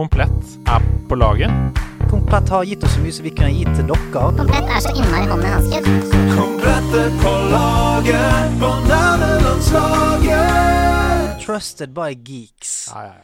Komplett er på laget. Komplett har gitt oss så mye som vi kunne gitt til dere. Komplett er så innmari hånd i hanske. er på laget på nerdelandslaget. Trusted by geeks. Ja, ja, ja.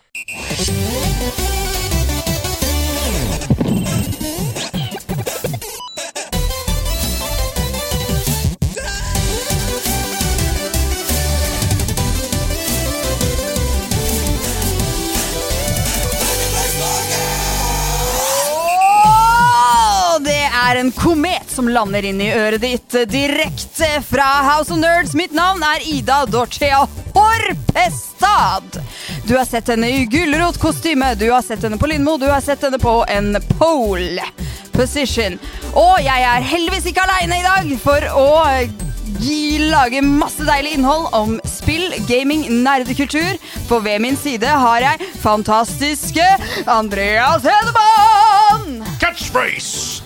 Er en komet som lander inn i øret ditt direkte fra House of Nerds. Mitt navn er Ida Dorthea Horpestad. Du har sett henne i gulrotkostyme, du har sett henne på Lindmo, du har sett henne på en pole position. Og jeg er heldigvis ikke aleine i dag for å gi, lage masse deilig innhold om spill, gaming, nerdekultur. For ved min side har jeg fantastiske Andreas Hedemann! Catchphrase!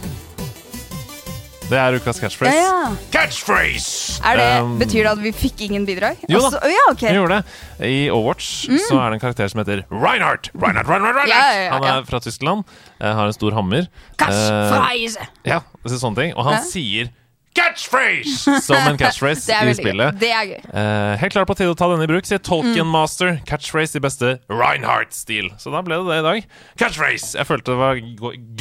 Det er ukas catchphrase. Ja, ja. Catchphrase! Er det, Um, betyr det at vi fikk ingen bidrag? Jo da. Altså, ja, okay. Vi gjorde det. I Overwatch så er det en karakter som heter Reinhardt. Reinhardt, Reinhardt, Reinhardt. Ja, ja, ja, Han er fra Tyskland, eh, har en stor hammer. Catchphrase! Uh, ja, sånne ting. Og han Ja. sier catchphrase som en catchphrase det er i spillet. Det er gøy. Eh, helt klart på tide å ta denne i bruk, sier Tolkien Mm. Master. Catchphrase i beste Reinhardt-stil. Så da ble det det i dag. Catchphrase! Jeg følte det var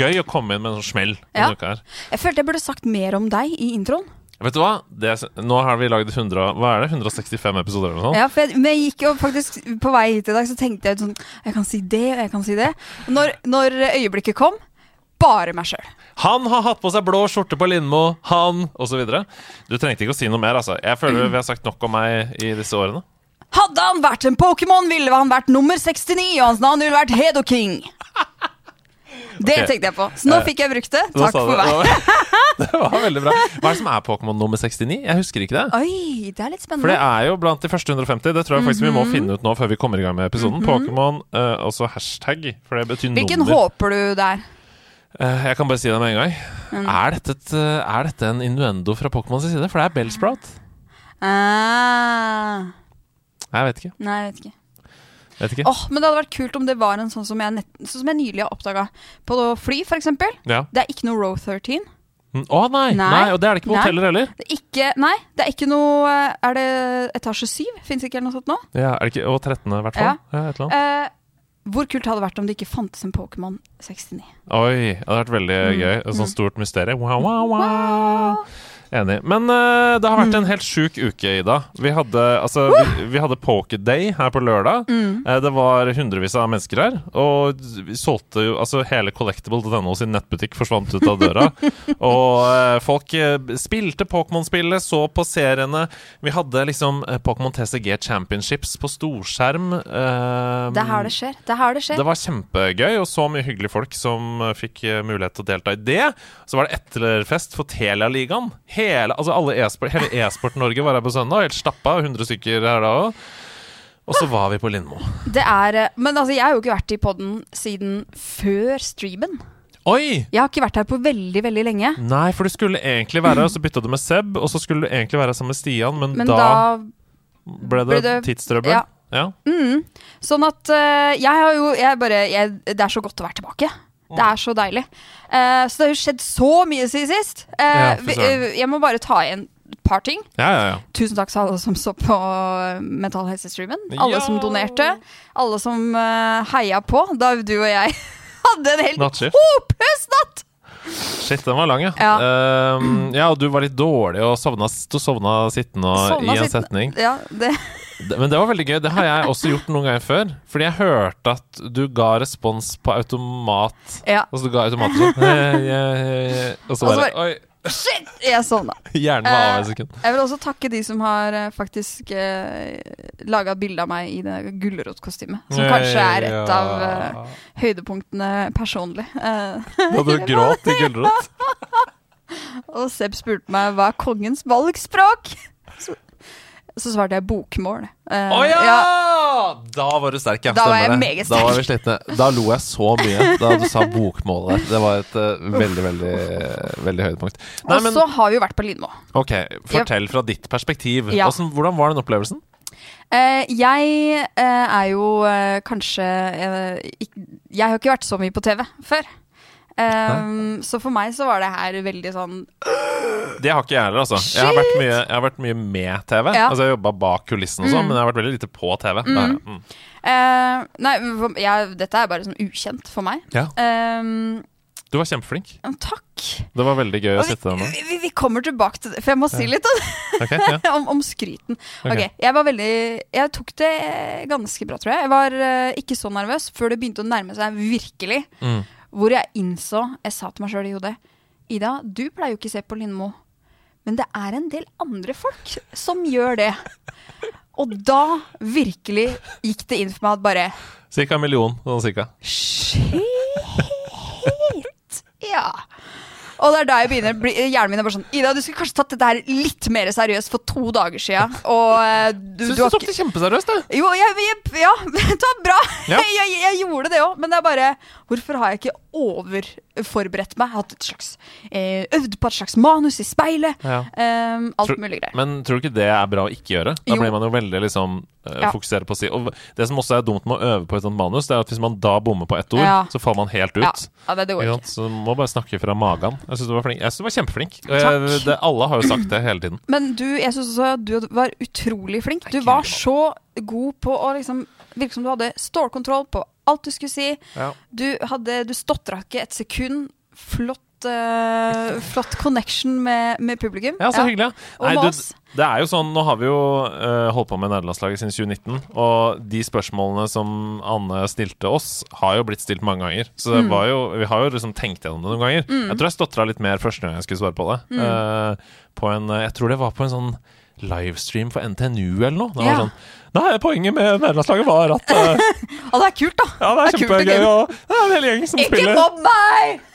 gøy å komme inn med en sånn smell Ja. denne uka her. Jeg følte jeg burde sagt mer om deg i introen. Vet du hva? Det er, nå har vi lagd 100, hva er det? 165 episoder eller noe sånt. Ja, for jeg, men jeg gikk jo faktisk På vei hit i dag så tenkte jeg sånn Jeg kan si det, og jeg kan si det. Når, når øyeblikket kom, bare meg sjøl. Han har hatt på seg blå skjorte på Lindmo, han osv. Du trengte ikke å si noe mer, altså. Jeg føler vi har sagt nok om meg i disse årene. Hadde han vært en Pokémon, ville han vært nummer 69, og hans navn ville vært Hedoking. Det okay. tenkte jeg på. Så nå fikk jeg brukt det. Takk for meg. Det var veldig bra. Hva er det som er Pokémon nummer 69? Jeg husker ikke det. Oi, det er litt spennende For det er jo blant de første 150. Det tror jeg faktisk vi Mhm. må finne ut nå før vi kommer i gang med episoden. Pokémon, uh, også hashtag, for det betyr Hvilken nummer. håper du det er? Eh, jeg kan bare si det med en gang. Mm. Er, dette et, eh, er dette en innuendo fra Pokémons side? For det er Bellsprout. Ah, Jeg vet ikke. nei, jeg vet ikke. Vet ikke. Oh, men Det hadde vært kult om det var en sånn som jeg, nett, sånn som jeg nylig har oppdaga. På fly, eksempel. Ja. Det er ikke noe Row 13. Mm, Å nei, nei! Nei. Og det er det ikke på Nei. hoteller heller. Det ikke, nei, det er ikke noe Er det etasje 7? Fins ikke noe sånt nå? Ja, er det ikke, og 13. i hvert fall. Ja. Ja, et eller annet. Eh, hvor kult hadde det vært om det ikke fantes en Pokémon 69? Oi, det hadde vært veldig Mm, gøy. Et sånt mm. stort mysterium. Wow, wow, wow. Enig. Men uh, det har vært en Mm. helt sjuk uke, Ida. Vi hadde, altså, vi, vi hadde Pokéday her på lørdag. Mm. Uh, det var hundrevis av mennesker her. Og vi solgte jo Altså, hele Collectable.no sin nettbutikk forsvant ut av døra. og uh, folk spilte Pokémon-spillet, så på seriene. Vi hadde liksom Pokémon TCG Championships på storskjerm. Det er her det skjer. Det er her det skjer. det var kjempegøy, og så mye hyggelige folk som fikk mulighet til å delta i det. Så var det etterfest for Telia-ligaen. Hele, altså alle e-sport, hele e-sport-Norge var her på søndag. Helt stappa. 100 stykker her da òg. Og så var vi på Lindmo. Det er eh, Men altså, jeg har jo ikke vært i podden siden før streamen. Oi! Jeg har ikke vært her på veldig, veldig lenge. Nei, for du skulle egentlig være her, og så bytta du med Seb, og så skulle du egentlig være sammen med Stian, men, Men da, da, ble det, det- tidstrøbbel. ja. Ja. mm, Sånn at uh, jeg har jo jeg bare, jeg, Det er så godt å være tilbake. Det er så deilig. Uh, så det har jo skjedd så mye siden sist. Uh, Ja, vi- eh, jeg må bare ta igjen et par ting. ja, ja, ja. Tusen takk til alle som så på Mental Helse-streamen. Alle som donerte. Alle som uh, heia på da du og jeg hadde en helt håpløs natt! Shit, den var lang, ja. Ja. Ehm, ja, og du var litt dårlig og sovna, du sovna sittende Sovna i en sittende. setning. Ja, det, Men det var veldig gøy. Det har jeg også gjort noen ganger før. Fordi jeg hørte at du ga respons på automat. ja. Altså du ga automat sånn Og så bare- Oi! Shit! Jeg sovna. Hjernen var av et Eh, sekund. Jeg vil også takke de som har eh, faktisk eh, laga bilde av meg i det gulrotkostymet. Som kanskje er et av eh, høydepunktene personlig. Eh, Da du gråt i gulrot. og Seb spurte meg hva er kongens valgspråk. Så, så svarte jeg bokmål. Uh, oh, ja! ja! Da var du sterk, ja. Da var jeg det. meget Da var sterk. vi slitne. Da lo jeg så mye da du sa bokmålet der. Det var et uh, veldig, veldig, veldig høydepunkt. Nei, Og men så har vi jo vært på Lindmo. ok, fortell fra ditt perspektiv. Ja. Hvordan, hvordan var den opplevelsen? Uh, jeg eh, er jo eh, kanskje eh, ikk- Jeg har ikke vært så mye på TV før. Eh, så for meg så var det her veldig sånn Det har ikke jeg heller, altså. Jeg har vært mye, jeg har vært mye med TV. Ja. Altså Jeg jobba bak kulissene og sånn, men jeg har vært veldig lite på TV. Mm. Mm. Uh, Nei, for- ja, dette er bare sånn ukjent for meg. Ja. Um, Du var kjempeflink. takk. Det var veldig gøy å sitte der med. vi, vi, vi kommer tilbake til det, for jeg må si litt om Ok, ja. om, om skryten. Okay. Ok, Jeg var veldig Jeg tok det ganske bra, tror jeg. Jeg var uh, ikke så nervøs før det begynte å nærme seg virkelig. Mm. Hvor jeg innså Jeg sa til meg sjøl i hodet Ida, du pleier jo ikke å se på Lindmo. Men det er en del andre folk som gjør det. Og da virkelig gikk det inn for meg at bare Cirka en million. Sånn cirka. Shit! Ja. Og det er da jeg begynner bli- Hjernen min er bare sånn Ida, du skulle kanskje tatt dette her litt mer seriøst for to dager siden. Og eh, du, Syns du du tok ikke det kjempeseriøst, du. Jo, jeg, jeg, ja, det var bra. Ja. Jeg, jeg gjorde det òg, men det er bare Hvorfor har jeg ikke overforberedt meg? Hatt et slags eh, Øvd på et slags manus i speilet. Ja. Um, alt Tror- mulig greier. Men tror du ikke det er bra å ikke gjøre? Da Jo. blir man jo veldig liksom eh, Ja. fokusere på å si Og det som også er dumt med å øve på et sånt manus, Det er at hvis man da bommer på ett ord, Ja. så faller man helt ut. Ja, ja det, det går Ikke. Så du må bare snakke fra magen. Jeg syns du var flink. Jeg synes du var kjempeflink. Jeg, det, alle har jo sagt det hele tiden. Men du, jeg syns også du var utrolig flink. Du var så god på å liksom Virke som du hadde stålkontroll på alt du skulle si. Ja. Du, hadde, du stotra ikke et sekund. Flott, uh, flott connection med, med publikum. Ja, så hyggelig. Ja. Nei, du, det er jo sånn, Nå har vi jo uh, holdt på med nederlandslaget siden 2019, og de spørsmålene som Anne stilte oss, har jo blitt stilt mange ganger. Så Mm. var jo, vi har jo liksom tenkt gjennom det noen ganger. Jeg tror jeg stotra litt mer første gang jeg skulle svare på det. Mm. Uh, på en, jeg tror det var på en sånn livestream for NTNU eller noe. Det var Ja. sånn Nei, poenget med nederlandslaget var at uh, Å, det er kult, da! Ja, det er det er kjempegøy, og det er en hel gjeng som Ikke spiller. mobb meg!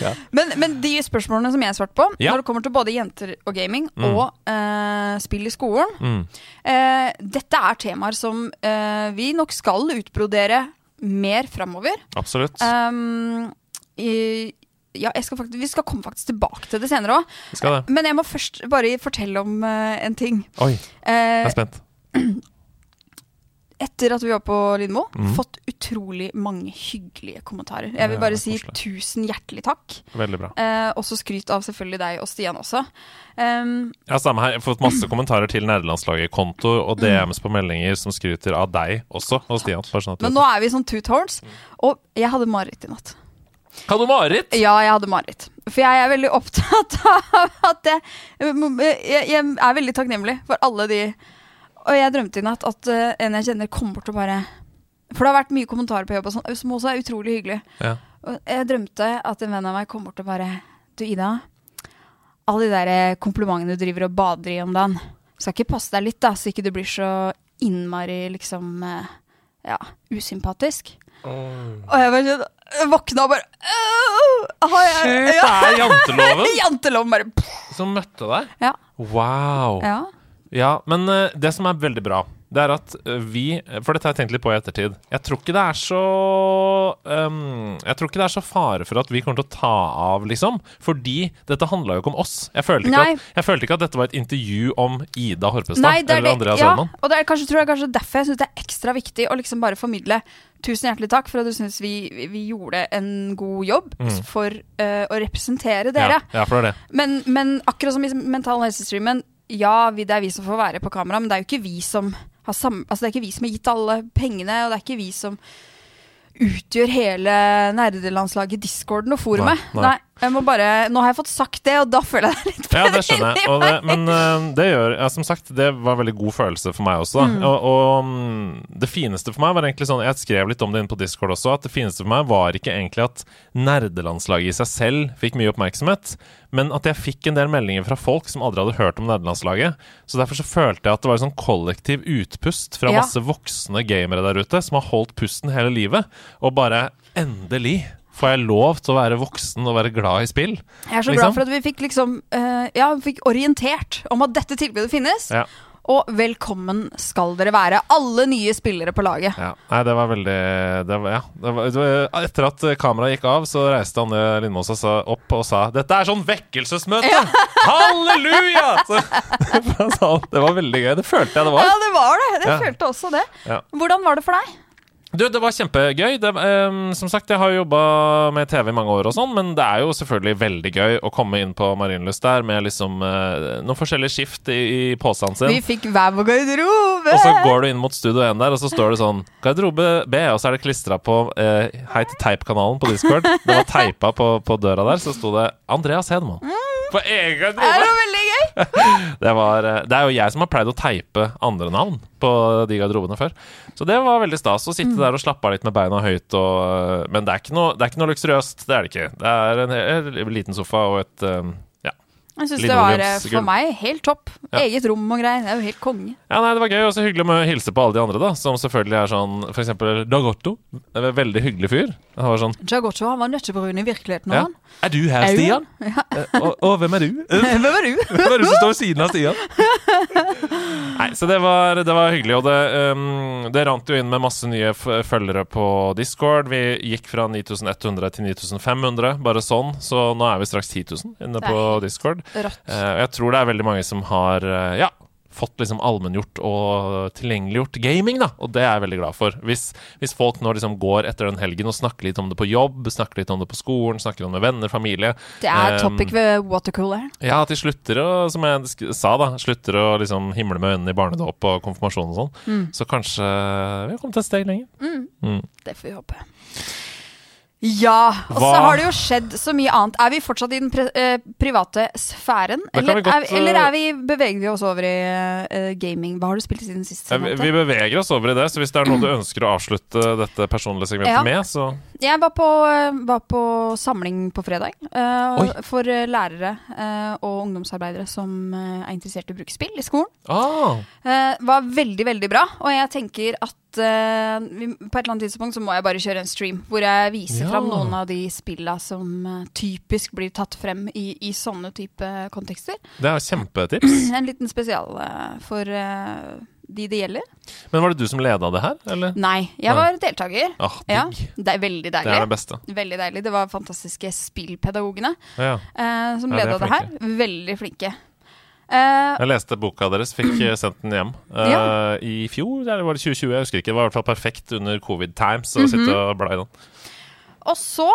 Ja. Men, men de spørsmålene som jeg svarte på, Ja. når det kommer til både jenter og gaming, Mm. og uh, spill i skolen Mm. uh, Dette er temaer som vi nok skal utbrodere mer framover. Absolutt. Um, i, ja, skal faktisk, vi skal komme faktisk tilbake til det senere òg. Men jeg må først bare fortelle om uh, en ting. Oi, jeg er spent. etter at vi var på Lindmo, mm. fått utrolig mange hyggelige kommentarer. Jeg vil bare si tusen hjertelig takk. Veldig bra. Eh, også skryt av selvfølgelig deg og Stian også. Um, Ja, samme her. Jeg har fått masse kommentarer til nederlandslaget-konto og DMs på meldinger som skryter av deg også, og Stian. Sånn men nå er vi sånn two tones, og jeg hadde mareritt i natt. Hadde du mareritt? Ja, jeg hadde mareritt. For jeg er veldig opptatt av at jeg, jeg er veldig takknemlig for alle de Og jeg drømte i natt at uh, en jeg kjenner, kom bort og bare For det har vært mye kommentarer på jobb og sånt, som også er utrolig hyggelig. Ja. Og jeg drømte at en venn av meg kom bort og bare Du, Ida. Alle de der eh, komplimentene du driver og bader i om dagen. Skal ikke passe deg litt, da, så ikke du blir så innmari liksom eh, Ja, usympatisk. Og jeg bare sånn jeg våkna og bare «Åh, har jeg, Shit, det er janteloven Janteloven bare som møtte deg? Ja. Wow. ja. Ja, men eh, det som er veldig bra, det er at eh, vi For dette har jeg tenkt litt på i ettertid. Jeg tror ikke det er så um, Jeg tror ikke det er så fare for at vi kommer til å ta av, liksom. Fordi dette handla jo ikke om oss. Jeg følte ikke, at, jeg følte ikke at dette var et intervju om Ida Horpestad Nei, det er eller Andreas Andreas Ja, og det er kanskje, tror jeg kanskje derfor jeg syns det er ekstra viktig å liksom bare formidle Tusen hjertelig takk for at du syns vi, vi- vi gjorde en god jobb Mm. for uh, å representere dere. Ja, ja, for det er det. Men, men akkurat som i Mental Helse-streamen, ja, vi, det er vi som får være på kamera, men det er jo ikke vi som har sam altså det er ikke vi som har gitt alle pengene, og det er ikke vi som utgjør hele nerdelandslaget, discorden og forumet. Nei, nei. Jeg må bare, Nå har jeg fått sagt det, og da føler jeg det litt Ja, det skjønner jeg. Det, men eh, det gjør ja, Som sagt, det var en veldig god følelse for meg også. Mm. Og, og mm, det fineste for meg var egentlig sånn Jeg skrev litt om det inne på Discord også, at det fineste for meg var ikke egentlig at nerdelandslaget i seg selv fikk mye oppmerksomhet, men at jeg fikk en del meldinger fra folk som aldri hadde hørt om nerdelandslaget. Så derfor så følte jeg at det var en sånn kollektiv utpust fra masse voksne gamere der ute som har holdt pusten hele livet, og bare endelig får jeg lov til å være voksen og være glad i spill. Jeg er så Liksom? glad for at vi fikk liksom uh, Ja, vi fikk orientert om at dette tilbudet finnes. Ja. Og velkommen skal dere være, alle nye spillere på laget. Ja. Nei, det var veldig det var, ja, det var, det var, Etter at kameraet gikk av, så reiste Anne Lindmås opp og sa 'Dette er sånn vekkelsesmøte! Halleluja!' Så, det var veldig gøy. Det følte jeg det var. Ja, det var det. Jeg Ja. følte også det. Ja. Hvordan var det for deg? Du, det var kjempegøy. Det, um, som sagt, jeg har jo jobba med TV i mange år, og sånn, men det er jo selvfølgelig veldig gøy å komme inn på Marienlyst der med liksom uh, noen forskjellige skift i, i posen sin. Vi fikk hver vår garderobe. Og så går du inn mot Studio 1 der, og så står det sånn Garderobe B, og så er det klistra på uh, Hei til Teip-kanalen på Discord. Det var teipa på, på døra der, så sto det Andreas Hedman. På egen er garderobe! Veldig gøy. Det, var, eh, det er jo jeg som har pleid å teipe andre navn på de garderobene før. Så det var veldig stas å sitte der og slappe av litt med beina høyt. Og, eh, men det er, ikke noe, det er ikke noe luksuriøst. Det er det ikke. Det er en, en liten sofa og et eh. Jeg syns det var eh, for meg helt topp. Ja. Eget rom og greier. Det er jo helt konge. Ja, nei, Det var gøy, og så hyggelig med å hilse på alle de andre, da. Som selvfølgelig er sånn For eksempel Dagotto. Veldig hyggelig fyr. Han var sånn Jagotto han var nøttebrun i virkeligheten. ja. han. Er du her, er Stian? Ja. Eh, Og, og hvem er du? Hvem er du? Hvem er du som står ved siden av Stian? Nei, så det var, det var hyggelig, og det, um, det rant jo inn med masse nye f følgere på Discord. Vi gikk fra 9100 til 9500, bare sånn. Så nå er vi straks 10 000 inne på Discord. Rått. Eh, jeg tror det er veldig mange som har eh, ja, fått liksom allmenngjort og tilgjengeliggjort gaming, da. Og det er jeg veldig glad for. Hvis, hvis folk nå liksom går etter den helgen og snakker litt om det på jobb, snakker litt om det på skolen, snakker om det med venner, familie Det er Um, topic ved watercooler. Ja, at de slutter å, som jeg sa, da, slutter å liksom himle med øynene i barnedåp og konfirmasjon og sånn. Mm. Så kanskje vi har kommet et steg lenger. Mm. Det får vi håpe. Ja, og så har det jo skjedd så mye annet. Er vi fortsatt i den eh, private sfæren? Eller, godt, er, eller eh, er vi, beveger vi oss over i eh, gaming? Hva har du spilt siden sist? Vi, vi beveger oss over i det, så hvis det er noe du ønsker å avslutte dette personlige segmentet Ja. med, så Jeg var på, eh, var på samling på fredag eh, for eh, lærere og ungdomsarbeidere som er interessert i å bruke spill i skolen. ah, var veldig, veldig bra. Og jeg tenker at på et eller annet tidspunkt så må jeg bare kjøre en stream hvor jeg viser Ja. Fram noen av de spilla som eh, typisk blir tatt frem i, i sånne type kontekster. Det er kjempetips. En liten spesial eh, for eh, de det gjelder. Men var det du som leda det her, eller? Nei, jeg var deltaker. Ah, Ja, det er veldig Det er deilig. det beste. Veldig deilig. Det var fantastiske spillpedagogene Ja. eh, som Ja, leda det her. Veldig flinke. Uh, Jeg leste boka deres, fikk sendt den hjem uh, Ja. i fjor, eller var det 2020? Jeg husker ikke. Det var i hvert fall perfekt under covid times å sitte og bla i den. Og så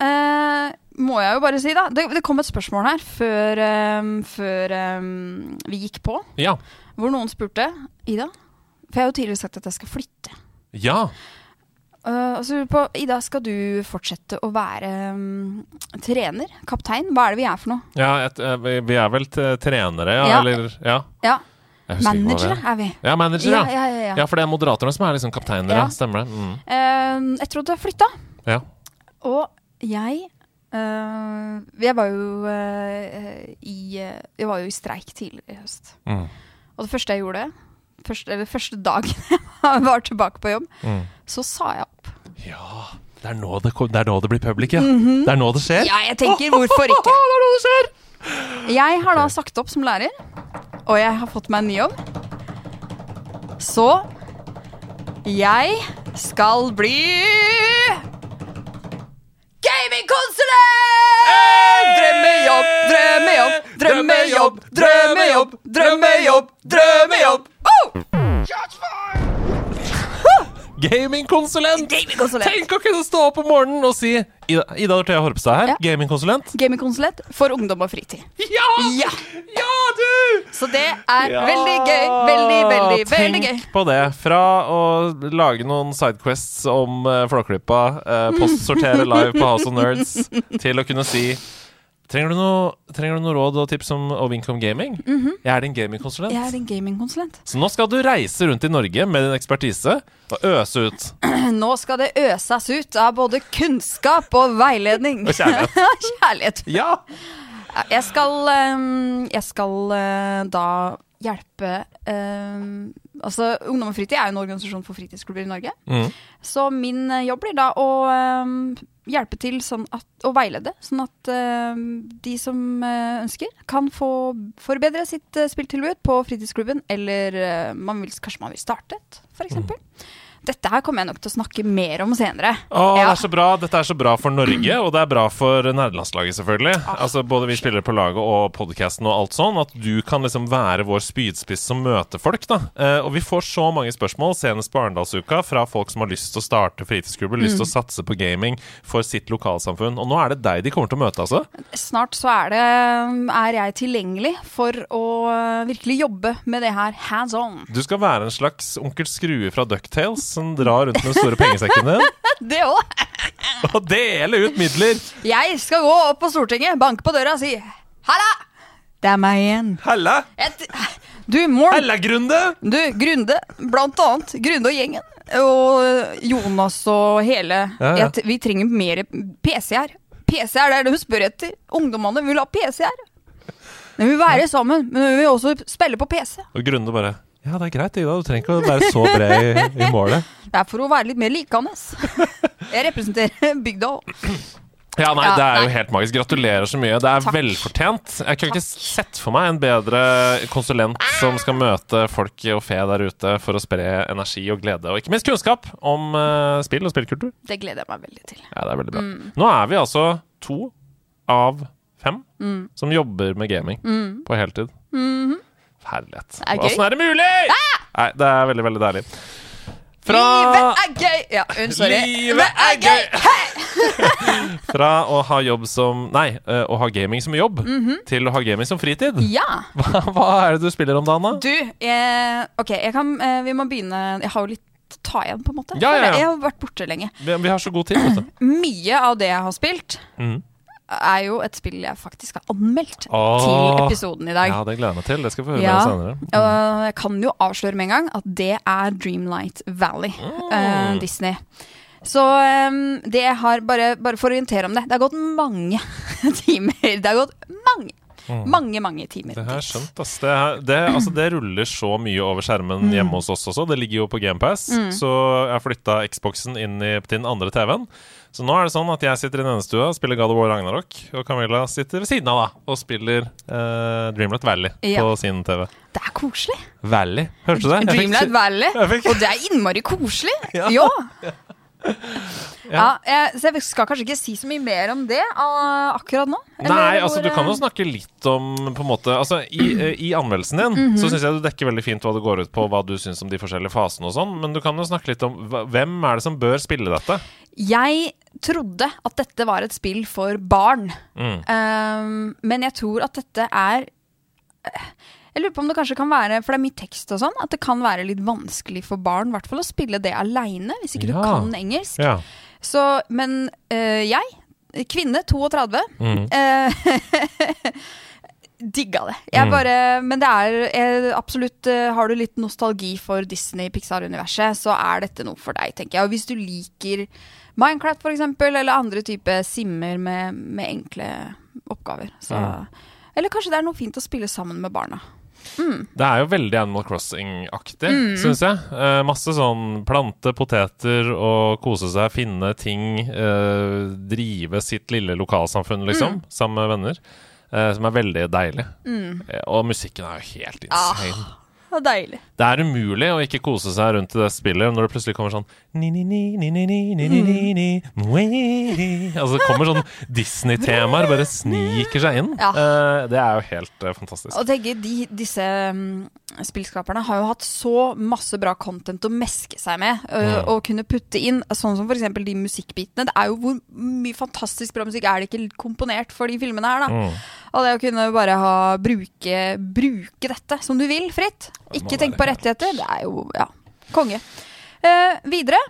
eh, må jeg jo bare si, da Det, det kom et spørsmål her før, um, før um, vi gikk på, Ja. hvor noen spurte Ida For jeg har jo tidligere sagt at jeg skal flytte. Ja. Uh, og så lurer jeg på, Ida, skal du fortsette å være um, trener? Kaptein? Hva er det vi er for noe? ja et, vi, er vel trenere, ja? Ja. Eller Ja. Ja, Managere er. vi. Ja, manager, Ja, ja. ja, ja, for det er moderatorene som er liksom kapteiner. Stemmer det. Mm. Uh, etter at du har flytta. Ja. Og jeg eh, Jeg var jo eh, i eh, Jeg var jo i streik tidligere i høst. Mm. Og det første jeg gjorde, første, eller første dagen jeg var tilbake på jobb, Mm. så sa jeg opp. Ja, det er, nå det, kom, det er nå det blir public, ja. Det er nå det skjer. Ja, jeg tenker hvorfor ikke? det er nå det skjer! Jeg har da sagt opp som lærer, og jeg har fått meg en ny jobb. Så jeg skal bli gamingkonsulent! Drømmejobb, drømmejobb, drømmejobb, drømmejobb, drømmejobb, drømmejobb! Oh! Gamingkonsulent! Gamingkonsulent. Tenk å kunne stå opp om morgenen og si Ida, Ida Dorthea Horpestad her, Ja. gamingkonsulent. Gamingkonsulent for ungdom og fritid. Ja! Ja! Ja, du! Så det er Ja! veldig gøy. Veldig, veldig, veldig gøy. Tenk på det. Fra å lage noen sidequests om uh, Flåklypa, uh, postsortere live på House of Nerds, til å kunne si Trenger du, noe, trenger du noe råd og tips om og Gaming? Mm gaming? Jeg er din gamingkonsulent. Jeg er din gamingkonsulent. Så nå skal du reise rundt i Norge med din ekspertise og øse ut. Nå skal det øses ut av både kunnskap og veiledning. Og kjærlighet. kjærlighet. Ja! Ja, Jeg skal, ehm, jeg skal eh, da hjelpe ehm, Altså, Ungdom og fritid er jo en organisasjon for fritidsklubber i Norge. Mm. Så min eh, jobb blir da å um, hjelpe til sånn at, og veilede, sånn at eh, de som uh, ønsker, kan få forbedre sitt uh, spilltilbud på fritidsklubben, eller man vil, kanskje man vil starte et, f.eks. eksempel Dette her kommer jeg nok til å snakke mer om senere. Å, det er så bra. Dette er så bra for Norge, og det er bra for nerdelandslaget, selvfølgelig. Altså Både vi spillere på laget og podkasten og alt sånn. At du kan liksom være vår spydspiss som møter folk, da. Eh, og vi får så mange spørsmål, senest på Arendalsuka, fra folk som har lyst til å starte fritidsklubber, lyst til å satse på gaming for sitt lokalsamfunn. Og nå er det deg de kommer til å møte, altså. Snart så er, det, er jeg tilgjengelig for å virkelig jobbe med det her hands on. Du skal være en slags onkel Skrue fra Ducktales som drar rundt med den store pengesekken din Det òg! og dele ut midler. Jeg skal gå opp på Stortinget, banke på døra og si Halla! Det er meg igjen. Halla. Et, du, Morn. Halla, Grunde! Du, Grunde, blant annet. Grunde og gjengen. Og Jonas og hele Ja, ja. Et, Vi trenger mer PC her. Det er det de spør etter. Ungdommene vil ha PC her. De vil være sammen, men de vil også spille på PC. Og Grunde bare Ja, det er greit, Ida. Du trenger ikke å være så bred i, i målet. Det er for å være litt mer likende. Jeg representerer bygda òg. Ja, nei, Ja, det er jo helt magisk. Gratulerer så mye. Det er Takk. velfortjent. Jeg kunne ikke sett for meg en bedre konsulent som skal møte folk og fe der ute for å spre energi og glede, og ikke minst kunnskap om uh, spill og spillkultur. Det gleder jeg meg veldig til. Ja, det er veldig bra. Mm. Nå er vi altså to av fem Mm. som jobber med gaming på heltid. Mm er gøy. Åssen er det mulig?! Nei, det er veldig, veldig deilig. Fra Livet er gøy! Ja, unnskyld. Livet er gøy! Fra å ha jobb som Nei, eh, å ha gaming som jobb, Mhm. til å ha gaming som fritid. Ja. Hva, hva er det du spiller om Dana? da? Du, eh, ok, jeg kan, eh, vi må begynne Jeg har jo litt ta igjen, på en måte. Ja, ja, ja. Jeg har vært borte lenge. Vi, vi har så god tid. Mye av det jeg har spilt, Mhm. Er jo et spill jeg faktisk har anmeldt Åh. til episoden i dag. Ja, det gleder jeg meg til. Det skal vi få høre Ja. senere. Og jeg kan jo avsløre med en gang at det er Dreamlight Valley. eh, Disney. Så um, det har bare, bare for å orientere om det Det har gått mange timer. Det har gått mange, mange, mange timer. Mm. Det har jeg skjønt, ass. Det, her, det, altså, det ruller så mye over skjermen hjemme hos oss også. Det ligger jo på GamePass. Så jeg har flytta Xboxen inn i, til den andre TV-en. Så nå er det sånn at jeg sitter i denne stua og spiller God of War Ragnarok, og Camilla sitter ved siden av da og spiller uh, Dreamlight Valley Ja. på sin TV. Det er koselig. Valley, hørte du det? Dreamlight Valley. Og det er innmari koselig. Ja. Ja. ja. ja. så jeg skal kanskje ikke si så mye mer om det ah, akkurat nå. eller Nei, altså du kan jo eh, snakke litt om på en måte Altså I, eh, i anmeldelsen din Mhm. så syns jeg du dekker veldig fint hva det går ut på, hva du syns om de forskjellige fasene og sånn, men du kan jo snakke litt om hvem er det som bør spille dette? Jeg trodde at dette var et spill for barn. Mm. Um, men jeg tror at dette er Jeg lurer på om det kanskje kan være, for det er mye tekst og sånn, at det kan være litt vanskelig for barn hvert fall å spille det aleine, hvis ikke Ja. du kan engelsk. Ja. Så, men øh, jeg, kvinne 32, Mm. eh, digga det. Jeg Mm. bare, men det er jeg, absolutt eh, Har du litt nostalgi for Disney-Pixar-universet, så er dette noe for deg, tenker jeg. Og hvis du liker Minecraft, for eksempel, eller andre typer simmer med, med enkle oppgaver, så Mm. Eller kanskje det er noe fint å spille sammen med barna. Det er jo veldig Animal Crossing-aktig, Mm. syns jeg. Eh, masse sånn plante poteter og kose seg, finne ting, eh, drive sitt lille lokalsamfunn, Mm. liksom, sammen med venner. eh, som er veldig deilig. Eh, og musikken er jo helt insane. Ah, det er deilig. Det er umulig å ikke kose seg rundt i det spillet når det plutselig kommer sånn Altså det kommer sånn Disney-temaer, bare sniker seg inn. Ja. Det er jo helt fantastisk. Og tenk, de, disse spillskaperne har jo hatt så masse bra content å meske seg med Å og kunne putte inn, sånn som f.eks. de musikkbitene. Det er jo hvor mye fantastisk bra musikk er det ikke komponert for de filmene her, da. Mm. Og det å kunne bare ha bruke, bruke dette som du vil, fritt. Ikke tenk på rettigheter. Det er jo ja, konge. Eh, videre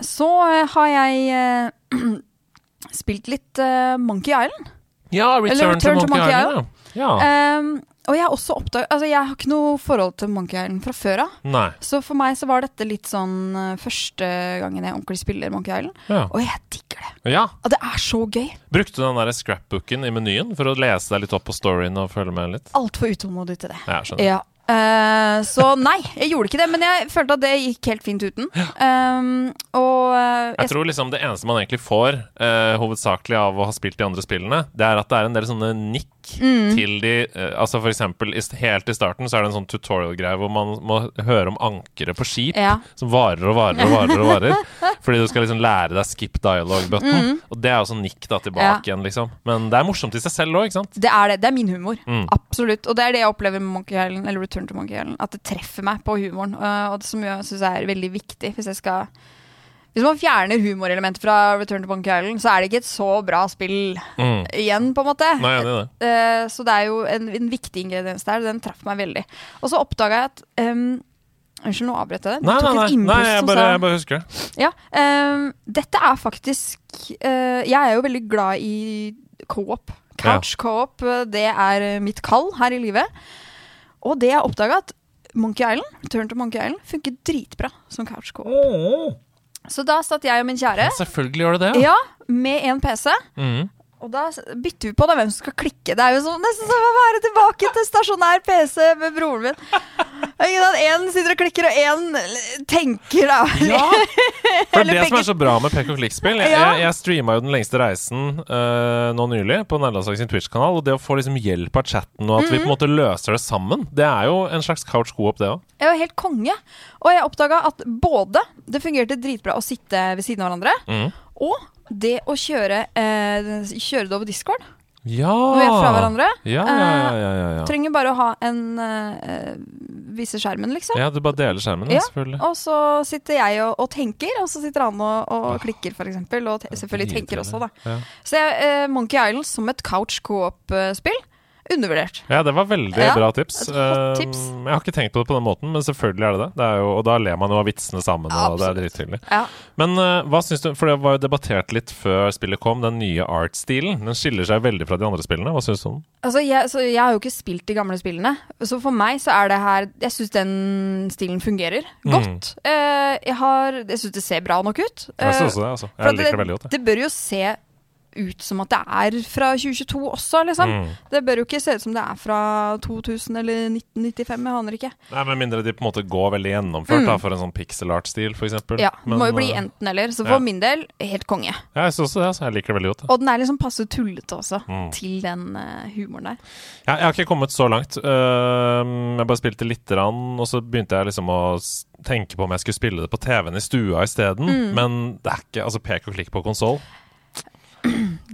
så eh, har jeg eh, spilt litt eh, Monkey Island. Ja, Return, Eller Return to Monkey, Island. Ja. ja. Og jeg oppdaget Altså, jeg har ikke noe forhold til Monkey Island fra før av. Så for meg så var dette litt sånn eh, første gangen jeg ordentlig spiller Monkey Island. Ja. Og jeg digger det. ja. Og det er så gøy. Brukte du den der scrapbooken i menyen for å lese deg litt opp på storyen og følge med litt? Altfor utålmodig til det. Ja. Ja. Uh, så nei, jeg gjorde ikke det, men jeg følte at det gikk helt fint uten. Um, og uh, Jeg tror liksom det eneste man egentlig får, uh, hovedsakelig av å ha spilt de andre spillene, det er at det er en del sånne nikk Mm. til de eh, Altså for eksempel helt i starten så er det en sånn tutorial-greie hvor man må høre om ankere på skip Ja. som varer og varer og varer. og varer Fordi du skal liksom lære deg skip dialogue-button. Og det er jo sånn nikk da tilbake Mm. Ja. igjen, liksom. Men det er morsomt i seg selv òg, ikke sant? det er det. Det er min humor. Mm. Absolutt. Og det er det jeg opplever med Monkey Island, eller Return to Monkey Island. At det treffer meg på humoren. og det som jeg syns er veldig viktig hvis jeg skal Hvis man fjerner humorelementet fra Return to Monkey Island, så er det ikke et så bra spill Mm. igjen, på en måte. Nei, det er det. Eh, så det er jo en, en viktig ingrediens der. Den traff meg veldig. Og så oppdaga jeg at um, Unnskyld, nå avbrøt jeg det. Nei, nei, nei, nei jeg, bare, jeg bare husker det. Ja, um, dette er faktisk uh, Jeg er jo veldig glad i co-op. Couch co-op, eh, det er mitt kall her i livet. Og det jeg oppdaga, at Monkey Island, Return to Monkey Island funker dritbra som couch co-op. Så da satt jeg og min kjære, Selvfølgelig gjør det det. ja, med en PC. Mm. Og da bytter vi på da hvem som skal klikke. Det er jo så, nesten som å være tilbake til stasjonær PC med broren min. En sitter og klikker, og en tenker, da. Ja! For Eller det som er så bra med pek og klikk-spill Jeg, Ja. jeg, streama jo Den lengste reisen uh, nå nylig på Nederlandslaget sin Twitch-kanal. Og det å få liksom hjelp av chatten, og at vi på en Mhm. måte løser det sammen, det er jo en slags couch co-op, det òg. Jeg var helt konge. Og jeg oppdaga at både det fungerte dritbra å sitte ved siden av hverandre, mm. og det å kjøre, uh, kjøre det over Discord Ja! når vi er fra hverandre. Ja, ja, ja, ja, ja, Uh, Trenger bare å ha en eh, Vise skjermen, liksom. ja, du bare deler skjermen, Ja, selvfølgelig. Og så sitter jeg og, og tenker, og så sitter han og, og klikker, f.eks. Og te selvfølgelig tenker også, da. Ja. Så jeg, uh, Monkey Island som et couch co-op-spill, undervurdert. ja, det var veldig Ja, bra tips. Eh, tips. jeg har ikke tenkt på det på den måten, men selvfølgelig er det det. det er jo, og da ler man jo av vitsene sammen, og det er drithyggelig. Ja. Men uh, hva syns du, for det var jo debattert litt før spillet kom, den nye art-stilen. Den skiller seg veldig fra de andre spillene. Hva syns du om den? Altså, jeg, så jeg har jo ikke spilt de gamle spillene, så for meg så er det her Jeg syns den stilen fungerer Mm. godt. Eh, jeg har Jeg syns det ser bra nok ut. Jeg synes Eh, også det, altså. Jeg liker det veldig godt. jeg. Det bør jo se ut som at det er fra 2022 også, liksom. Mm. Det bør jo ikke se ut som det er fra 2000 eller 1995. Jeg aner ikke. Nei, Med mindre de på en måte går veldig gjennomført Mm. da, for en sånn pixel art-stil, f.eks. Ja, det må jo bli enten eller. Så for ja. min del, helt konge. Ja, jeg synes også det. så Jeg liker det veldig godt. Da. Og den er liksom passe tullete også, Mm. til den uh, humoren der. Ja, jeg har ikke kommet så langt. Uh, jeg bare spilte lite grann, og så begynte jeg liksom å tenke på om jeg skulle spille det på TV-en i stua isteden. Mm. Men det er ikke altså pek og klikk på konsoll.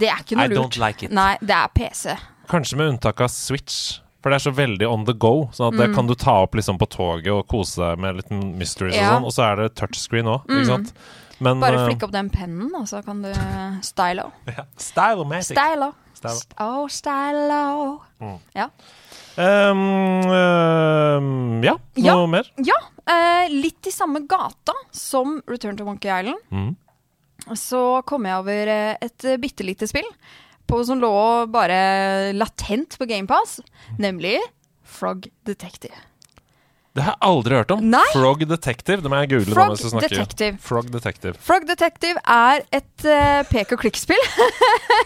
Det er ikke noe I lurt. don't like it. Nei, det er PC. Kanskje med unntak av Switch. For det er så veldig on the go. Sånn at det kan du ta opp liksom på toget og kose deg med litt mysteries Mm. Ja. og sånn. Og så er det touchscreen òg, Mm. ikke sant. Men Bare flikk flikke opp den pennen, og så kan du stylo. Stylomatic. Stylo. Stylo. Oh, stylo. Ja. Um, um, ja, noe Ja. mer? ja Uh, litt i samme gata som Return to Monkey Island. Mm. Så kom jeg over eh, et eh, bitte lite spill på, som lå bare latent på GamePass, nemlig Frog Detective. Det har jeg aldri hørt om. Nei. Frog Detective. Det må jeg google. Frog da. Detective. Frog Detective. Frog Detective er et uh, pek og klikk-spill.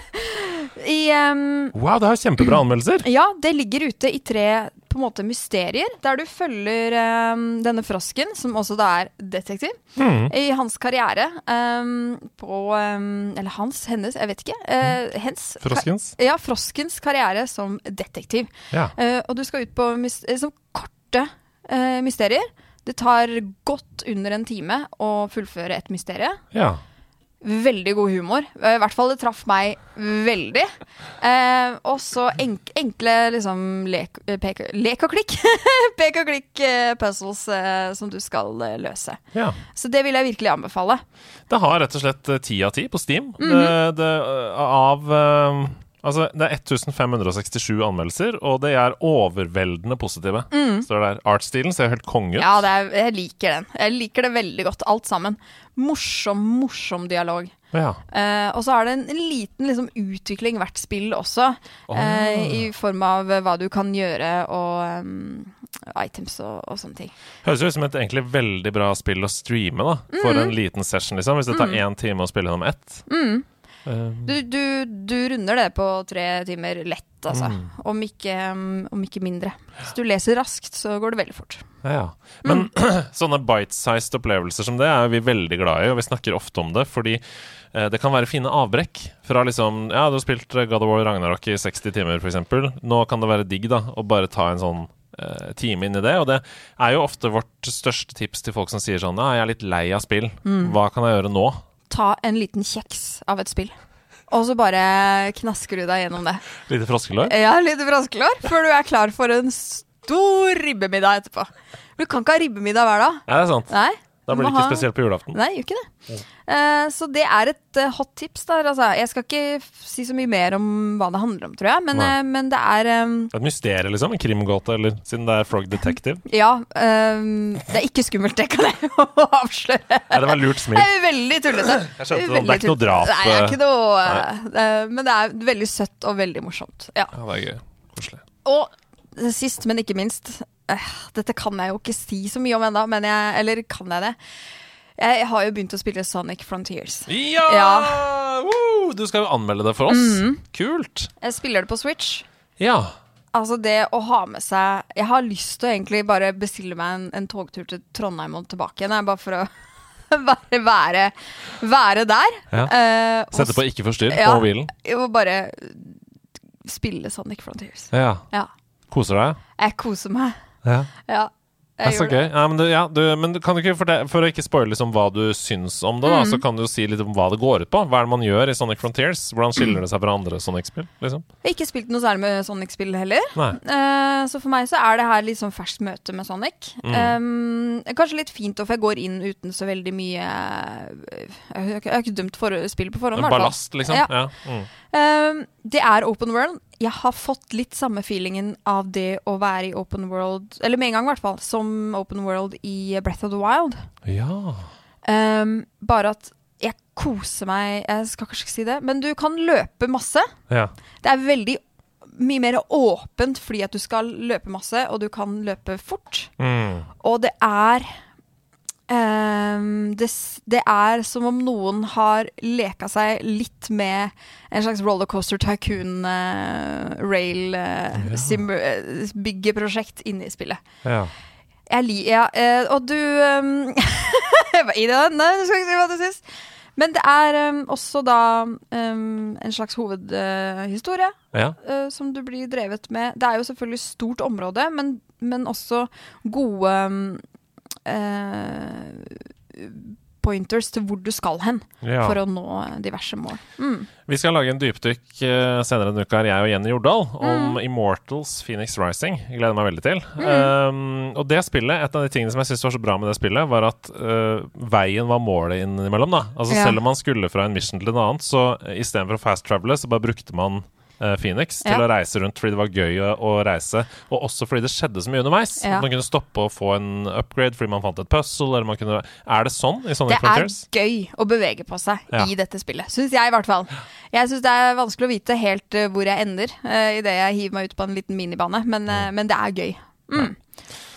I em, Wow, det har kjempebra anmeldelser! Ja, det ligger ute i tre på en måte mysterier, der du følger um, denne frosken, som også da er detektiv, Mm. i hans karriere um, på Eller hans, hennes, jeg vet ikke. Uh, hens. Froskens. Ja, froskens karriere som detektiv. Ja. Uh, og du skal ut på som korte eh, mysterier. Det tar godt under en time å fullføre et mysterie. ja. Veldig god humor. Eh, I hvert fall det traff meg veldig. Eh, og så enk enkle liksom lek, eh, pek, lek og klikk. Pek og klikk-puzzles eh, som du skal eh, løse. ja. Så det vil jeg virkelig anbefale. Det har rett og slett eh, ti av ti på Steam. Mhm. det, det, eh, av eh, Altså, det er 1567 anmeldelser, og det er overveldende positive. Står det der. Artstilen ser helt konge ut. Ja, det er, jeg liker den. Jeg liker det veldig godt, alt sammen. Morsom, morsom dialog. Ja. Eh, og så er det en liten liksom, utvikling hvert spill også, oh. eh, i form av hva du kan gjøre og um, items og, og sånne ting. Høres ut som et egentlig veldig bra spill å streame, da. For mm. en liten session, liksom. Hvis det tar én time å spille gjennom ett. Um, Du, du, du runder det på tre timer lett, altså. Mm. Om, ikke, om ikke mindre. Hvis du leser raskt, så går det veldig fort. Ja, ja. Men sånne bite-sized opplevelser som det er vi veldig glad i, og vi snakker ofte om det, fordi eh, det kan være fine avbrekk fra liksom Ja, du har spilt eh, God of War Ragnarok i 60 timer, f.eks. Nå kan det være digg da å bare ta en sånn eh, time inn i det. Og det er jo ofte vårt største tips til folk som sier sånn Ja, jeg er litt lei av spill. Hva kan jeg gjøre nå? Ta en liten kjeks av et spill. Og så bare knasker du deg gjennom det. Lite froskelår? Ja, lite froskelår, før du er klar for en stor ribbemiddag etterpå. Du kan ikke ha ribbemiddag hver dag. Nei, det er sant. Nei. Da blir det ikke ha- spesielt på julaften. Nei, gjør ikke det. Eh, så det er et uh, hot tips der, altså. Jeg skal ikke si så mye mer om hva det handler om, tror jeg, men, eh, men det er um... Et mysterium, liksom? En krimgåte, eller siden det er Frog Detective? Ja. eh, det er ikke skummelt, det kan jeg avsløre. Nei, det var lurt smil. Det er veldig tullete. Jeg skjønte det. Det er ikke noe drap. Nei, det er ikke noe Men det er veldig søtt og veldig morsomt. Ja. Ja, det er gøy. Koselig. Og sist, men ikke minst eh, Dette kan jeg jo ikke si så mye om ennå, Eller kan jeg det? Jeg har jo begynt å spille Sonic Frontiers. Ja! Ja. Woo! Du skal jo anmelde det for oss. Kult. Jeg spiller det på Switch. Ja. Altså det å ha med seg Jeg har lyst til å egentlig bare bestille meg en, en togtur til Trondheim og tilbake igjen. Bare for å bare være, være der. Ja. Uh, Sette på ikke forstyrr Ja. på mobilen. Og bare spille Sonic Frontiers. Ja. Ja. Koser deg? Jeg koser meg. Ja. Ja. Det er så det. gøy. Ja, men du, ja, du, men du kan du ikke fortelle, For å ikke spoile liksom hva du syns om det, da, Mm. så kan du jo si litt om hva det går ut på. Hva er det man gjør i Sonic Frontiers? Hvordan skiller det seg fra andre Sonic-spill? Liksom? Jeg har ikke spilt noe særlig med Sonic-spill heller. Eh, så for meg så er det her litt sånn ferskt møte med Sonic. Mm. Um, kanskje litt fint, for jeg går inn uten så veldig mye Jeg har ikke- jeg har ikke dømt for, spillet på forhånd. i hvert fall. Ballast, liksom? Ja. Ja. Mm. Um, det er open world. Jeg har fått litt samme feelingen av det å være i open world, eller med en gang i hvert fall, som open world i Breath of the Wild. ja. Um, bare at jeg koser meg Jeg skal kanskje ikke si det, men du kan løpe masse. ja. Det er veldig mye mer åpent fordi at du skal løpe masse, og du kan løpe fort. Mm. Og det er ehm, det, det er som om noen har leka seg litt med en slags rollercoaster tycoon uh, rail uh, sim, eh, byggeprosjekt inne i spillet. ja. Jeg li, ja, uh, og du um, Ida, nei, du skal ikke si hva du syns. Men det er um, også da en slags hovedhistorie ja. som du blir drevet med. Det er jo selvfølgelig stort område, men, men også gode eh, pointers til hvor du skal hen ja. for å nå diverse mål. Mm. Vi skal lage en dypdykk eh, senere denne uka, jeg og Jenny Jordal, Mm. om Immortals Phoenix Rising. Jeg gleder meg veldig til. Um, og det spillet, et av de tingene som jeg syns var så bra med det spillet, var at uh, veien var målet innimellom. da Altså Ja. Selv om man skulle fra en mission til en annen, så istedenfor å fast travele, så bare brukte man Phoenix til Ja. å reise rundt fordi det var gøy å, reise, og også fordi det skjedde så mye underveis. Ja. Man kunne stoppe og få en upgrade fordi man fant et puzzle, eller man kunne Er det sånn i Sonic Det er gøy å bevege på seg Ja. i dette spillet. Syns jeg, i hvert fall. Jeg syns det er vanskelig å vite helt uh, hvor jeg ender uh, idet jeg hiver meg ut på en liten minibane, men, eh, men det er gøy. Mm.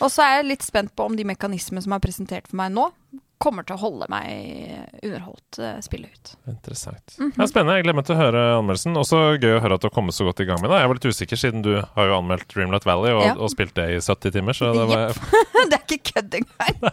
Og så er jeg litt spent på om de mekanismene som er presentert for meg nå, kommer til å holde meg underholdt uh, spillet ut. Interessant. Mhm. ja, spennende. Jeg gleder meg til å høre anmeldelsen. Også gøy å høre at du har kommet så godt i gang med det. Jeg var litt usikker, siden du har jo anmeldt Dreamlight Valley og, Ja. og spilt det i 70 timer. Så det var det er ikke kødd engang!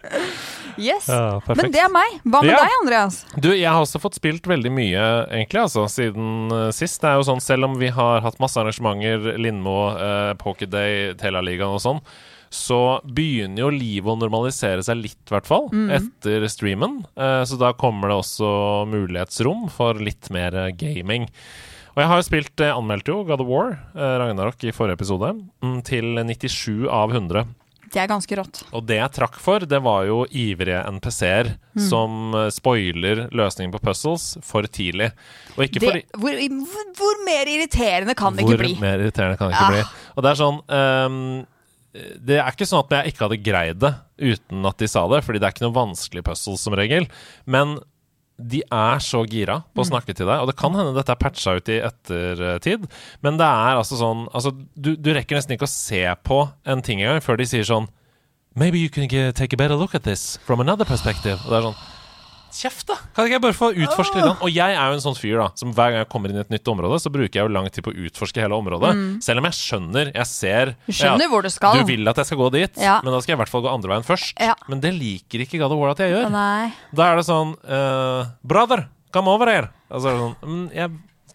yes. ja. Men det er meg. Hva med deg, Andreas? Du, jeg har også fått spilt veldig mye, egentlig, altså, siden uh, sist. Det er jo sånn, Selv om vi har hatt masse arrangementer, Lindmo, uh, Pokéday, Telaligaen og sånn, så begynner jo livet å normalisere seg litt, i hvert fall, etter streamen. Eh, så da kommer det også mulighetsrom for litt mer eh, gaming. Og jeg har jo spilt, eh, anmeldte jo God of War, Ragnarok, i forrige episode, mm, til 97 av 100. Det er ganske rått. Og det jeg trakk for, det var jo ivrige NPC-er som eh, spoiler løsningen på puzzles for tidlig. Og ikke fordi Det, hvor, hvor, mer irriterende kan det ikke bli? Hvor mer irriterende kan det ikke Ah. bli? Og det er sånn ehm, Det er ikke sånn at jeg ikke hadde greid det uten at de sa det, fordi det er ikke noe vanskelig puzzle som regel. Men de er så gira på å Mm. snakke til deg, og det kan hende dette er patcha ut i ettertid, men det er altså sånn altså, du, du rekker nesten ikke å se på en ting engang før de sier sånn Maybe you can take a better look at this from another perspective. Og det er sånn Kjeft, da! Kan ikke jeg bare få utforske litt? grann? Og jeg er jo en sånn fyr da som hver gang jeg kommer inn i et nytt område, så bruker jeg jo lang tid på å utforske hele området. Selv om jeg skjønner, jeg ser Du skjønner hvor du skal. Du vil at jeg skal gå dit, Ja. men da skal jeg i hvert fall gå andre veien først. Ja. Men det liker ikke God of War at jeg gjør. Nei. Da er det sånn uh, Brother, come over here! Altså, sånn, «Men jeg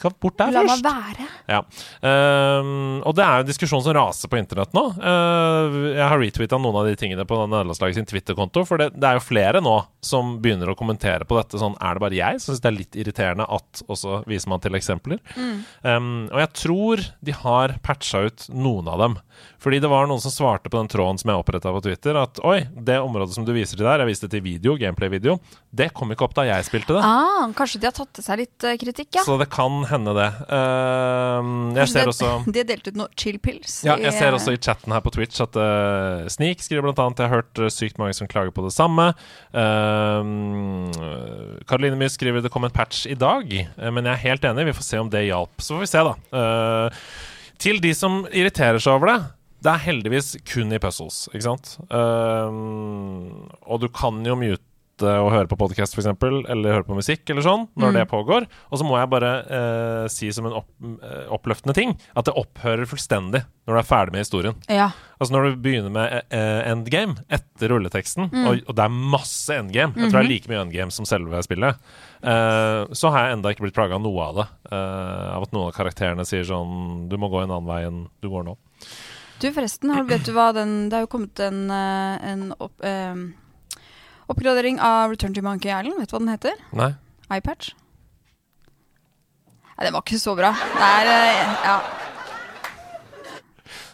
skal bort der La meg først. være. Ja. Um, og det er jo en diskusjon som raser på internett nå. Uh, jeg har retweeta noen av de tingene på nederlandslaget sin Twitter-konto. For det, det er jo flere nå som begynner å kommentere på dette. Sånn, er det bare jeg som syns det er litt irriterende at Og så viser man til eksempler. Ehm, og jeg tror de har patcha ut noen av dem. Fordi det var noen som svarte på den tråden som jeg oppretta på Twitter, at oi, det området som du viser til der, jeg viste til video, gameplay-video, det kom ikke opp da jeg spilte det. Ah, kanskje de har tatt til seg litt eh, kritikk, ja. Så det kan hende det. Uh, jeg ser det, også de, har delt ut noen chill pills. ja, jeg ser eh, også i chatten her på Twitch at uh, Sneak skriver blant annet Jeg har hørt sykt mange som klager på det samme. Uh, Karoline Myhr skriver det kom en patch i dag, uh, men jeg er helt enig. Vi får se om det hjalp. Så får vi se, da. Uh, til de som irriterer seg over det. Det er heldigvis kun i puzzles, ikke sant? Um, og du kan jo mute og høre på podkast, f.eks., eller høre på musikk, eller sånn, når det pågår. Og så må jeg bare eh, si som en opp, eh, oppløftende ting at det opphører fullstendig når du er ferdig med historien. Ja. Altså Når du begynner med eh, endgame etter rulleteksten, og, og det er masse endgame Jeg tror det er like mye endgame som selve spillet. eh, så har jeg enda ikke blitt plaga av noe av det. av at noen av karakterene sier sånn Du må gå en annen vei enn du går nå. Du, forresten, vet du hva den Det har jo kommet en, eh, en opp, eh, oppgradering av Return to Monkey Island. Vet du hva den heter? Nei? iPatch. Nei, den var ikke så bra. Det er eh, Ja.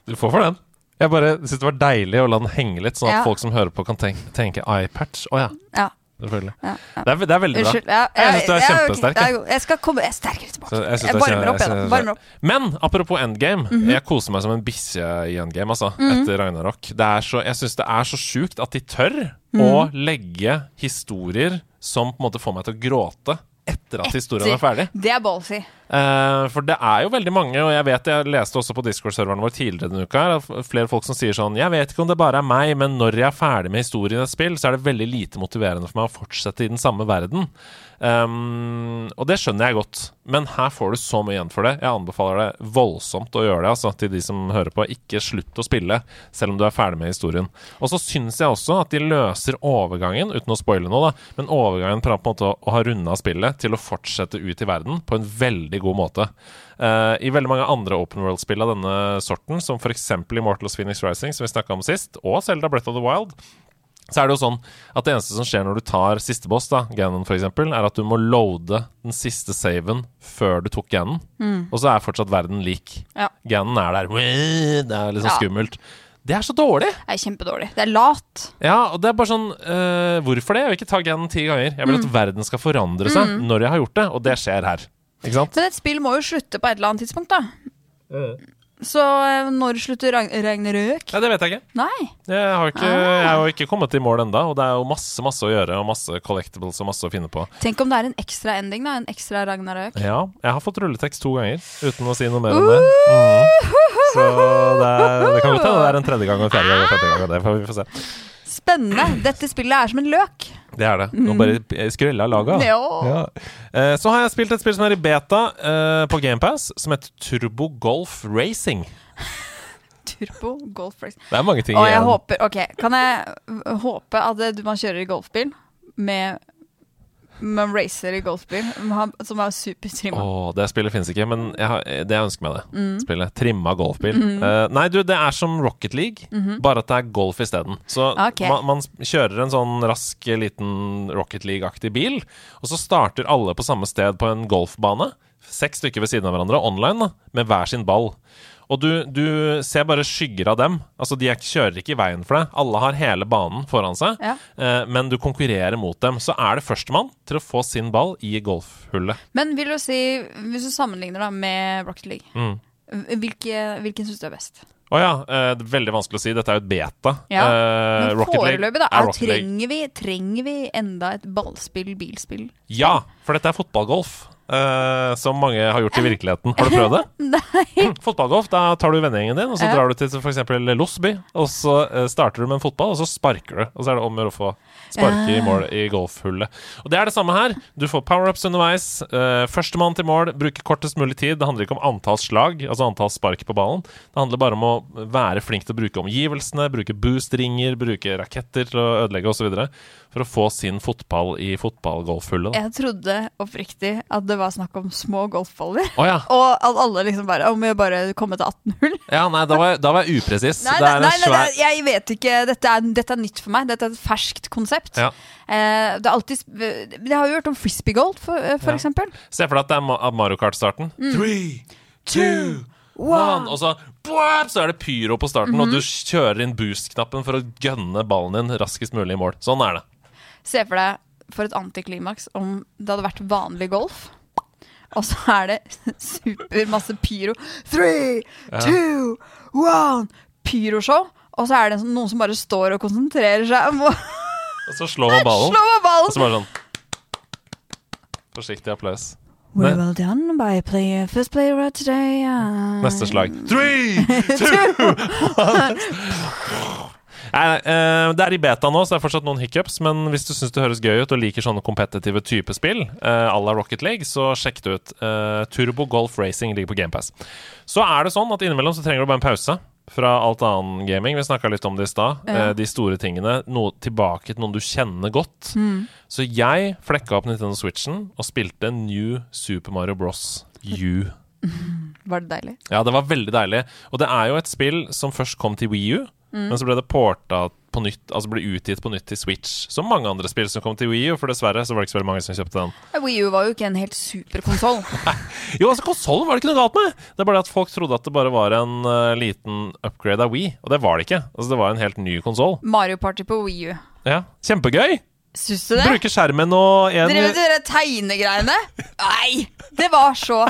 Du får for den. Jeg bare synes det var deilig å la den henge litt, sånn at Ja. folk som hører på, kan tenke, tenke iPatch. Å ja, ja. Selvfølgelig. ja, ja. Det er, det er veldig bra. Ja, Jeg synes du er kjempesterk, Okay. jeg. skal komme jeg er sterkere tilbake. Så jeg Jeg er varmer opp, jeg, Varmer opp. Men apropos endgame. Mhm. Jeg koser meg som en bikkje i endgame, altså. Etter Ragnarok. Det er så, jeg syns det er så sjukt at de tør å Mhm. legge historier som på en måte får meg til å gråte etter at historien er ferdig. Det er ballsy. Uh, for det er jo veldig mange, og jeg vet jeg leste også på Discord-serveren vår tidligere denne uka, her, flere folk som sier sånn Jeg vet ikke om det bare er meg, men når jeg er ferdig med historien i et spill, så er det veldig lite motiverende for meg å fortsette i den samme verden. Um, og det skjønner jeg godt, men her får du så mye igjen for det. Jeg anbefaler det voldsomt å gjøre det, altså, til de som hører på. Ikke slutt å spille, selv om du er ferdig med historien. Og så syns jeg også at de løser overgangen, uten å spoile noe, da, men overgangen fra på en måte å, ha runda spillet til å fortsette ut i verden på en veldig god måte. Uh, I veldig mange andre open world-spill av denne sorten, som f.eks. Immortals Phoenix Rising, som vi snakka om sist, og Zelda Breath of the Wild, så er det jo sånn at det eneste som skjer når du tar siste boss, da, Ganon f.eks., er at du må loade den siste saven før du tok Ganon, og så er fortsatt verden lik. Ja. Ganon er der. Det er liksom Ja. skummelt. Det er så dårlig! Det er kjempedårlig. Det er lat. Ja, og det er bare sånn eh, Hvorfor det? Jeg vil ikke ta Ganon ti ganger. Jeg vil at verden skal forandre seg når jeg har gjort det, og det skjer her. Ikke sant? Men et spill må jo slutte på et eller annet tidspunkt, da. Så eh, når slutter regnet Ragnarøk? Ja, det vet jeg ikke. Nei. Jeg har, ikke, jeg har ikke kommet i mål enda og det er jo masse masse å gjøre, og masse collectibles og masse å finne på. Tenk om det er en ekstra ending, da. En ekstra Ragnarøk. Ja, jeg har fått rulletekst to ganger uten å si noe mer om det. Mm. Så det, er, det kan godt hende det er en tredje gang og en fjerde gang og femte gang. og Det får vi få se. Spennende. Dette spillet er som en løk. Det er det. Nå bare skrella laga. Ja. Ja. Eh, så har jeg spilt et spill som er i beta eh, på GamePass, som heter Turbo Golf Racing. Turbo Golf Race. Det er mange ting Og jeg igjen. håper Ok, kan jeg håpe at man kjører i golfbil med Man racer i golfbil, som er supertrimma. Åh, det spillet finnes ikke, men jeg, har, det jeg ønsker meg det. Mm. Spillet. Trimma golfbil. Eh, nei, du, det er som Rocket League, bare at det er golf isteden. Så okay. Man, man kjører en sånn rask, liten Rocket League-aktig bil, og så starter alle på samme sted på en golfbane. Seks stykker ved siden av hverandre, online, da, med hver sin ball. Og du, du ser bare skygger av dem. Altså, De er, kjører ikke i veien for deg. Alle har hele banen foran seg, Ja. eh, men du konkurrerer mot dem. Så er det førstemann til å få sin ball i golfhullet. Men vil du si, hvis du sammenligner da med Rocket League, Mm. hvilke, hvilken syns du er best? Å ja, eh, det er veldig vanskelig å si. Dette er jo et beta. Ja, Eh, Men foreløpig, da. er Er, Rocket League. trenger, vi, trenger vi enda et ballspill, bilspill? Ja, for dette er fotballgolf. Eh, som mange har gjort i virkeligheten. Har du prøvd det? Nei. Fotballgolf, da tar du vennegjengen din, og så drar du til f.eks. Losby. Og så eh, starter du med en fotball, og så sparker du. Og så er det om å gjøre å få sparke i mål i golfhullet. Og det er det samme her. Du får power-ups underveis. Uh, Førstemann til mål, bruker kortest mulig tid. Det handler ikke om antall slag, altså antall spark på ballen. Det handler bare om å være flink til å bruke omgivelsene, bruke boost-ringer, bruke raketter til å ødelegge osv. For å få sin fotball i fotballgolfhullet. Jeg trodde oppriktig at det var snakk om små golfballer. Oh, ja. Og at alle liksom bare Om vi bare komme til 18 hull. ja. Nei, da var da var jeg upresis. Nei, nei, nei, nei, jeg vet ikke. Dette er, dette er nytt for meg. Dette er et ferskt konsept. Ja. Eh, det er alltid det har jo hørt om frisbeegold, for, eh, for Ja. eksempel. Se for deg at det er Mario Kart-starten. Mm. Three, two, one. Og så, så er det pyro på starten, og du Mhm. kjører inn boost-knappen for å gønne ballen din raskest mulig i mål. Sånn er det. Se for deg for et antiklimaks om det hadde vært vanlig golf. Og så er det super masse pyro. Three, two, one. Pyroshow. Og så er det noen som bare står og konsentrerer seg om å Og så slår man ballen, Slår man ballen. og så bare sånn Forsiktig applaus. We're well done by player, first player right today. uh, Neste slag. Three, two, one. Nei, nei, eh, det er i beta nå, så det er fortsatt noen hiccups. Men hvis du syns det høres gøy ut og liker sånne kompetitive type spill, eh, à la Rocket League, så sjekk det ut. Eh, Turbo Golf Racing ligger på GamePass. Så er det sånn at innimellom så trenger du bare en pause fra alt annen gaming. Vi snakka litt om det i stad. Ja. Eh, de store tingene. No, tilbake til noen du kjenner godt. Så jeg flekka opp Nintendo Switchen og spilte New Super Mario Bros. U. Var det deilig? Ja, det var veldig deilig. Og det er jo et spill som først kom til Wii U, men så ble det porta på nytt, altså ble utgitt på nytt til Switch. Som mange andre spill som kom til Wii U, for dessverre så var det ikke så veldig mange som kjøpte den. Wii U var jo ikke en helt super konsoll. Jo, altså konsollen var det ikke noe galt med! Det er bare det at folk trodde at det bare var en uh, liten upgrade av Wii, og det var det ikke. Altså Det var en helt ny konsoll. Mario Party på Wii U. Ja, kjempegøy! Syns du det? Bruke skjermen og en Dere vet de tegnegreiene? Nei! Det var så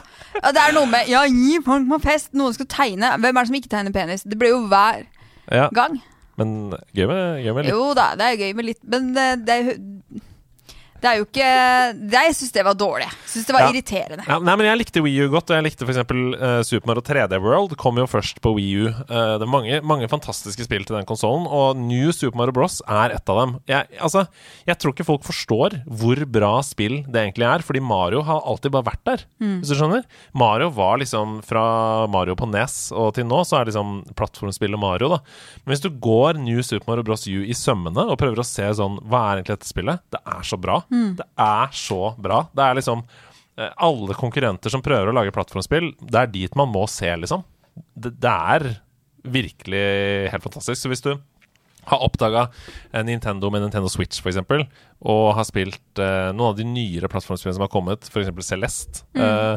Det er noe med Ja, gi folk på fest. Noen skal tegne. Hvem er det som ikke tegner penis? Det blir jo hver Ja, gang. men gøy med, gøy med litt Jo da, det er gøy med litt Men det, det, jo- det er jo ikke det, Jeg syns det var dårlig. Syns det var Ja. irriterende. Ja, nei, men Jeg likte Wii U godt, og jeg likte f.eks. Uh, Super Mario 3D World. Kom jo først på Wii U. Eh, det er mange, mange fantastiske spill til den konsollen, og New Super Mario Bros. er et av dem. Jeg, altså, jeg tror ikke folk forstår hvor bra spill det egentlig er, fordi Mario har alltid bare vært der. Hvis du skjønner? Mario var liksom fra Mario på NES og til nå, så er liksom plattformspillet Mario, da. Men hvis du går New Super Mario Bros. U i sømmene og prøver å se sånn Hva er egentlig dette spillet? Det er så bra. Det er så bra. Det er liksom eh, alle konkurrenter som prøver å lage plattformspill, det er dit man må se, liksom. Det, det er virkelig helt fantastisk. Så hvis du har oppdaga Nintendo med Nintendo Switch, f.eks., og har spilt eh, noen av de nyere plattformspillene som har kommet, f.eks. Celeste, eh,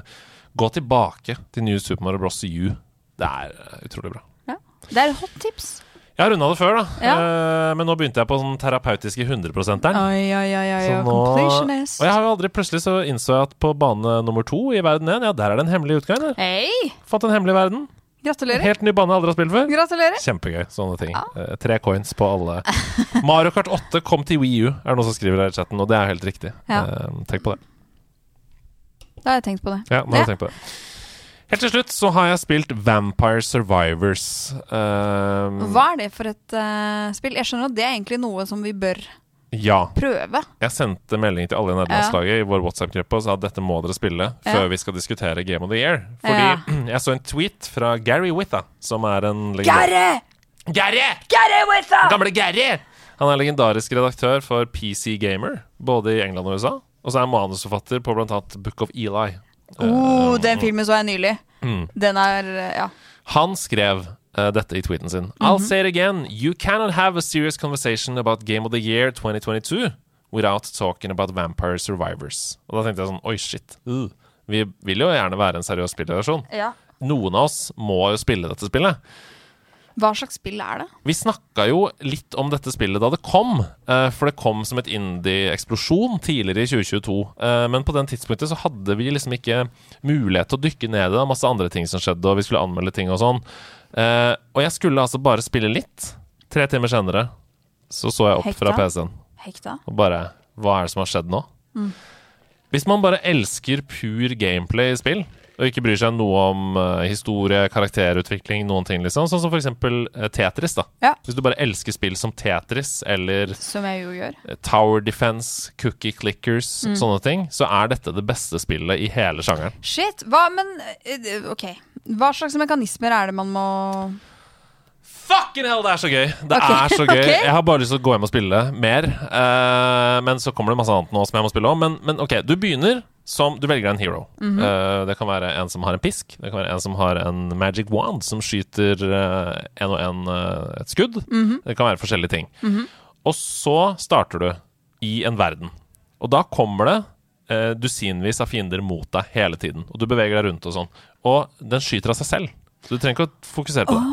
gå tilbake til New Super Mario Bros. U. Det er eh, utrolig bra. Ja. Det er hot tips. Jeg har runda det før, da, Ja. Uh, men nå begynte jeg på sånn terapeutiske 100-prosenteren. Oi, oi, oi, oi, nå- Completionist. Og jeg har jo aldri plutselig så innså jeg at på bane nummer to i verden 1, ja, der er det en hemmelig utgang. der. Hei! Fått en hemmelig verden. Gratulerer. Helt ny bane jeg aldri har spilt før. Gratulerer. Kjempegøy, sånne ting. Ja. Uh, tre coins på alle. Mario Kart 8 kom til Wii U, er det noen som skriver her i chatten, og det er helt riktig. Ja. Uh, tenk på det. Da har jeg tenkt på det. Ja, nå har jeg tenkt på det. Helt til slutt så har jeg spilt Vampire Survivors. Eh, Hva er det for et uh, spill? Jeg skjønner at det er egentlig noe som vi bør Ja. prøve. Jeg sendte melding til alle i nederlandslaget i vår WhatsApp-gruppe og sa at dette må dere spille før Ja. vi skal diskutere Game of the Year. Fordi Ja. jeg så en tweet fra Gary Witha, som er en Gary! Gary! Gary Witha! Gamle Gary! Han er legendarisk redaktør for PC Gamer, både i England og USA. Og så er han manusforfatter på bl.a. Book of Eli. Oh, den filmen så jeg nylig. Mm. Den er eh, Ja. Han skrev uh, dette i tweeten sin. I'll say it again. You cannot have a serious conversation about Game of the Year 2022 without talking about Vampire Survivors. Og da tenkte jeg sånn Oi, shit. Uh. Vi vil jo gjerne være en seriøs spillrelasjon. ja. Noen av oss må jo spille dette spillet. Hva slags spill er det? Vi snakka jo litt om dette spillet da det kom, eh, for det kom som et indie-eksplosjon tidligere i 2022. Eh, Men på den tidspunktet så hadde vi liksom ikke mulighet til å dykke ned i det. Masse andre ting som skjedde, og vi skulle anmelde ting og sånn. Eh, Og jeg skulle altså bare spille litt. Tre timer senere så så jeg opp fra PC-en Hekta? og bare Hva er det som har skjedd nå? Hvis man bare elsker pur gameplay i spill, og ikke bryr seg noe om eh, historie, karakterutvikling, noen ting, liksom, sånn som for eksempel eh, Tetris, da. Ja. Hvis du bare elsker spill som Tetris eller Som jeg jo gjør. eh, Tower Defense, Cookie Clickers, Mm. sånne ting, så er dette det beste spillet i hele sjangeren. Shit, hva, men Ok. Hva slags mekanismer er det man må Fucking hell, det er så gøy! Det okay, er så gøy. Okay. Jeg har bare lyst til å gå hjem og spille mer. Uh, men så kommer det masse annet nå som jeg må spille om. Men, men ok, du begynner som Du velger en hero. Mm -hmm. uh, det kan være en som har en pisk. Det kan være en som har en magic wand som skyter eh, en og en uh, et skudd. Mhm. Det kan være forskjellige ting. Og så starter du i en verden. Og da kommer det dusinvis av fiender mot deg hele tiden. Og du beveger deg rundt og sånn. Og den skyter av seg selv. Så du trenger ikke å fokusere på det.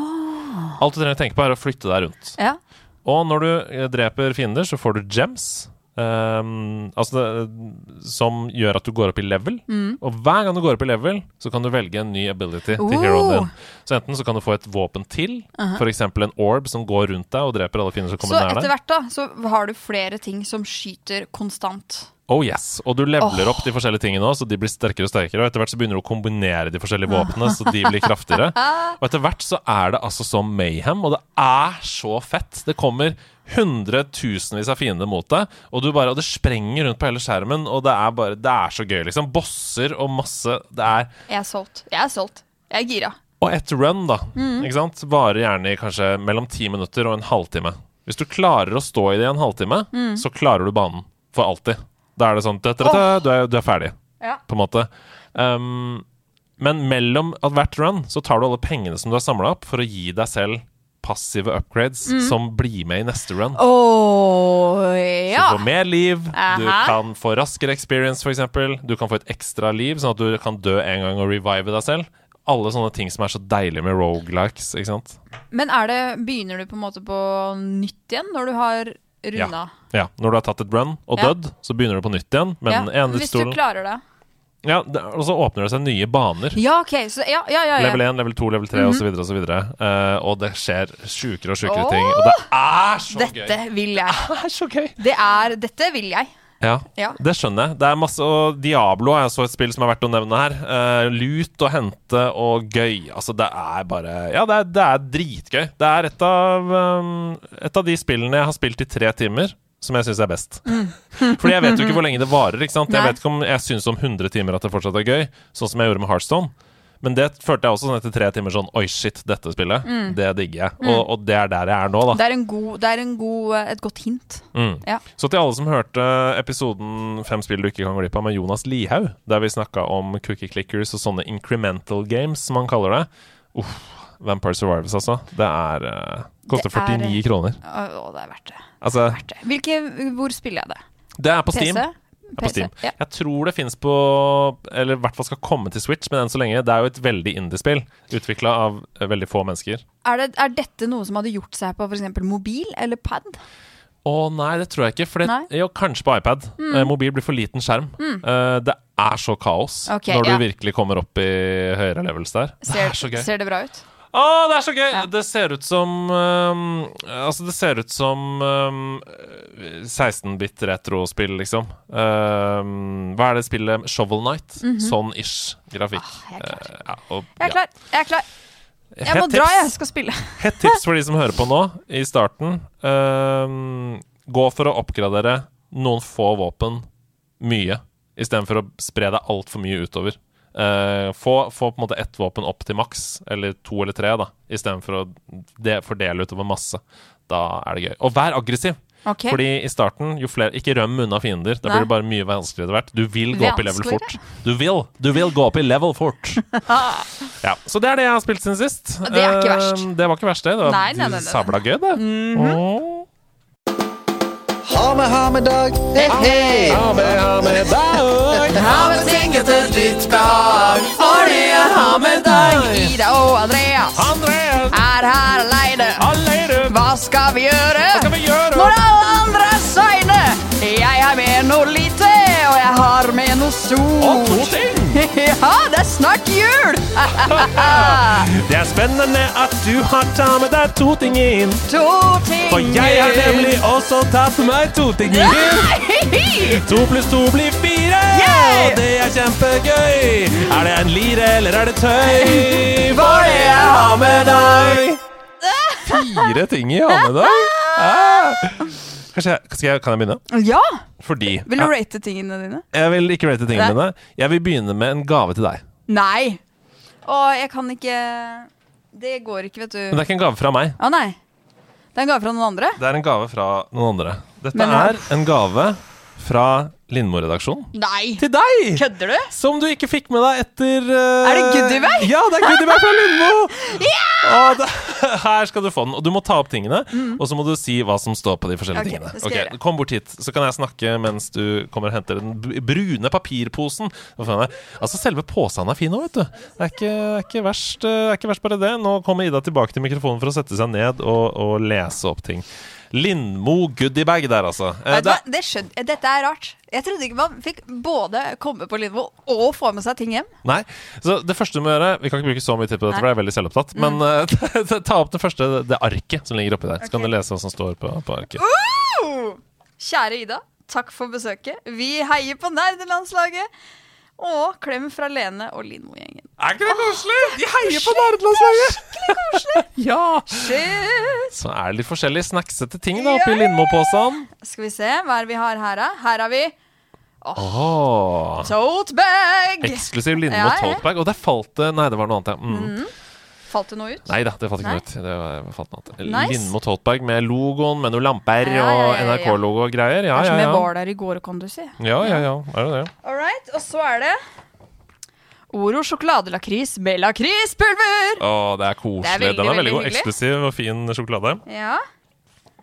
Alt du trenger å tenke på, er å flytte deg rundt. Ja. Og når du dreper fiender, så får du gems. Ehm, altså det, som gjør at du går opp i level. Mm. Og hver gang du går opp i level, så kan du velge en ny ability til Oh. heroen din. Så enten så kan du få et våpen til, for eksempel en orb som går rundt deg og dreper alle fiender som kommer nær deg. Så etter hvert da, så har du flere ting som skyter konstant. Oh yes, Og du leveler opp de forskjellige tingene også, så de blir sterkere og sterkere. Og etter hvert så begynner du å kombinere de forskjellige våpnene, så de blir kraftigere. Og etter hvert så er det altså så mayhem, og det er så fett. Det kommer hundretusenvis av fiender mot deg, og, du bare, og det sprenger rundt på hele skjermen, og det er bare Det er så gøy, liksom. Bosser og masse Det er Jeg er solgt. Jeg er solgt. Jeg er gira. Og et run, da, Mm. ikke sant, varer gjerne i kanskje mellom ti minutter og en halvtime. Hvis du klarer å stå i det i en halvtime, Mm. så klarer du banen for alltid. Da er det sånn dø, dø, dø, du, er, du er ferdig, Ja. på en måte. Um, men mellom hvert run så tar du alle pengene som du har samla opp, for å gi deg selv passive upgrades Mm. som blir med i neste run. Så ja. du får mer liv, du kan få raskere experience, f.eks. Du kan få et ekstra liv, sånn at du kan dø en gang og revive deg selv. Alle sånne ting som er så deilige med rogelikes, ikke sant. Men er det, begynner du på en måte på nytt igjen når du har runda? Ja, Når du har tatt et run og Ja. dødd, så begynner du på nytt igjen. Men Ja, Hvis du klarer det. Ja, Og så åpner det seg nye baner. Ja, ok. Så, ja, ja, ja. Level 1, level 2, level 3 og osv. så Uh, og det skjer sjukere og sjukere oh! ting. Og det er så Dette gøy! vil jeg. Det er så gøy! Det er Dette vil jeg. Ja, Ja. det skjønner jeg. Det er masse, og Diablo er så et spill som er verdt å nevne her. Uh, lut å hente og gøy. Altså, det er bare Ja, det er, det er dritgøy. Det er et av, um, et av de spillene jeg har spilt i tre timer. Som jeg syns er best. Fordi jeg vet jo ikke hvor lenge det varer. ikke sant? Jeg Mm. Vet ikke om jeg syns om 100 timer at det fortsatt er gøy, sånn som jeg gjorde med Heartstone. Men det følte jeg også sånn etter tre timer sånn Oi, shit, dette spillet. Det digger jeg. Og, og det er der jeg er nå, da. Det er, en god, det er en god, et godt hint. Mm. Ja. Så til alle som hørte episoden Fem spill du ikke kan glippe av med Jonas Lihaug, der vi snakka om cookie clickers og sånne incremental games, som han kaller det. Uff, Vampire Survivors, altså. Det er uh, Koster er- 49 kroner. Å, det er verdt det. Altså, Hvilke, hvor spiller jeg det? det er på PC? Steam. På Steam. Ja. Jeg tror det fins på Eller i hvert fall skal komme til Switch, men enn så lenge. Det er jo et veldig indie-spill. Utvikla av eh, veldig få mennesker. Er, det, er dette noe som hadde gjort seg på f.eks. mobil eller pad? Å nei, det tror jeg ikke. For det, jo, kanskje på iPad. Eh, mobil blir for liten skjerm. Eh, det er så kaos okay, når du ja. virkelig kommer opp i høyere levels der. Det er så gøy. ser det bra ut? Å, det er så gøy! Ja. Det ser ut som um, Altså, det ser ut som um, 16-bit retrospill, liksom. Um, hva er det spillet Shovel Night? Sånn ish grafikk. Ah, jeg er klar. Eh, ja, og, Jeg er klar. Jeg er klar. Jeg må dra, jeg skal spille. Hett tips for de som hører på nå, i starten. Gå for å oppgradere noen få våpen mye, istedenfor å spre deg altfor mye utover. Eh, få, få på en måte ett våpen opp til maks, eller to eller tre, da, istedenfor å de, fordele utover masse. Da er det gøy. Og vær aggressiv! Okay. Fordi i starten, jo flere Ikke røm unna fiender. Da Nei. blir det bare mye vanskeligere etter hvert. Du vil gå opp i level fort. Du vil! Du vil gå opp i level fort! ja, Så det er det jeg har spilt siden sist. Det er ikke verst. Uh, Det var ikke verst, det. Det var Nei, nei, nei, nei. sabla gøy, det. Åh. Ha med, ha med dag. Hei, hei. Ha med, ha med dag. ha med ting etter ditt behag, fordi jeg har med dag. Ida og Andreas Andreas, er her aleine. Hva skal vi gjøre? Hva skal vi gjøre? Når alle andre er seine. Jeg har med noe lite, og jeg har med noe Og to ting. ja, det er snart jul! Det er spennende at du har tatt med deg to ting inn. to ting. For jeg har nemlig også tatt med meg to ting inn. To pluss to blir fire. Og det er kjempegøy! Er det en lire, eller er det tøy? Er det jeg har med deg? Fire ting jeg har med deg? Ah. Kanskje jeg, skal jeg, kan jeg begynne? Ja! Fordi Vil du jeg, rate tingene dine? jeg vil ikke rate tingene Nei. mine. Jeg vil begynne med en gave til deg. Nei. Å, jeg kan ikke Det går ikke, vet du. Men det er ikke en gave fra meg. Å nei. Det er en gave fra noen andre? Det er en gave fra noen andre. Dette Men- er en gave fra Lindmo-redaksjonen. Nei! Til deg! Kødder du? Som du ikke fikk med deg etter uh... Er det goodiebag? Ja, det er goodiebag fra Lindmo! Og det, her skal du få den. Og du må ta opp tingene, og så må du si hva som står på de forskjellige okay, tingene. gjøre. Kom bort hit, så kan jeg snakke mens du kommer og henter den brune papirposen. Altså, selve posen er fin òg, vet du. Det er ikke, er ikke verst, eh, det er ikke verst bare det. Nå kommer Ida tilbake til mikrofonen for å sette seg ned og, og lese opp ting. Lindmo goodiebag der, altså. Eh, det. Det skjønner, dette er rart. Jeg trodde ikke man fikk både komme på Lindmo og få med seg ting hjem. Nei, så det første du må gjøre Vi kan ikke bruke så mye tid på dette, Nei. for jeg er veldig selvopptatt. Men uh, ta opp det første, det arket som ligger oppi der. Så kan du lese hva som står på, på arket. Kjære Ida, takk for besøket. Vi heier på nerdelandslaget. Og klem fra Lene og Lindmo-gjengen. Er ikke det koselig? De heier på nerdelandslaget! ja! Shit! Så er det litt forskjellige snacksete ting da oppi Ja. Lindmo-posen. Skal vi se, hva er det vi har her, da? Her har vi Åh tote bag! Eksklusiv Lindmo Ja, ja. tote bag. Og der falt det Nei, det var noe annet, ja. Mm. Falt det noe ut? Nei da, det falt ikke noe ut. Det var, falt noe. Nice. Lindmo Toltberg med logoen, med noen lamper Ja, ja, ja, og ja, ja. NRK-logo og greier. Ja, ja, ja, som vi var der i går, kan du si. Ja, ja, ja. Er det det? All right, og så er det Oro sjokoladelakris med lakrispulver! Å, det er koselig. Det er veldig, Den er veldig god. hyggelig. Eksklusiv og fin sjokolade. Ja.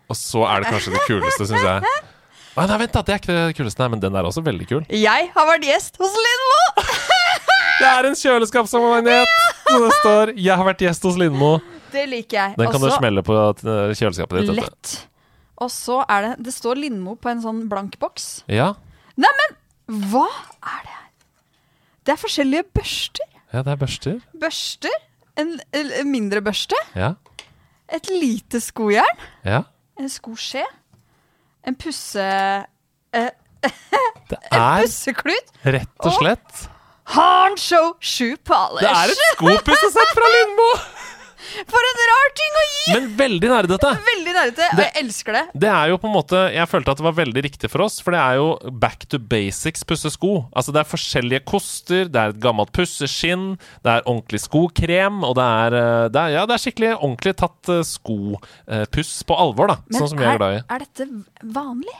Og så er det kanskje det kuleste, syns jeg. Nei, nei, vent da, Det er ikke det kuleste, nei, men den er også veldig kul. Jeg har vært gjest hos Lindmo! Det er en kjøleskapsmagnet! Så det står 'Jeg har vært gjest hos Lindmo'. Det liker jeg. Den kan du smelle på eh, kjøleskapet ditt. Lett. Og så er det Det står Lindmo på en sånn blank boks. Ja. Neimen, hva er det her? Det er forskjellige børster. ja, det er børster. Børster. En, en en mindre børste. Ja. Et lite skojern. ja. En skoskje. En pusse... Eh, Det er pusseklut. rett og slett Harnshow shoe polish. Det er et skopussesett fra Lindmo! For en rar ting å gi! Men veldig nerdete. Veldig nerdete, og jeg elsker det. Det er jo på en måte Jeg følte at det var veldig riktig for oss, for det er jo back to basics pusse sko. Altså det er forskjellige koster, det er et gammelt pusseskinn, det er ordentlig skokrem, og det er, eh, det er Ja, det er skikkelig ordentlig tatt eh, skopuss på alvor, da. sånn som vi er glad i. er dette vanlig?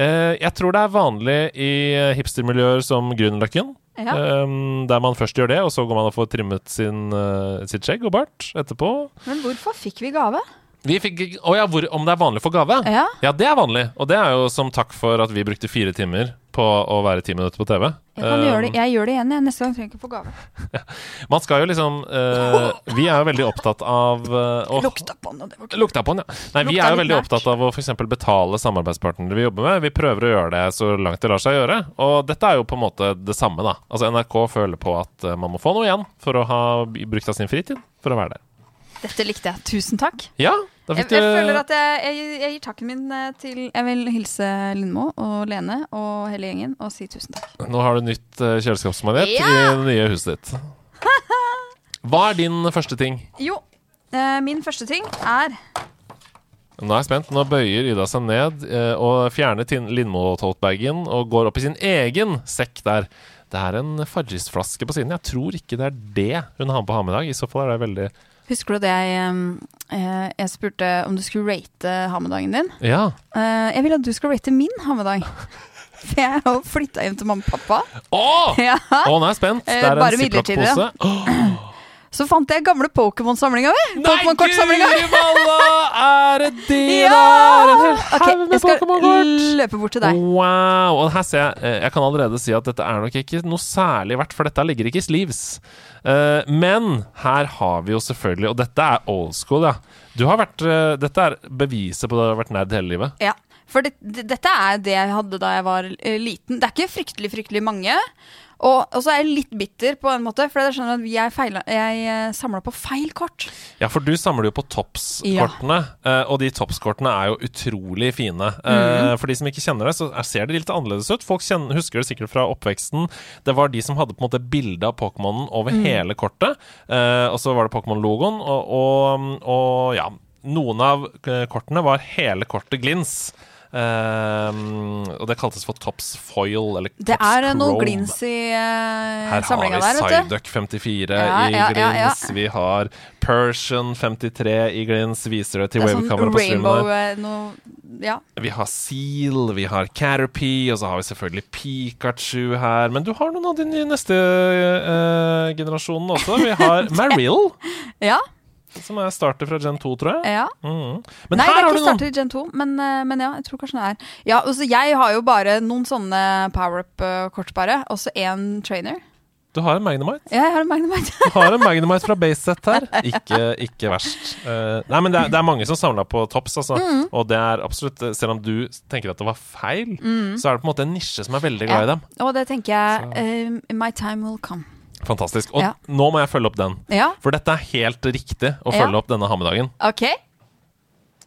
Eh, jeg tror det er vanlig i eh, hipstermiljøer som Grünerløkken. Ja. Um, der man først gjør det, og så går man og får trimmet sin, uh, sitt skjegg og bart etterpå. Men hvorfor fikk vi gave? Vi fikk Å ja, hvor, om det er vanlig for gave? Ja. Ja, det er vanlig. Og det er jo som takk for at vi brukte fire timer på å være ti minutter på TV. Jeg, kan Um, gjøre det. jeg gjør det igjen jeg. neste gang. trenger jeg ikke få gave. Man skal jo liksom uh, Vi er jo veldig opptatt av uh, Lukta på den, og det var ikke Lukta på den, ja. Nei, vi er jo veldig nært. opptatt av å eksempel betale samarbeidspartnere vi jobber med. Vi prøver å gjøre det så langt det lar seg gjøre. Og dette er jo på en måte det samme, da. Altså NRK føler på at eh, man må få noe igjen for å ha brukt av sin fritid for å være der. Dette likte jeg. Tusen takk. Ja, da Jeg, fikk jeg du føler at jeg, jeg, jeg gir takken min eh, til Jeg vil hilse Lindmo og Lene og hele gjengen og si tusen takk. Nå har du nytt kjøleskapsmagnet kjøleskapsmanet Ja! i det nye huset ditt. Hva er din første ting? Jo, eh, min første ting er Nå er jeg spent. Nå bøyer Ida seg ned eh, og fjerner Lindmo-totebagen og går opp i sin egen sekk der. Det er en Farris-flaske på siden. Jeg tror ikke det er det hun har på ha med i dag. I så fall er det veldig Husker du at jeg, eh, jeg spurte om du skulle rate ha-med-dagen din? Ja. Eh, jeg vil at du skal rate min ha-med-dag. For jeg har flytta hjem til mamma og pappa. Å! Ja. Å, nå er jeg spent. Eh, Det er en ziplock-pose. Så fant jeg gamle Pokémon-samlinga mi. Nei, guri malla! Er det det Ja! der? En hel haug med jeg skal Pokémon-kort! løpe bort til deg. Wow! Og her ser jeg eh, Jeg kan allerede si at dette er nok ikke noe særlig verdt, for dette ligger ikke i sleeves. Eh, men her har vi jo selvfølgelig Og dette er old school, ja. Du har vært eh, Dette er beviset på at du har vært nerd hele livet. Ja, for det, det, dette er det jeg hadde da jeg var liten. Det er ikke fryktelig, fryktelig mange. Og, og så er jeg litt bitter på en måte, for jeg skjønner at jeg, feila- jeg samla på feil kort. Ja, for du samler jo på Tops-kortene, eh, og de toppskortene er jo utrolig fine. Eh, For de som ikke kjenner det, så er- ser det litt annerledes ut. Folk kjenner, husker det sikkert fra oppveksten. Det var de som hadde på en måte bilde av Pokémonen over mm. hele kortet, eh, og så var det Pokémon-logoen, og, og, og ja Noen av eh, kortene var hele kortet glins. Eh, og det kaltes for Tops foil, eller Det er eh, noe glins i uh, Her har samlinga vi der, vet du. Psyduck 54 Ja, i ja, ja, ja. glins. Vi har Persian 53 i glins. Viser det til er sånn på streamen der. eh, Ja. Vi har Seal, vi har Caterpie, og så har vi selvfølgelig Pikachu her. Men du har noen av de nye neste generasjonene generasjonen også. Vi har Marill, ja. Som er starter fra Gen 2, tror jeg. ja. Mm. Men Nei, det her er har ikke du noen. starter i Gen 2, men, eh, men ja, jeg tror kanskje det er. Ja, altså, jeg har jo bare noen sånne power-up-kort, bare. Også én trainer. Du har en Magnemite. Ja, jeg har en Magnemite. Du har en Magnemite fra Baseset her. Ikke, ikke verst. Uh, nei, men det er, det er mange som samla på Tops, altså. Mm. Og det er absolutt Selv om du tenker at det var feil, så er det på en måte en nisje som er veldig glad i dem. Og det tenker jeg uh, My time will come. Fantastisk. Og Ja. nå må jeg følge opp den. Ja, For dette er helt riktig å Ja. følge opp denne hammedagen. Okay.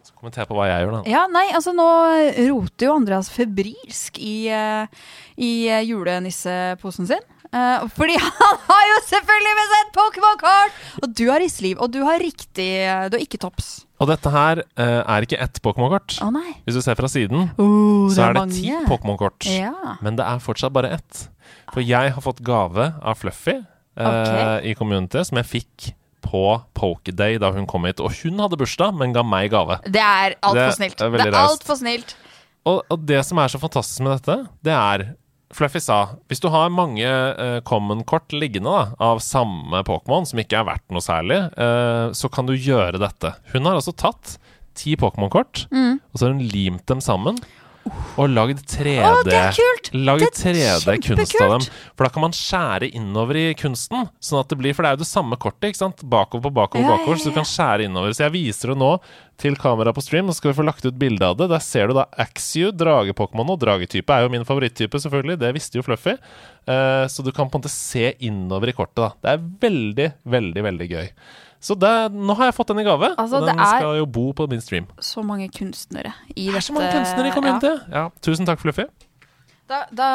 Så kommenter jeg på hva jeg gjør, da. Ja, nei, altså nå roter jo Andreas febrilsk i, eh, i eh, julenisseposen sin. Eh, fordi han har jo selvfølgelig med seg et Pokémon-kart! Og du har Isliv, og du har riktig Du har ikke Tops. Og dette her uh, er ikke ett Pokémon-kort. Oh. Hvis du ser fra siden, Oh, så er det ti Pokémon-kort. Ja. Men det er fortsatt bare ett. For jeg har fått gave av Fluffy eh, Ok. i Community, som jeg fikk på Pokéday da hun kom hit. Og hun hadde bursdag, men ga meg gave. Det er altfor er snilt. Det er alt altfor snilt. Og, og det som er så fantastisk med dette, det er Fluffy sa hvis du har mange uh, common-kort liggende da, av samme Pokémon, som ikke er verdt noe særlig, uh, så kan du gjøre dette. Hun har altså tatt ti Pokémon-kort, Mm. og så har hun limt dem sammen. Og lagd 3D Å, det er kult! Lagd er 3D-kunst av dem. For da kan man skjære innover i kunsten. Sånn at det blir For det er jo det samme kortet, ikke sant? Bakover på bakover, Ja, bakover. Så du kan skjære innover. Så jeg viser det nå til kamera på stream. Nå skal vi få lagt ut bilde av det. Der ser du da Axew, drage-Pokémon. Og dragetype er jo min favoritttype, selvfølgelig. Det visste jo Fluffy. Uh, så du kan på en måte se innover i kortet, da. Det er veldig, veldig, veldig gøy. Så det, nå har jeg fått den i gave. Altså, og den skal jo bo på min stream. Så mange kunstnere i Det er så mange kunstnere i community. Ja. Tusen takk, Fluffy. Da, da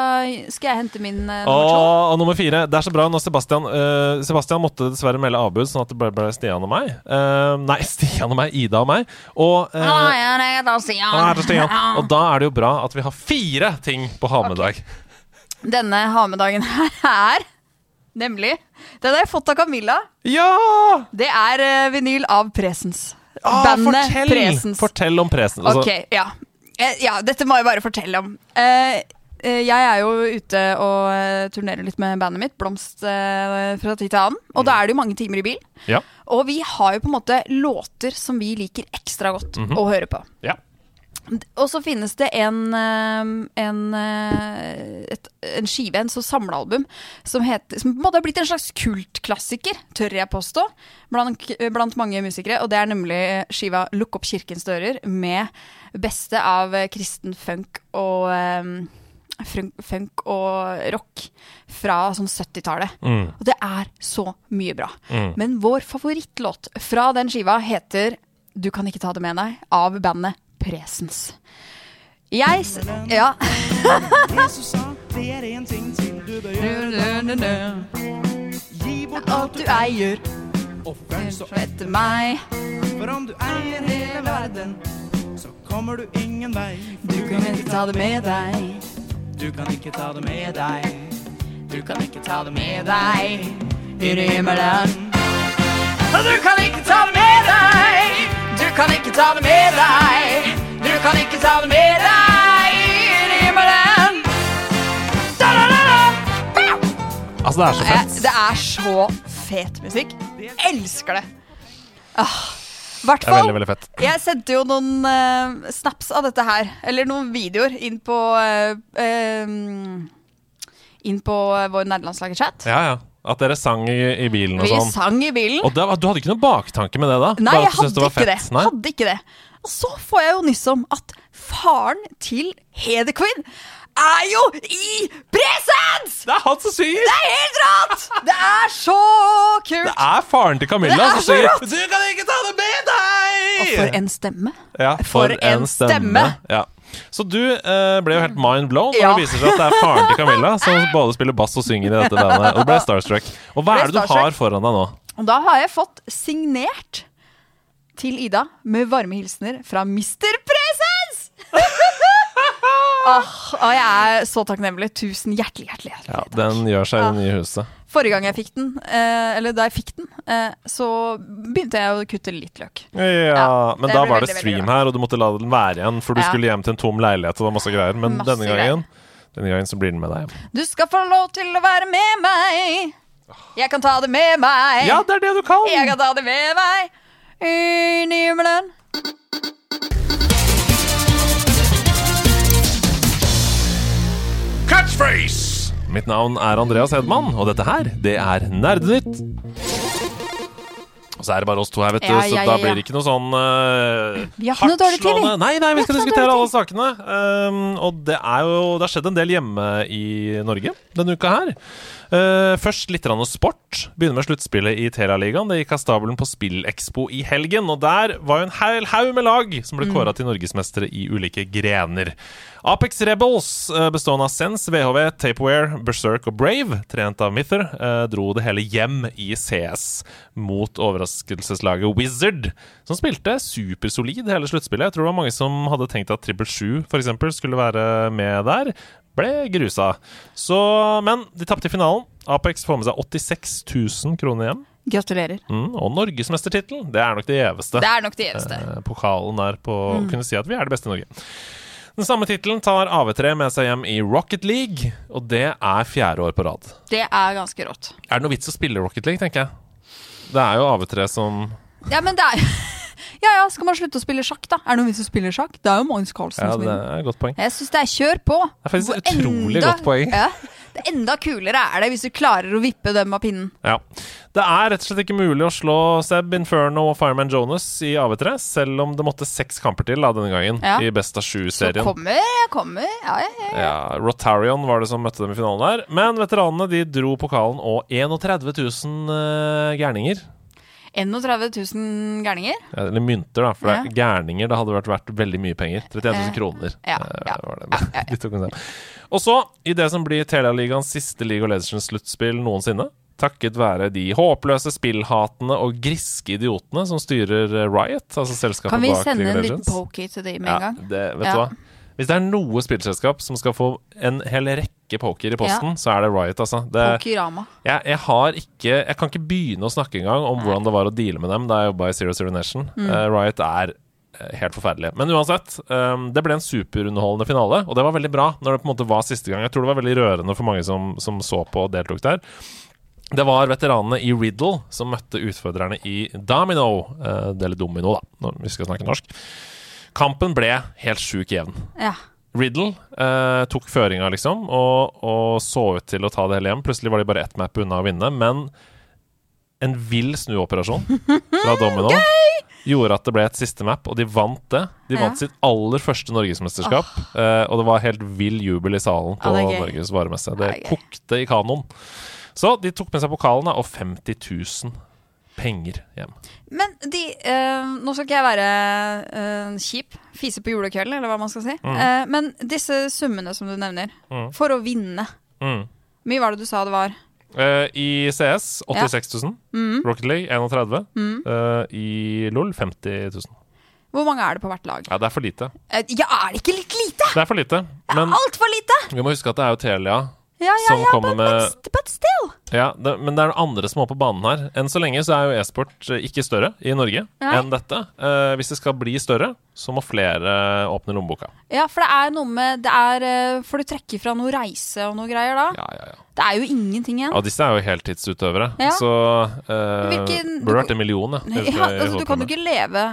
skal jeg hente min uh, nummer to. Og, og nummer fire. Det er så bra når Sebastian uh, Sebastian måtte dessverre melde avbud, sånn at det ble, ble Stian og meg. Uh, nei, Stian og meg. Ida og meg. Og, uh, Ah, ja, nei, da Stian. og da er det jo bra at vi har fire ting på ha med-dag. Denne ha-med-dagen her er nemlig Den har jeg fått av Camilla. Ja! Det er uh, vinyl av Presens. Ah, Bandet fortell! Presens. Fortell om Presens. Altså, Ok, ja. Eh, ja. Dette må jeg bare fortelle om. Eh, jeg er jo ute og turnerer litt med bandet mitt, Blomst, fra tid til annen. Og da er det jo mange timer i bil. Ja. Og vi har jo på en måte låter som vi liker ekstra godt Mhm. å høre på. ja. Og så finnes det en, en, eh, et, en skive, en så samlealbum, som, heter, som på en måte har blitt en slags kultklassiker, tør jeg påstå, blant, blant mange musikere. Og det er nemlig skiva 'Lukk opp kirkens dører', med beste av kristen funk og funk, funk og rock fra sånn 70-tallet. Mm. Og det er så mye bra. Mm. Men vår favorittlåt fra den skiva heter 'Du kan ikke ta det med deg' av bandet Presens. Jeg. Ja. Jesus sa det er en ting til du bør gjøre. Gi bort Alt du eier, og følg så etter meg. For om du eier hele verden, så kommer du ingen vei. Du kan ikke ta det med deg. Du kan ikke ta det med deg. Du kan ikke ta det med deg inn i himmelen. Du kan ikke ta det med deg. Kan ikke ta det med deg. Du kan ikke ta det med deg inn i himmelen. Da, da, da. Altså, det er så fett. det er så fet musikk. Elsker det. Ah, hvert er fall. veldig, veldig fett. Jeg sendte jo noen uh, snaps av dette her, eller noen videoer, inn på uh, eh, Inn på vår nederlandslagerchat. Ja, ja. At dere sang i, i bilen og Vi sånn. sang i bilen. Og det, du hadde ikke noen baktanke med det da? Nei, jeg hadde var ikke det. Nei? Hadde ikke det. Og så får jeg jo nyss om at faren til Heder Queen er jo i presens! Det er han som synger! Det er helt rått! Det er så kult! Det er faren til Camilla Det som rått! 'Du kan ikke ta det med deg!' Og for en stemme. Ja, For en stemme. Ja. Så du eh, ble jo helt mind blown når Ja. det viser seg at det er faren til Camilla som både spiller bass og synger i dette bandet. Og du ble starstruck. Og hva er det du har foran deg nå? Og da har jeg fått signert til Ida med varme hilsener fra Mr. Presence! Åh, oh, jeg er så takknemlig. Tusen hjertelig, hjertelig, hjertelig Ja, takk. Den gjør seg i det nye huset. Forrige gang jeg fikk den, eh, eller da jeg fikk den, eh, så begynte jeg å kutte litt løk. Ja, Ja, Men da var det stream her, og du måtte la den være igjen, for du Ja. skulle hjem til en tom leilighet og det var masse greier. Men Masse denne gangen Denne gangen så blir den med deg hjem. Du skal få lov til å være med meg. Jeg kan ta det med meg. Ja, det er det du kan! Jeg kan ta det med meg inn i himmelen. Catchphrase! Mitt navn er Andreas Hedman, og dette her, det er Nerdenytt. Og så er det bare oss to her, vet du, Ja, så ja, da blir det ikke noe sånn uh, Vi har ikke noe dårlig tid, vi. Nei, nei, vi skal diskutere alle sakene. Um, og det er jo Det har skjedd en del hjemme i Norge denne uka her. Uh, først litt grann sport. Begynner med sluttspillet i Telialigaen. Det gikk av stabelen på Spillekspo i helgen. Og der var jo en hel haug med lag som ble kåra til norgesmestere i ulike grener. Apex Rebels, eh, bestående av Sense, VHV, Tapeware, Berserk og Brave, trent av Mither, eh, dro det hele hjem i CS mot overraskelseslaget Wizard, som spilte supersolid hele sluttspillet. Jeg tror det var mange som hadde tenkt at Triple 7 f.eks. skulle være med der. Ble grusa. Så, men de tapte i finalen. Apex får med seg 86 000 kroner hjem. Gratulerer. Mm, og norgesmestertittelen. Det er nok det gjeveste. Det er nok det gjeveste. Eh, pokalen er på å kunne si at vi er det beste i Norge. Den samme tittelen tar AV3 med seg hjem i Rocket League, og det er fjerde år på rad. Det er ganske rått. Er det noe vits å spille Rocket League, tenker jeg? Det er jo AV3 som Ja, men det er Ja ja, skal man slutte å spille sjakk, da? Er det noen vits å spille sjakk? Det er jo Magnus Carlsen Ja, som det er et godt poeng. Jeg syns det er kjør på. Det er faktisk et utrolig godt poeng. Ja, det enda kulere er det hvis du klarer å vippe dem av pinnen. Ja. Det er rett og slett ikke mulig å slå Seb, Inferno og Fireman Jonas i AV3, selv om det måtte seks kamper til da, denne gangen Ja. i Best av Så sju-serien. kommer, kommer Ja, ja, ja. Ja, Rotarion var det som møtte dem i finalen der. Men veteranene de dro pokalen og 31 000 uh, gærninger. 31 000 gærninger. Ja, Eller mynter, da. For det er gærninger det hadde vært verdt veldig mye penger. 31 000 Eh, kroner. ja, eh, ja, ja, ja, ja. Og så, i det som blir Telialigaens siste League of Legends-sluttspill noensinne, takket være de håpløse spillhatene og griske idiotene som styrer eh, Riot, altså selskapet Kan vi bak sende League of en liten Legends. pokey til dem med Ja, en gang? det, vet Ja. du hva? Hvis det er noe spillselskap som skal få en hel rekke poker i posten, så er det Riot, altså. Det, Pokerama. jeg, jeg har ikke Jeg kan ikke begynne å snakke engang om hvordan det var å deale med dem da jeg jobba i Zero Zero Nation. Mm. Uh, Riot er eh, helt forferdelig. Men uansett, um, det ble en superunderholdende finale, og det var veldig bra når det på en måte var siste gang. Jeg tror det var veldig rørende for mange som, som så på og deltok der. Det var veteranene i Riddle som møtte utfordrerne i Domino, eh, eller Domino, da, når vi skal snakke norsk. Kampen ble helt sjukt jevn. Ja. Riddle eh, tok føringa, liksom, og, og så ut til å ta det hele hjem. Plutselig var de bare ett map unna å vinne, men en vill snuoperasjon fra Domino gjorde at det ble et siste map, og de vant det. De Ja. vant sitt aller første norgesmesterskap, eh, og det var helt vill jubel i salen på Ja, gøy. Norges varemesse. Det kokte i kanoen. Så de tok med seg pokalen og 50 000 penger hjem. Men de eh, Nå skal ikke jeg være eh, kjip, fise på julekvelden, eller hva man skal si. Eh, men disse summene som du nevner, Mm. for å vinne Mm. Mye var det du sa det var? Uh, I CS 86 000. Mm. Rocket League 31 Mm. Uh, I LOL 50 000. Hvor mange er det på hvert lag? Ja, det er for lite. Ja, er det ikke litt lite? Det er for lite. Det Men altfor lite! vi må huske at det er jo Telia. Ja, ja, Som ja, kommer but, med- but, but still. Ja, det, Men det er noen andre som er på banen her. Enn så lenge så er jo e-sport eh, ikke større i Norge Nei. enn dette. Eh, hvis det skal bli større, så må flere åpne lommeboka. Ja, for det er noe med Det er eh, Får du trekke fra noe reise og noe greier da? Ja, ja, ja. Det er jo ingenting igjen. Ja, disse er jo heltidsutøvere, Ja. så uh, Hvilken- burde vært en million, ja. Ja, altså, du kan jo ikke leve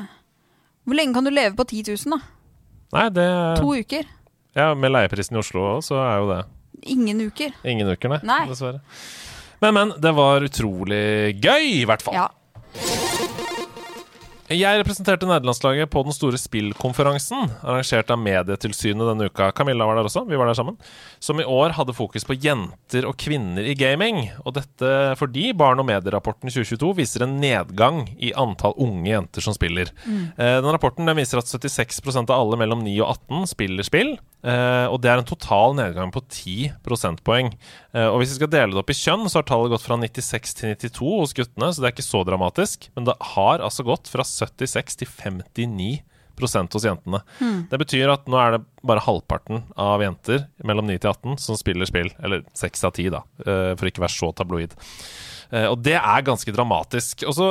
Hvor lenge kan du leve på 10 000, da? Nei, det To uker? Ja, med leieprisen i Oslo så er jo det Ingen uker. ingen uker, nei. Nei. Dessverre. Men, men. Det var utrolig gøy, i hvert fall. Ja. Jeg representerte nederlandslaget på den store spillkonferansen, arrangert av Medietilsynet denne uka. Camilla var der også, vi var der sammen. Som i år hadde fokus på jenter og kvinner i gaming. Og dette fordi Barn og medierapporten 2022 viser en nedgang i antall unge jenter som spiller. Mm. den rapporten den viser at 76% av alle mellom 9 og 18 spiller spill. Eh, og det er en total nedgang på 10 prosentpoeng. Eh, og hvis vi skal dele det opp i kjønn, så har tallet gått fra 96 til 92 hos guttene, så det er ikke så dramatisk. Men det har altså gått fra 76 til 59% hos jentene. Det betyr at nå er det bare halvparten av jenter mellom 9 til 18 som spiller spill. Eller 6 av 10, da, eh, for ikke å være så tabloid. Eh, Og det er ganske dramatisk. Og så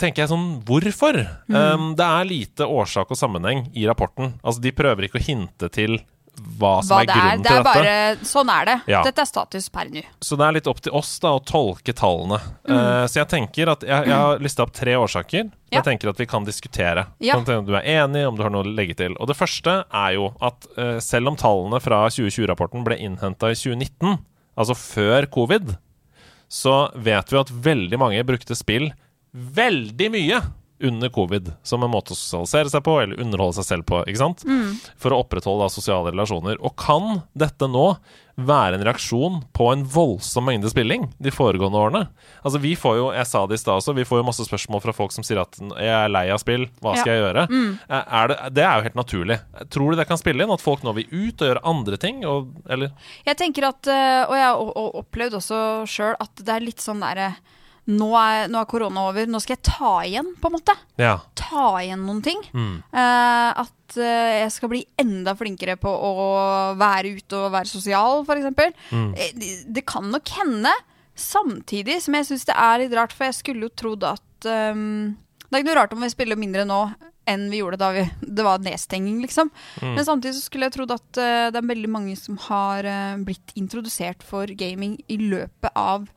tenker jeg sånn Hvorfor? Um, det er lite årsak og sammenheng i rapporten. Altså, de prøver ikke å hinte til hva som Hva er er. grunnen Det til er dette. bare Sånn er det. Ja. Dette er status per nå. Så det er litt opp til oss da å tolke tallene. Eh, så jeg tenker at jeg, jeg har lista opp tre årsaker. Ja. Jeg tenker at vi kan diskutere. Ja. Sånn om du er enig, om du har noe å legge til. Og det første er jo at uh, selv om tallene fra 2020-rapporten ble innhenta i 2019, altså før covid, så vet vi at veldig mange brukte spill veldig mye under covid som en måte å sosialisere seg på, eller underholde seg selv på, ikke sant? For å opprettholde da, sosiale relasjoner. Og kan dette nå være en reaksjon på en voldsom mengde spilling de foregående årene? Altså vi får jo, jeg sa det i stad også, vi får jo masse spørsmål fra folk som sier at jeg er lei av spill, hva skal jeg gjøre? Mm. Er det, det er jo helt naturlig. Tror du det kan spille inn? At folk nå vil ut og gjøre andre ting? Og, eller? Jeg tenker at, eh, og jeg har opplevd også sjøl, at det er litt sånn derre nå, er- nå er korona over, nå skal jeg ta igjen, på en måte. Ja. Ta igjen noen ting. Mm. Uh, at uh, jeg skal bli enda flinkere på å være ute og være sosial, f.eks. Mm. Eh, det, det kan nok hende. Samtidig som jeg syns det er litt rart, for jeg skulle jo trodd at um, Det er ikke noe rart om vi spiller mindre nå enn vi gjorde da vi, det var nedstenging, liksom. Mm. Men samtidig så skulle jeg trodd at uh, det er veldig mange som har uh, blitt introdusert for gaming i løpet av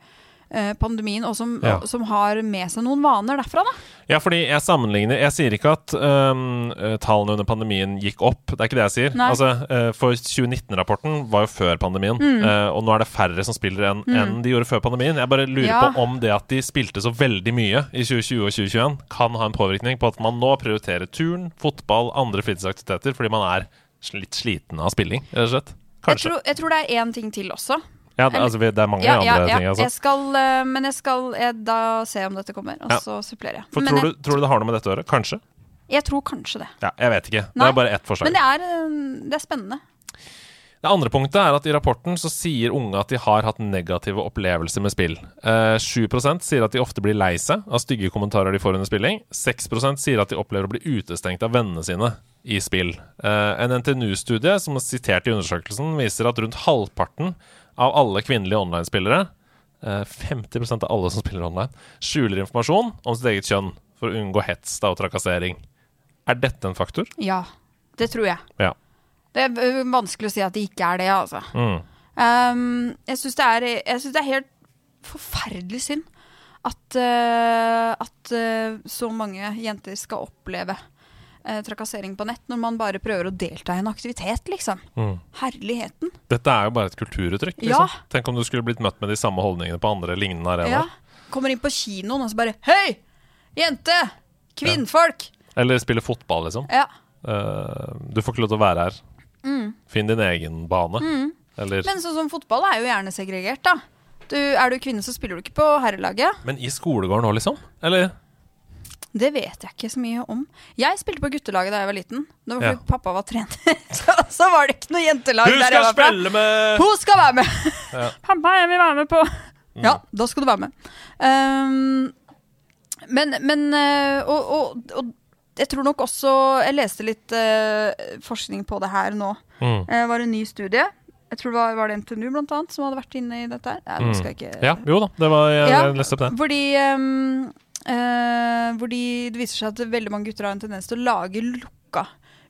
pandemien, og som, Ja. som har med seg noen vaner derfra, da. Ja, fordi jeg sammenligner Jeg sier ikke at eh, tallene under pandemien gikk opp. Det er ikke det jeg sier. Altså, uh, For 2019-rapporten var jo før pandemien, Mm. uh, og nå er det færre som spiller enn enn de gjorde før pandemien. Jeg bare lurer Ja. på om det at de spilte så veldig mye i 2020 og 2021, kan ha en påvirkning på at man nå prioriterer turn, fotball, andre fritidsaktiviteter, fordi man er litt sliten av spilling, rett og slett. Jeg tror, jeg tror det er én ting til også. Ja, det, altså, det er mange andre ting, altså. Jeg skal, eh, men jeg skal jeg, da se om dette kommer, og Ja. så supplerer jeg. For men tror jeg, du, tror du det har noe med dette å gjøre? Kanskje? jeg tror kanskje det. Ja, jeg vet ikke. Det er bare ett forslag. Men det er, eh, det er spennende. Det andre punktet er at i rapporten så sier unge at de har hatt negative opplevelser med spill. Eh, 7 sier at de ofte blir lei seg av stygge kommentarer de får under spilling. 6% sier at de opplever å bli utestengt av vennene sine i spill. Eh, en NTNU-studie som er sitert i undersøkelsen, viser at rundt halvparten av alle kvinnelige online-spillere, eh, 50% av alle som spiller online, skjuler informasjon om sitt eget kjønn for å unngå hets da, og trakassering. Er dette en faktor? Ja, det tror jeg. Ja. Det er eh, vanskelig å si at det ikke er det, altså. Mm. Um, jeg syns det, det er helt forferdelig synd at, uh, at uh, så mange jenter skal oppleve eh, trakassering på nett når man bare prøver å delta i en aktivitet, liksom. Mm. Herligheten. Dette er jo bare et kulturuttrykk. Ja. Liksom. Tenk om du skulle blitt møtt med de samme holdningene på andre lignende arenaer. Ja. Kommer inn på kinoen og så bare Hei! Jente! Kvinnfolk! Eller spille fotball, liksom. Ja. Uh, du får ikke lov til å være her. Finn din egen bane. Eller Men sånn som fotball er jo gjerne segregert, da. Du, er du kvinne, så spiller du ikke på herrelaget. Men i skolegården òg, liksom? Eller? Det vet jeg ikke så mye om. Jeg spilte på guttelaget da jeg var liten. Det var fordi Ja. pappa var trener. så, så var det ikke noe jentelag der jeg var fra. med Hun skal være med! Ja. Pappa, jeg vil være med på Ja, da skal du være med. Um, men men uh, og, og, og jeg tror nok også Jeg leste litt uh, forskning på det her nå. Mm. Det var en ny studie. Jeg tror det var, var det NTNU blant annet som hadde vært inne i dette her. Nei, mm. ikke Ja, jo da. Det var, jeg, Ja. jeg leste opp det. Fordi, ehm, hvor de, det viser seg at veldig mange gutter har en tendens til å lage lukka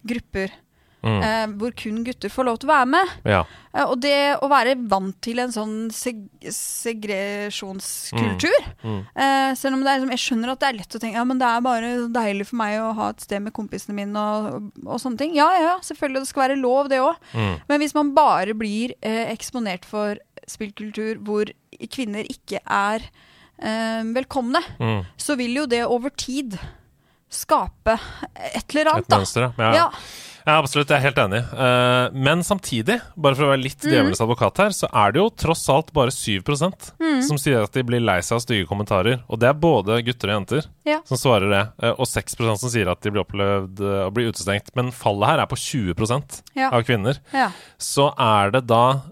grupper. Mm. Uh, hvor kun gutter får lov til å være med. Ja. Uh, og det å være vant til en sånn seg segresjonskultur Mm. eh, Selv om det er, liksom- jeg skjønner at det er lett å tenke Ja, men det er bare deilig for meg å ha et sted med kompisene mine og, og sånne ting. Ja, ja, selvfølgelig. Det skal være lov, det òg. Mm. Men hvis man bare blir eksponert for spillkultur hvor kvinner ikke er velkomne, Mm. så vil jo det over tid skape et eller annet, Et mønster, ja. ja. Ja. Absolutt. Jeg er helt enig. Eh, men samtidig, bare for å være Mm. litt djevelens advokat her, så er det jo tross alt bare 7 Mm. som sier at de blir lei seg av stygge kommentarer. Og det er både gutter og jenter Ja. som svarer det. eh, og 6% som sier at de blir opplevd eh, å bli utestengt. Men fallet her er på 20 Ja. av kvinner. Ja. Så er det da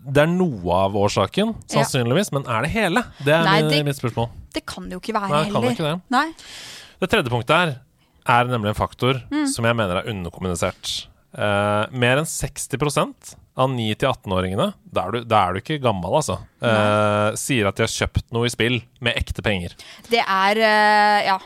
Det er noe av årsaken, Ja. men er det hele? Det er Nei, det- mitt spørsmål. Det kan det jo ikke være Nei, heller. det ikke det? Det tredje punktet her er nemlig en faktor Mm. som jeg mener er underkommunisert. Uh, mer enn 60% av 9-18-åringene, da, du- da er du ikke gammel, altså, uh, sier at de har kjøpt noe i spill med ekte penger. Det er uh, Ja.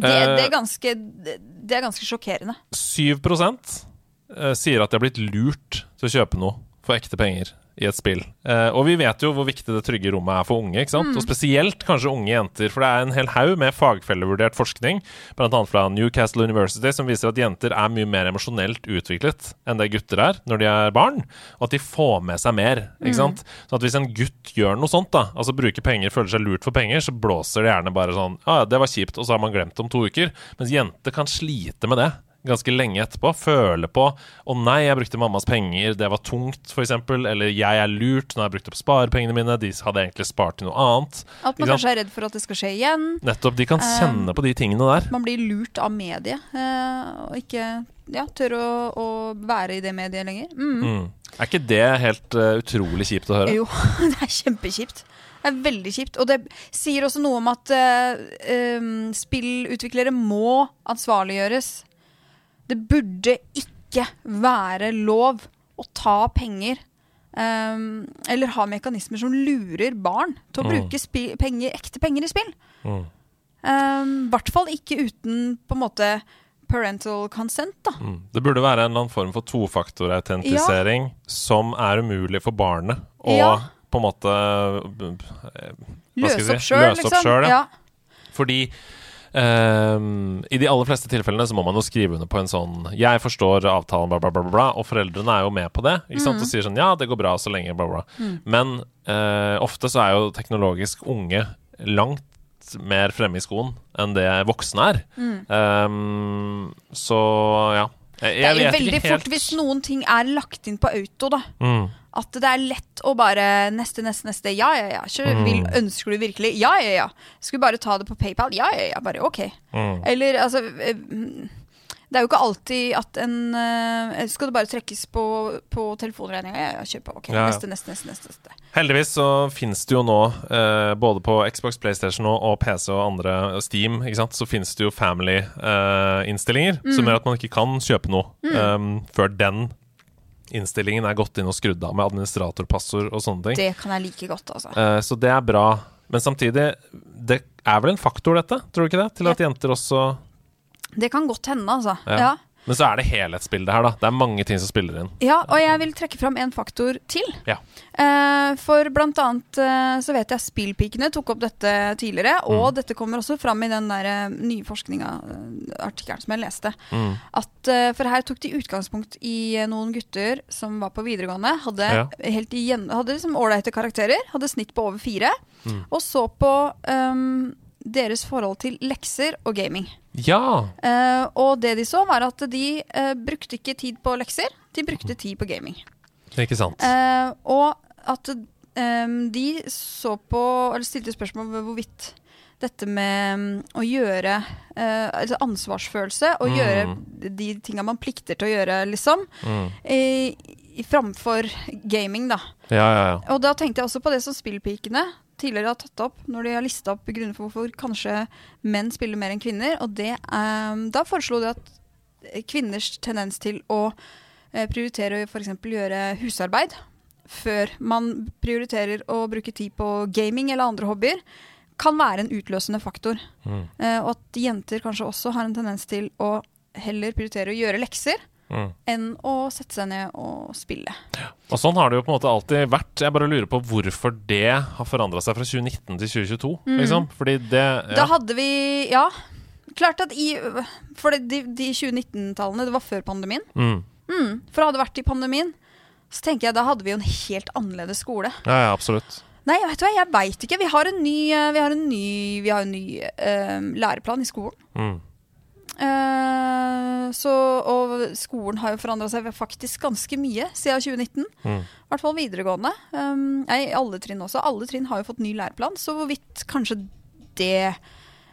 Det, det, er ganske, det, er ganske sjokkerende. 7 eh, sier at de har blitt lurt til å kjøpe noe for ekte penger i et spill. Eh, og vi vet jo hvor viktig det trygge rommet er for unge, ikke sant? og spesielt kanskje unge jenter. For det er en hel haug med fagfellevurdert forskning, bl.a. fra Newcastle University, som viser at jenter er mye mer emosjonelt utviklet enn det gutter er når de er barn, og at de får med seg mer. ikke sant? Så at hvis en gutt gjør noe sånt, da, altså bruker penger, føler seg lurt for penger, så blåser det gjerne bare sånn Ja, ja, det var kjipt, og så har man glemt det om to uker. Mens jenter kan slite med det ganske lenge etterpå. Føle på 'Å nei, jeg brukte mammas penger, det var tungt', f.eks. Eller 'jeg er lurt, nå har jeg brukt opp sparepengene mine', de hadde egentlig spart til noe annet. At man kanskje er redd for at det skal skje igjen. Nettopp. De kan kjenne på de tingene der. Man blir lurt av mediet uh, og ikke ja, tør å, å være i det mediet lenger. Mm. Mm. Er ikke det helt uh, utrolig kjipt å høre? Jo, det er kjempekjipt. Det er veldig kjipt. Og det sier også noe om at uh, um, spillutviklere må ansvarliggjøres. Det burde ikke være lov å ta penger um, eller ha mekanismer som lurer barn til å Mm. bruke penger, ekte penger i spill. Mm. um, hvert fall ikke uten på en måte parental consent, da. Mm. Det burde være en eller annen form for tofaktorautentisering som er umulig for barnet å Ja. på en måte eh, Løse opp sjøl, si? liksom. selv, ja. ja. Fordi ehm, i de aller fleste tilfellene så må man jo skrive under på en sånn 'Jeg forstår avtalen', bla, bla, bla, bla, og foreldrene er jo med på det. Ikke sant? Og sier sånn 'Ja, det går bra så lenge', bla, bla. Men uh, ofte så er jo teknologisk unge langt mer fremme i skoen enn det voksne er. Ehm, så ja. Jeg, Det er jo veldig ikke helt fort hvis noen ting er lagt inn på auto, da. mm. At det er lett å bare neste, neste, neste. Ja, ja, ja. Kjør, Mm. vil, ønsker du virkelig? Ja, ja, ja. Skulle bare ta det på PayPal? Ja, ja, ja. Bare ok. Mm. Eller altså eh, Det er jo ikke alltid at en uh, Skal det bare trekkes på, på telefonregninga? Ja, ja, kjør på. Ok, Ja, ja. neste, neste, neste, neste. Heldigvis så finnes det jo nå, uh, både på Xbox, PlayStation og, og PC og andre Steam, ikke sant, så finnes det jo family-innstillinger Mm. som gjør at man ikke kan kjøpe noe um, før den innstillingen er gått inn og skrudd av med administratorpassord og sånne ting. Det kan jeg like godt, altså. Uh, så det er bra. Men samtidig, det er vel en faktor, dette? Tror du ikke det? Til at jenter også Det kan godt hende, altså. Ja. Ja. Men så er det helhetsbildet her, da. Det er mange ting som spiller inn. Ja, og jeg vil trekke fram en faktor til. Ja. Eh, for blant annet eh, så vet jeg Spillpikene tok opp dette tidligere, og dette kommer også fram i den der eh, nye forskninga, eh, som jeg leste. Mm. At, eh, for her tok de utgangspunkt i noen gutter som var på videregående. Hadde Ja. helt igjen, hadde liksom ålreite karakterer, hadde snitt på over fire. Mm. Og så på ehm, deres forhold til lekser og gaming. Ja! Eh, og det de så, var at de eh, brukte ikke tid på lekser, de brukte tid på gaming. Ikke sant? Eh, og at ehm, de så på, eller stilte spørsmål ved hvorvidt dette med mm, å gjøre eh, altså ansvarsfølelse og Mm. gjøre de tinga man plikter til å gjøre, liksom, Mm. framfor gaming, da. Ja, ja, ja. Og da tenkte jeg også på det som spillpikene tidligere har tatt opp, når de har lista opp grunner for hvorfor kanskje menn spiller mer enn kvinner. Og det, um, da foreslo de at kvinners tendens til å uh, prioritere å f.eks. gjøre husarbeid før man prioriterer å bruke tid på gaming eller andre hobbyer, kan være en utløsende faktor. Mm. Uh, og at jenter kanskje også har en tendens til å heller prioritere å gjøre lekser Mm. enn å sette seg ned og spille. Og sånn har det jo på en måte alltid vært. Jeg bare lurer på hvorfor det har forandra seg fra 2019 til 2022. Liksom. Fordi det ja. Da hadde vi Ja. Klart at i For de, de 2019-tallene, det var før pandemien. Mm. Mm, for hadde det vært i pandemien, så tenker jeg da hadde vi jo en helt annerledes skole. ja, ja, absolutt. Nei, vet du hva, jeg veit ikke. Vi har en ny, eh, vi har en ny, vi har en ny uh, læreplan i skolen. Mm. Eh, så, og skolen har jo forandra seg faktisk ganske mye siden 2019. Mm. I hvert fall videregående. Um, nei, alle trinn også. Alle trinn har jo fått ny læreplan, så hvorvidt kanskje det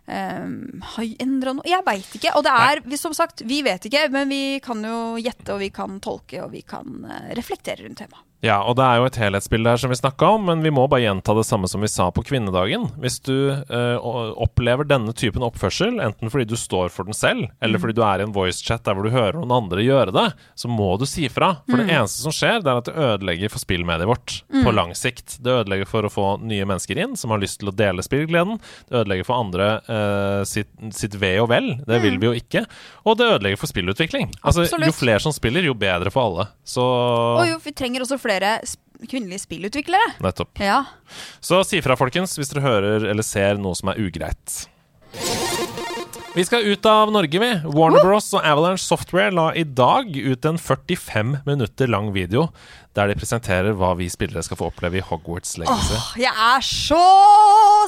um, har endra noe Jeg veit ikke. Og det er, vi, som sagt, vi vet ikke, men vi kan jo gjette, og vi kan tolke, og vi kan eh, reflektere rundt temaet. Ja, og det er jo et helhetsbilde her som vi snakka om, men vi må bare gjenta det samme som vi sa på kvinnedagen. Hvis du eh, opplever denne typen oppførsel, enten fordi du står for den selv, eller fordi du er i en voicechat der hvor du hører noen andre gjøre det, så må du si fra. For det eneste som skjer, det er at det ødelegger for spillmediet vårt på lang sikt. Det ødelegger for å få nye mennesker inn som har lyst til å dele spillgleden. Det ødelegger for andre eh, sitt, sitt ve og vel. Det vil vi jo ikke. Og det ødelegger for spillutvikling. Altså, jo flere som spiller, jo bedre for alle. Så Og jo, vi trenger også flere sp kvinnelige spillutviklere. Nettopp. Ja. Så si fra, folkens, hvis dere hører eller ser noe som er ugreit. Vi skal ut av Norge, vi. Warner Bros. og Avalanche Software la i dag ut en 45 minutter lang video der de presenterer hva vi spillere skal få oppleve i Hogwarts Legacy. Åh, jeg er så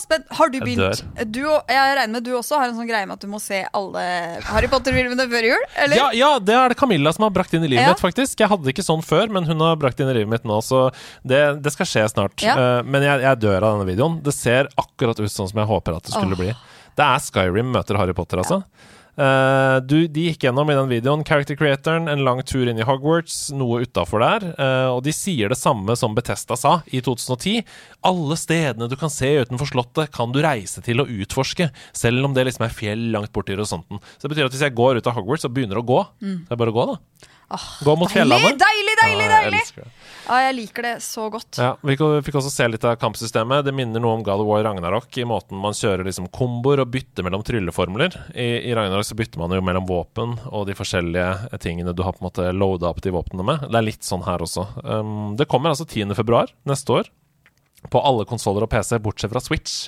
spent! Har du Jeg begynt? Du, jeg regner med du også har en sånn greie med at du må se alle Harry Potter-filmene før jul? Eller? Ja, ja, det er det Camilla som har brakt inn i livet Ja. mitt, faktisk. Jeg hadde det ikke sånn før, men hun har brakt inn i livet mitt nå, så det, det skal skje snart. Ja. Eh, men jeg, jeg dør av denne videoen. Det ser akkurat ut sånn som jeg håper at det skulle Åh. bli. Det er Skyrim møter Harry Potter, altså. Eh, du, de gikk gjennom i den videoen character creatoren, en lang tur inn i Hogwarts, noe utafor der. Uh, og de sier det samme som Betesta sa i 2010. Alle stedene du kan se utenfor Slottet, kan du reise til å utforske, selv om det liksom er fjell langt borti horisonten. Så det betyr at hvis jeg går ut av Hogwarts og begynner å gå, så er det bare å gå, da. gå mot fjellene. Deilig, deilig, deilig, deilig! Ja, Ja, jeg liker det så godt. Ja, Vi fikk også se litt av kampsystemet. Det minner noe om God of War Ragnarok i måten man kjører liksom komboer og bytter mellom trylleformler. I, I Ragnarok så bytter man jo mellom våpen og de forskjellige tingene du har på en måte loada opp de våpnene med. Det er litt sånn her også. Um, det kommer altså 10. februar neste år på alle konsoller og PC, bortsett fra Switch.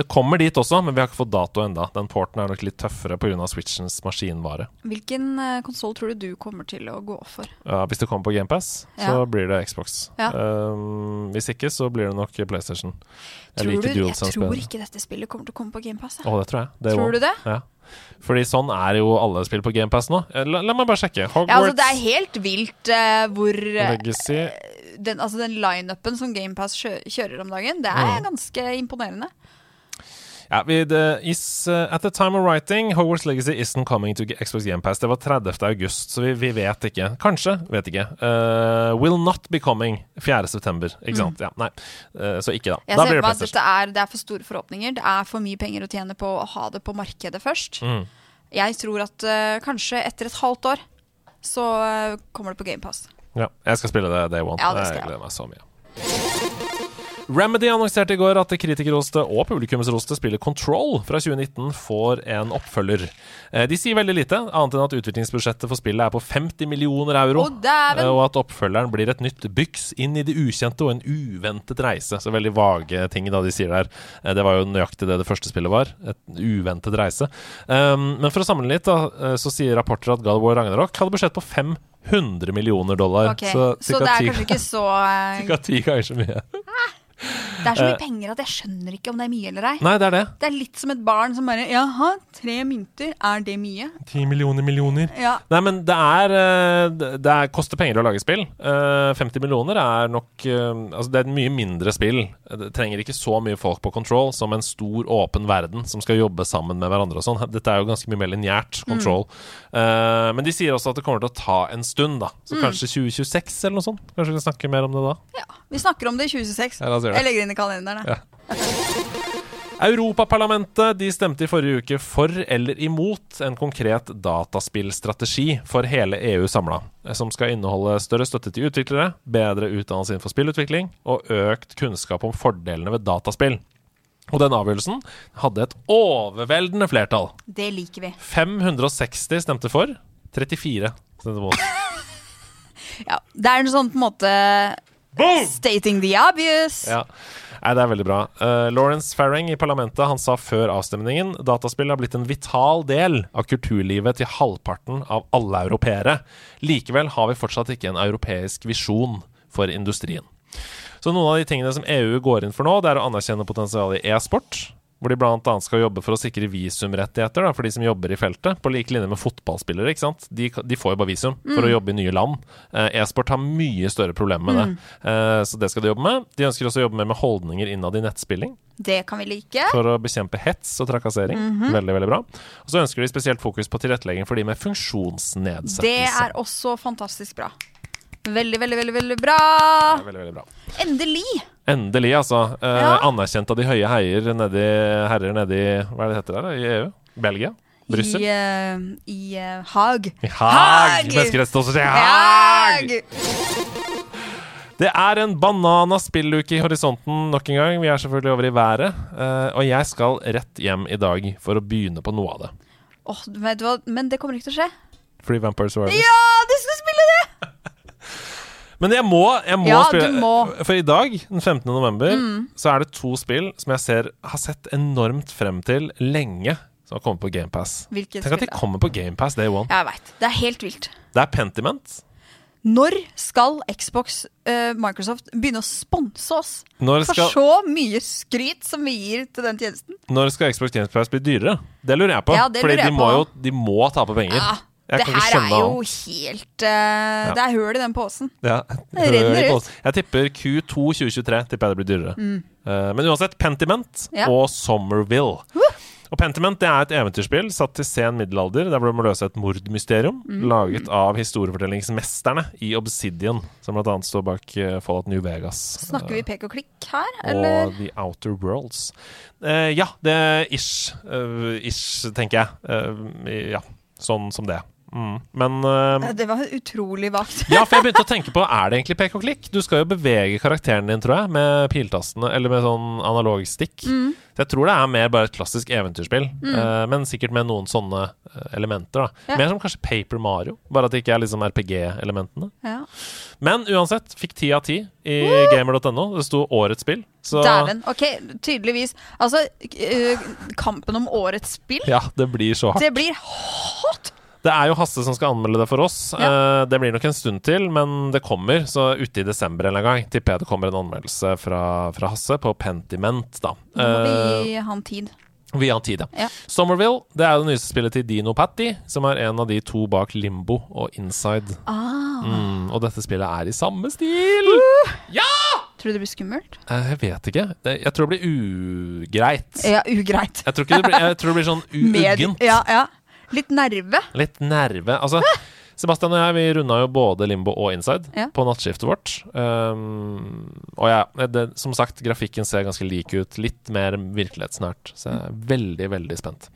Det kommer dit også, men vi har ikke fått dato enda. Den porten er nok litt tøffere pga. Switchens maskinvare. Hvilken uh, konsoll tror du du kommer til å gå for? Ja, hvis det kommer på GamePass, så blir det Xbox. Ja. Um, hvis ikke, så blir det nok PlayStation. Jeg Tror liker du, jeg tror ikke dette spillet kommer til å komme på GamePass. Å, det tror jeg. Det Tror du det? Ja. Fordi sånn er jo alle spill på GamePass nå. Eh, La, la meg bare sjekke. Ja, altså, det er helt vilt uh, hvor eh, Legacy den, altså, den lineupen som GamePass kjø kjører om dagen, det er Mm. ganske imponerende. Ja, det is, uh, At the time of writing, Hogwarts Legacy isn't coming to Xbox GamePass. Det var 30. august, så vi, vi vet ikke. Kanskje, vet ikke. Uh, will not be coming 4. september. Ikke sant? Ja, nei. Uh, så ikke, da. Mm. Jeg da ser blir det PlayStation. er, det er for store forhåpninger. Det er for mye penger å tjene på å ha det på markedet først. Mm. Jeg tror at kanskje etter et halvt år så kommer det på GamePass. Ja, jeg skal spille det day one. Ja, det skal jeg jeg. gleder meg så mye. Remedy annonserte i går at kritikerroste og publikumsroste spillet Control fra 2019 får en oppfølger. Eh, De sier veldig lite, annet enn at utviklingsbudsjettet for spillet er på 50 millioner euro. oh, Og at oppfølgeren blir et nytt byks inn i det ukjente og en uventet reise. Så veldig vage ting da de sier der. Eh, Det var jo nøyaktig det det første spillet var. Et uventet reise. Um, Men for å sammenligne litt, da, så sier rapporter at God of War Ragnarok hadde budsjett på 500 millioner dollar. Ok, Så, så, det er kanskje ikke så Ca. Ti ganger så mye. Det er så mye penger at jeg skjønner ikke om det er mye eller ei. Nei, det er det. Det er litt som et barn som bare Jaha, tre mynter, er det mye? Ti millioner millioner. Ja. Nei, men det er eh, Det er, koster penger å lage spill. Eh, 50 millioner er nok eh, Altså, det er et mye mindre spill. Det trenger ikke så mye folk på Control som en stor, åpen verden som skal jobbe sammen med hverandre og sånn. Dette er jo ganske mye mer lineært, Control. Mm. men de sier også at det kommer til å ta en stund, da. Så kanskje 2026 eller noe sånt. Kanskje vi kan snakke mer om det da? ja. Vi snakker om det i 2026. Ja, oss gjøre det. Jeg legger inn i kalenderen. Ja. Europaparlamentet de stemte i forrige uke for eller imot en konkret dataspillstrategi for hele EU samla, som skal inneholde større støtte til utviklere, bedre utdannelse innenfor spillutvikling og økt kunnskap om fordelene ved dataspill. Og den avgjørelsen hadde et overveldende flertall. Det liker vi. 560 stemte for, 34 stemte mot. Ja. Det er en sånn på en måte Stating the obvious. Ja. Nei, det er veldig bra. Uh, Lawrence Farring i parlamentet han sa før avstemningen dataspill har blitt en vital del av kulturlivet til halvparten av alle europeere. Likevel har vi fortsatt ikke en europeisk visjon for industrien. Så noen av de tingene som EU går inn for nå, det er å anerkjenne potensialet i e-sport. Hvor de annet skal jobbe for å sikre visumrettigheter da, for de som jobber i feltet, på lik linje med fotballspillere. ikke sant? De, de får jo bare visum for å jobbe i nye land. Eh, E-sport har mye større problemer med det, eh, så det skal de jobbe med. De ønsker også å jobbe mer med holdninger innad i nettspilling Det kan vi like. for å bekjempe hets og trakassering. Veldig, veldig bra. Og så ønsker de spesielt fokus på tilrettelegging for de med funksjonsnedsettelse. Det er også fantastisk bra. Veldig, veldig, veldig, veldig bra. Veldig, veldig bra. Endelig! Endelig, altså. Eh, Ja. Anerkjent av de høye heier nedi, herrer nedi Hva er det heter der? I EU? Belgia? Brussel? I, uh, i uh, Haag. I Haag! Menneskerettighetsdomstol i Haag! Haag! Det er en bananas spilluke i horisonten nok en gang. Vi er selvfølgelig over i været. eh, og jeg skal rett hjem i dag for å begynne på noe av det. Åh, vet du hva? Men det kommer ikke til å skje. Free Vampires Warriors. Ja, du skal spille det! Men jeg må, jeg må Ja, spille må. Mm. For i dag, den 15. november, så er det to spill som jeg ser, har sett enormt frem til lenge, som har kommet på GamePass. Tenk at de kommer på GamePass day one. Jeg vet. Det er helt vilt. Det er Pentiment. Når skal Xbox uh, Microsoft begynne å sponse oss Når for så mye skryt som vi gir til den tjenesten? når skal Xbox Games Pass bli dyrere? Det lurer jeg på. Ja, fordi de må på. jo de må tape penger. Ja, Jeg det her er jo om. helt eh, Det er hull i den posen. Ja, Det renner ut. Jeg tipper Q2 2023 tipper jeg det blir dyrere. Eh, men uansett, Pentiment Ja. og Somerville. Og Pentiment det er et eventyrspill satt til sen middelalder, der hvor du må løse et mordmysterium laget av historiefortellingsmesterne i Obsidian, som annet står bak uh, Fallout New Vegas. Snakker vi pek og klikk her, og? The Outer Worlds. Eh, ja, det er ish. eh, ish, tenker jeg. Eh, ja, sånn som det. Mm. Men uh, Det var utrolig vagt. ja, for jeg begynte å tenke på Er det egentlig pek og klikk? Du skal jo bevege karakteren din, tror jeg, med piltastene, eller med sånn analogstikk. Mm. Så jeg tror det er mer bare et klassisk eventyrspill, eh, men sikkert med noen sånne eh, elementer. da Ja. Mer som kanskje Paper Mario, bare at det ikke er liksom RPG-elementene. Ja. Men uansett, fikk ti av ti i gamer.no. Det sto årets spill. Så Dæven. Ok, tydeligvis. Altså, kampen om årets spill, ja, det blir så hardt. det blir hot! Det er jo Hasse som skal anmelde det for oss. Ja. Eh, det blir nok en stund til, men det kommer. Så ute i desember en gang tipper jeg det kommer en anmeldelse fra, fra Hasse på Pentiment. da. Nå må Eh, vi ha en tid. vi har tid, ja. Ja. Somerville det er det nyeste spillet til Dino Patti, som er en av de to bak Limbo og Inside. Ah. Mm, og dette spillet er i samme stil! Ja! Tror du det blir skummelt? Eh, jeg vet ikke. Jeg tror det blir ugreit. Ja, ugreit. Jeg tror, ikke det blir, jeg tror det blir sånn uggent. Ja, ja. Litt nerve. Litt nerve. Altså, Sebastian og jeg vi runda jo både Limbo og Inside Ja. på nattskiftet vårt. Um, og ja, det, som sagt, grafikken ser ganske lik ut. Litt mer virkelighetsnært. Så jeg er veldig, veldig spent.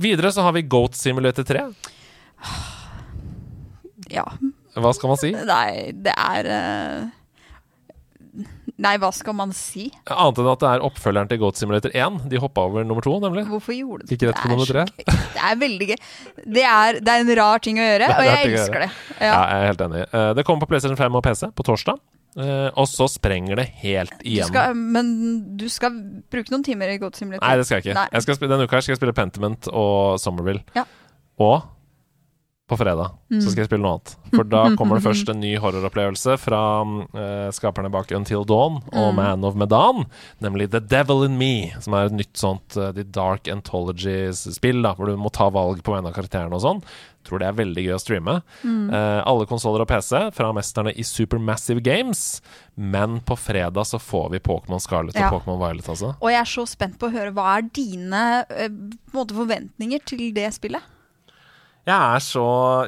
Videre så har vi Goat Simulator 3. Ja. Hva skal man si? Nei, det er eh, Nei, hva skal man si? Annet enn at det er oppfølgeren til Goat Simulator 1. De hoppa over nummer to, nemlig. Hvorfor gjorde du det? rett Det er Det er veldig gøy. Det er, det er en rar ting å gjøre, og jeg elsker det. Ja, Ja. jeg er helt enig. Eh, det kommer på PlayStation 5 og PC på torsdag. Eh, og så sprenger det helt Du igjen. skal, men du skal bruke noen timer i Goat Simulator. Nei, det skal jeg ikke. Jeg skal spille, denne uka skal jeg spille Pentiment og Somerville. Ja. Og på fredag Mm. så skal jeg spille noe annet. For da kommer det først en ny horroropplevelse fra uh, skaperne bak Until Dawn og Mm. Man of Medan, nemlig The Devil in Me, som er et nytt sånt uh, The Dark Anthologies-spill, da, hvor du må ta valg på vegne av karakterene og sånn. Tror det er veldig gøy å streame. Mm. Uh, alle konsoller og PC fra mesterne i Supermassive Games. Men på fredag så får vi Pokémon Scarlett Ja. og Pokémon Violet, altså. Og jeg er så spent på å høre hva er dine eh, måte forventninger til det spillet? Jeg er så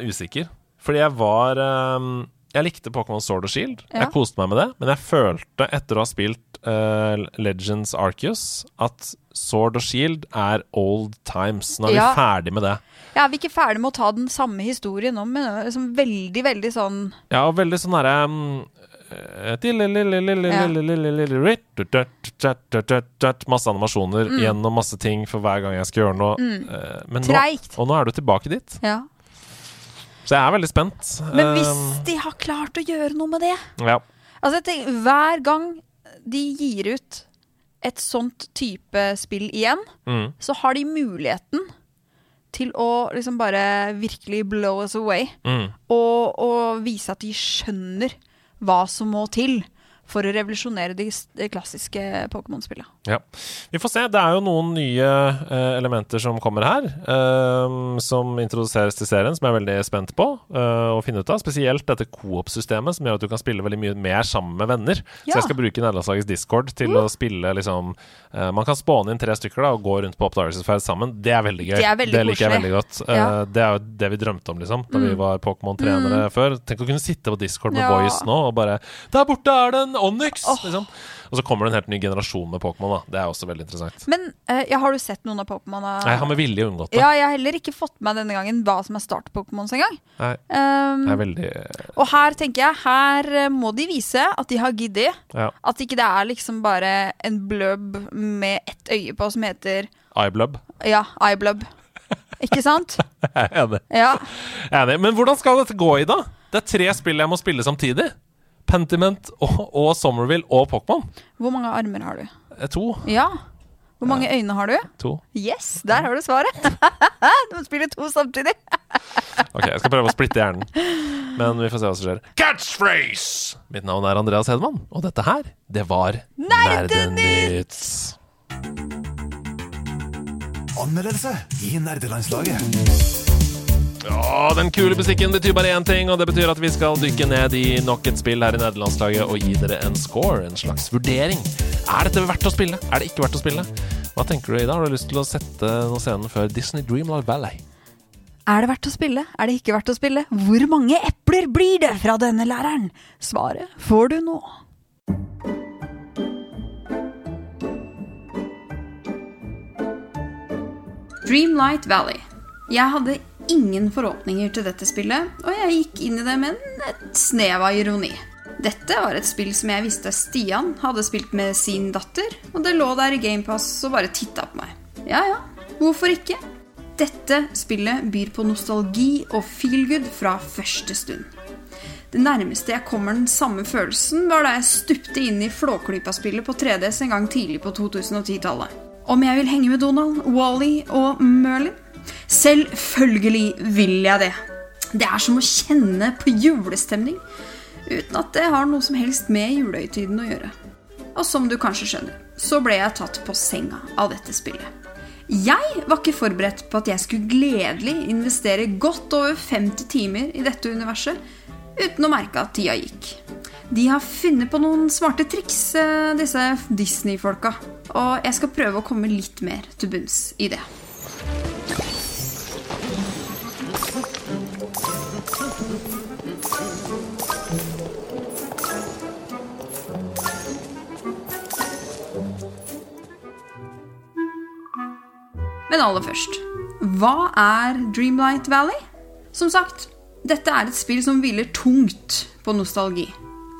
usikker. Fordi jeg var um, Jeg likte Pokémon Sword og Shield. Ja. Jeg koste meg med det. Men jeg følte, etter å ha spilt uh, Legends Arceus, at Sword og Shield er old times. Nå er Ja. vi ferdig med det. Er vi ikke ferdig med å ta den samme historien om, men liksom veldig, veldig sånn Ja, og veldig sånn derre um, Masse animasjoner gjennom masse ting for hver gang jeg skal gjøre noe. Mm. nå, og nå er du tilbake dit. Ja. Så jeg er veldig spent. Men hvis de har klart å gjøre noe med det ja. Altså, tenker, Hver gang de gir ut et sånt type spill igjen, Mm. så har de muligheten til å liksom bare virkelig blow us away. Mm. Og, og vise at de skjønner hva som må til for å revolusjonere de, klassiske Pokémon-spillene. Ja. Vi får se. Det er jo noen nye uh, elementer som kommer her, uh, som introduseres til serien, som jeg er veldig spent på uh, å finne ut av. Spesielt dette coop-systemet, som gjør at du kan spille veldig mye mer sammen med venner. Så jeg skal bruke nederlandslagets discord til å spille liksom Man kan spåne inn tre stykker da og gå rundt på oppdagelsesferd sammen. Det er veldig gøy. Det er veldig liker jeg veldig godt. Ja. det er jo det vi drømte om, liksom, da vi var Pokémon-trenere før. Tenk å kunne sitte på discord med Ja. Voice nå og bare Der borte er det en Onyx! Liksom. Og så kommer det en helt ny generasjon med Pokémon. Det er også veldig interessant. Men uh, ja, har du sett noen av Pokémon? Nei, Jeg har med vilje unngått det. Ja, jeg har heller ikke fått med denne gangen hva som er start-Pokémons engang. Um, veldig og her tenker jeg, her eh, må de vise at de har giddet. Ja. At ikke det er liksom bare en bløbb med ett øye på som heter Eyeblub. ja, eyeblub. Ikke sant? Jeg er enig. Ja. Er enig. Men hvordan skal dette gå, i, da? Det er tre spill jeg må spille samtidig. Pentiment og, og Somerville og Pokémon. Hvor mange armer har du? Eh, To. Ja. Hvor mange øyne har du? To. Yes, der har du svaret. du må spille to samtidig. Ok, jeg skal prøve å splitte hjernen. Men vi får se hva som skjer. Catchphrase! Mitt navn er Andreas Hedman, og dette her, det var Nerdenytt! Anmeldelse i nerdelandslaget. Ja, den kule musikken betyr bare én ting, og det betyr at vi skal dykke ned i nok et spill her i nederlandslaget og gi dere en score, en slags vurdering. Er dette verdt å spille? Er det ikke verdt å spille? Hva tenker du, Ida? Har du lyst til å sette noen scenen før Disney Dreamlight Valley? Er det verdt å spille? Er det ikke verdt å spille? Hvor mange epler blir det fra denne læreren? Svaret får du nå. Dreamlight Valley. Jeg hadde ingen forhåpninger til dette spillet, og jeg gikk inn i det med et snev av ironi. Dette var et spill som jeg visste Stian hadde spilt med sin datter, og det lå der i GamePass og bare titta på meg. Ja ja, hvorfor ikke? Dette spillet byr på nostalgi og feelgood fra første stund. Det nærmeste jeg kommer den samme følelsen, var da jeg stupte inn i Flåklypa-spillet på 3DS en gang tidlig på 2010-tallet. Om jeg vil henge med Donald, Wally og Merlin? Selvfølgelig vil jeg det. Det er som å kjenne på julestemning, uten at det har noe som helst med julehøytiden å gjøre. Og som du kanskje skjønner, så ble jeg tatt på senga av dette spillet. Jeg var ikke forberedt på at jeg skulle gledelig investere godt over 50 timer i dette universet uten å merke at tida gikk. De har funnet på noen smarte triks, eh, disse Disney-folka. Og jeg skal prøve å komme litt mer til bunns i det. Men aller først, hva er Dreamlight Valley? Som sagt, dette er et spill som hviler tungt på nostalgi.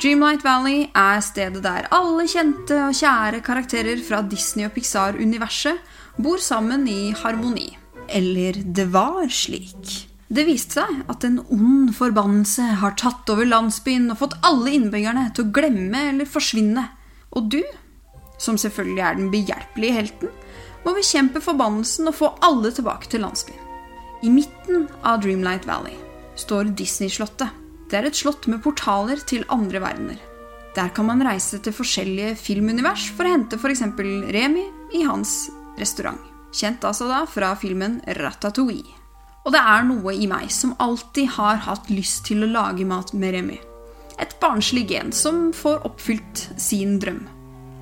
Dreamlight Valley er stedet der alle kjente og kjære karakterer fra Disney- og Pixar-universet bor sammen i harmoni. Eller det var slik. Det viste seg at en ond forbannelse har tatt over landsbyen og fått alle innbyggerne til å glemme eller forsvinne. Og du, som selvfølgelig er den behjelpelige helten, må bekjempe forbannelsen og få alle tilbake til landsbyen. I midten av Dreamlight Valley står Disney-slottet. Det er et slott med portaler til andre verdener. Der kan man reise til forskjellige filmunivers for å hente f.eks. Remi i hans restaurant. Kjent altså da fra filmen Ratatouille. Og det er noe i meg som alltid har hatt lyst til å lage mat med Remi. Et barnslig gen som får oppfylt sin drøm.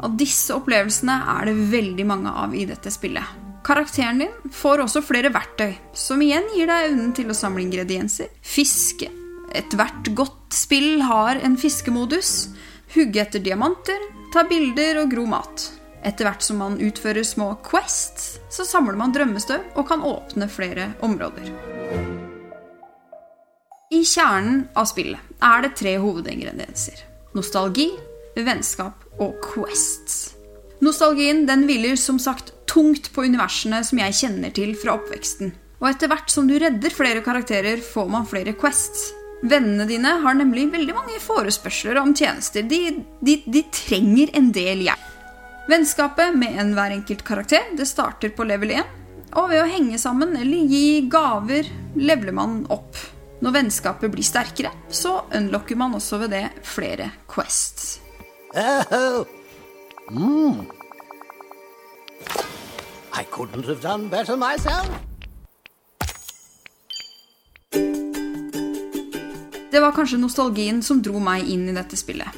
Og disse opplevelsene er det veldig mange av i dette spillet. Karakteren din får også flere verktøy, som igjen gir deg evnen til å samle ingredienser, fiske. Ethvert godt spill har en fiskemodus. Hugge etter diamanter, ta bilder og gro mat. Etter hvert som man utfører små quests, så samler man drømmestøv og kan åpne flere områder. I kjernen av spillet er det tre hovedingredienser. Nostalgi, vennskap og quests. Nostalgien den hviler som sagt tungt på universene som jeg kjenner til fra oppveksten. Og etter hvert som du redder flere karakterer, får man flere quests. Vennene dine har nemlig veldig mange forespørsler om tjenester. De, de, de trenger en del hjelp. Vennskapet med en hver enkelt karakter det starter på level 1. Og ved å henge sammen eller gi gaver leveler man opp. Når vennskapet blir sterkere, så unlocker man også ved det flere quests. Oh. Mm. I couldn't have done better myself. Det var kanskje nostalgien som dro meg inn i dette spillet.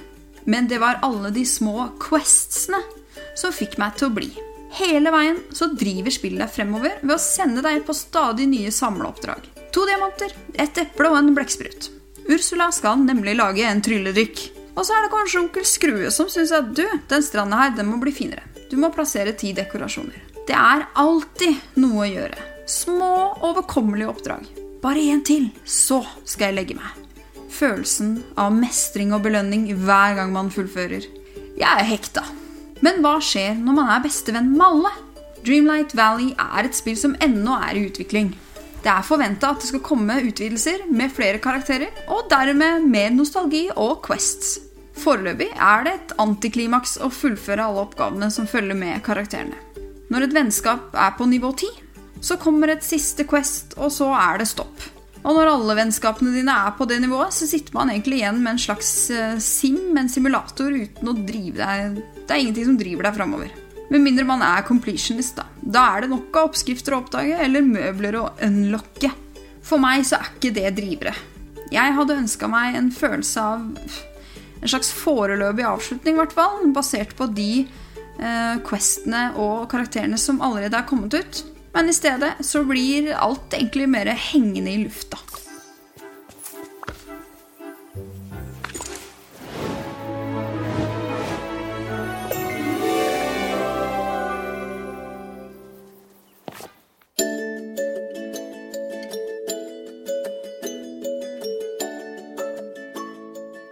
Men det var alle de små questsene som fikk meg til å bli. Hele veien så driver spillet deg fremover ved å sende deg på stadig nye samleoppdrag. To diamanter, et eple og en blekksprut. Ursula skal nemlig lage en trylledrikk. Og så er det kanskje onkel Skrue som syns at du, den stranda her, den må bli finere. Du må plassere ti dekorasjoner. Det er alltid noe å gjøre. Små, overkommelige oppdrag. Bare én til, så skal jeg legge meg. Følelsen av mestring og belønning hver gang man fullfører. Jeg er hekta. Men hva skjer når man er bestevenn med alle? Dreamlight Valley er et spill som ennå er i utvikling. Det er forventa at det skal komme utvidelser med flere karakterer, og dermed mer nostalgi og quests. Foreløpig er det et antiklimaks å fullføre alle oppgavene som følger med karakterene. Når et vennskap er på nivå 10, så kommer et siste quest, og så er det stopp. Og når alle vennskapene dine er på det nivået, så sitter man egentlig igjen med en slags eh, sim, en simulator, uten å drive deg Det er ingenting som driver deg framover. Med mindre man er completionist, da. Da er det nok av oppskrifter å oppdage, eller møbler å unlocke. For meg så er ikke det drivere. Jeg hadde ønska meg en følelse av en slags foreløpig avslutning, i hvert fall, basert på de eh, questene og karakterene som allerede er kommet ut. Men i stedet så blir alt egentlig mer hengende i lufta.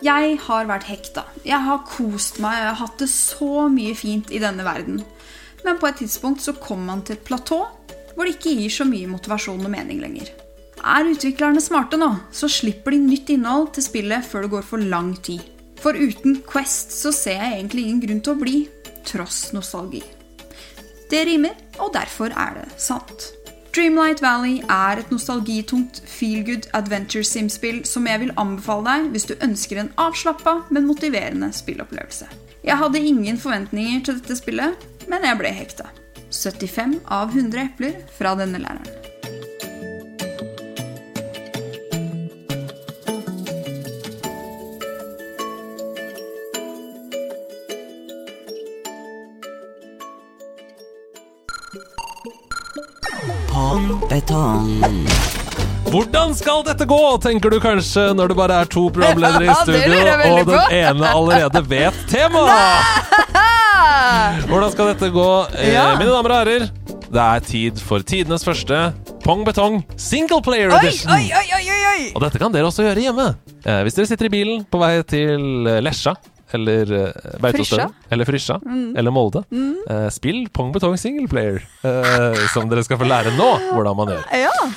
Jeg har vært hekta. Jeg har kost meg, jeg har hatt det så mye fint i denne verden. Men på et tidspunkt så kom man til et platå hvor det ikke gir så mye motivasjon og mening lenger. Er utviklerne smarte nå, så slipper de nytt innhold til spillet før det går for lang tid. For uten Quest så ser jeg egentlig ingen grunn til å bli, tross nostalgi. Det rimer, og derfor er det sant. Dreamlight Valley er et nostalgitungt feel-good adventure sim-spill som jeg vil anbefale deg hvis du ønsker en avslappa, men motiverende spillopplevelse. Jeg hadde ingen forventninger til dette spillet, men jeg ble hekta. 75 av 100 epler fra denne læreren. Hvordan skal dette gå, tenker du kanskje når det bare er to programledere i studio, og den ene allerede vet temaet! Hvordan skal dette gå? Eh, Ja. Mine damer og herrer, det er tid for tidenes første Pong Betong Single Player Edition. oi, oi, oi, oi, oi! Og dette kan dere også gjøre hjemme. Eh, hvis dere sitter i bilen på vei til eh, Lesja eller uh, Beitostølen eller Frysja eller Molde, eh, spill Pong Betong Single Player, eh, som dere skal få lære nå hvordan man gjør. Ja.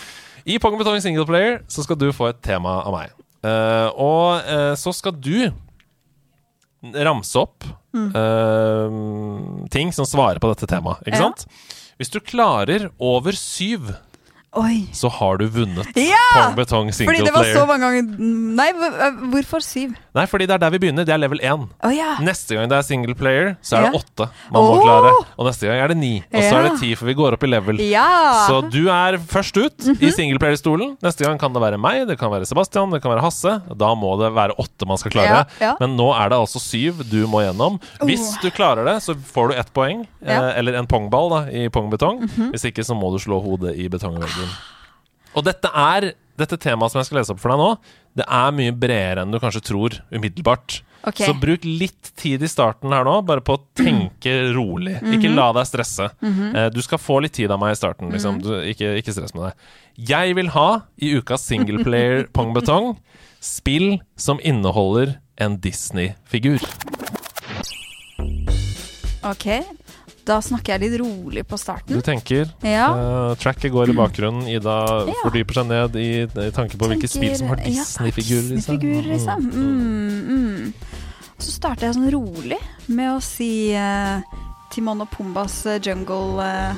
I Pong Betong Single Player så skal du få et tema av meg. Eh, og så skal du ramse opp eh, ting som svarer på dette temaet. Ikke Ja. sant? Hvis du klarer over syv, Oi. så har du vunnet Ja! Pong Betong Single Fordi det var Player. så mange ganger Nei, hvorfor syv? Nei, fordi det er der vi begynner. Det er level 1. Oh, ja. Neste gang det er single player, så er det Ja. åtte man må klare. Og neste gang er det ni. Og så er det ti, for vi går opp i level. Mhm. Så du er først ut i singleplayer-stolen. Neste gang kan det være meg, det kan være Sebastian, det kan være Hasse. Da må det være åtte man skal klare. Men nå er det altså syv du må gjennom. Hvis du klarer det, så får du ett poeng. Mhm. Eh, eller en pongball da, i pongbetong. Hvis ikke så må du slå hodet i betongveggen. Og dette er dette temaet som jeg skal lese opp for deg nå, det er mye bredere enn du kanskje tror umiddelbart. Okay. Så bruk litt tid i starten her nå, bare på å tenke rolig. Ikke la deg stresse. Eh, du skal få litt tid av meg i starten. Liksom. Du, ikke, ikke stress med det. Jeg vil ha, i ukas singleplayer pong betong, spill som inneholder en Disney-figur. Ok, da snakker jeg litt rolig på starten. Du tenker Ja. Uh, Tracket går i bakgrunnen. Ida Ja. fordyper seg ned i, i tanke på hvilke spill som har Tenker- ja, Disney-figurer i seg. Liksom. Mm, mm. Så starter jeg sånn rolig med å si uh, Timon og Pumbas eh, Jungle uh,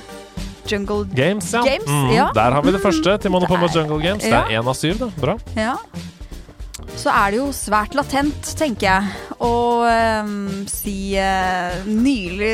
Jungle Games, ja. Games, Mm. Der har vi det første. Timon og. Pumbas Jungle Games. Det er én av syv, da. Bra. Ja. Så er det jo svært latent, tenker jeg, å um, si uh, nylig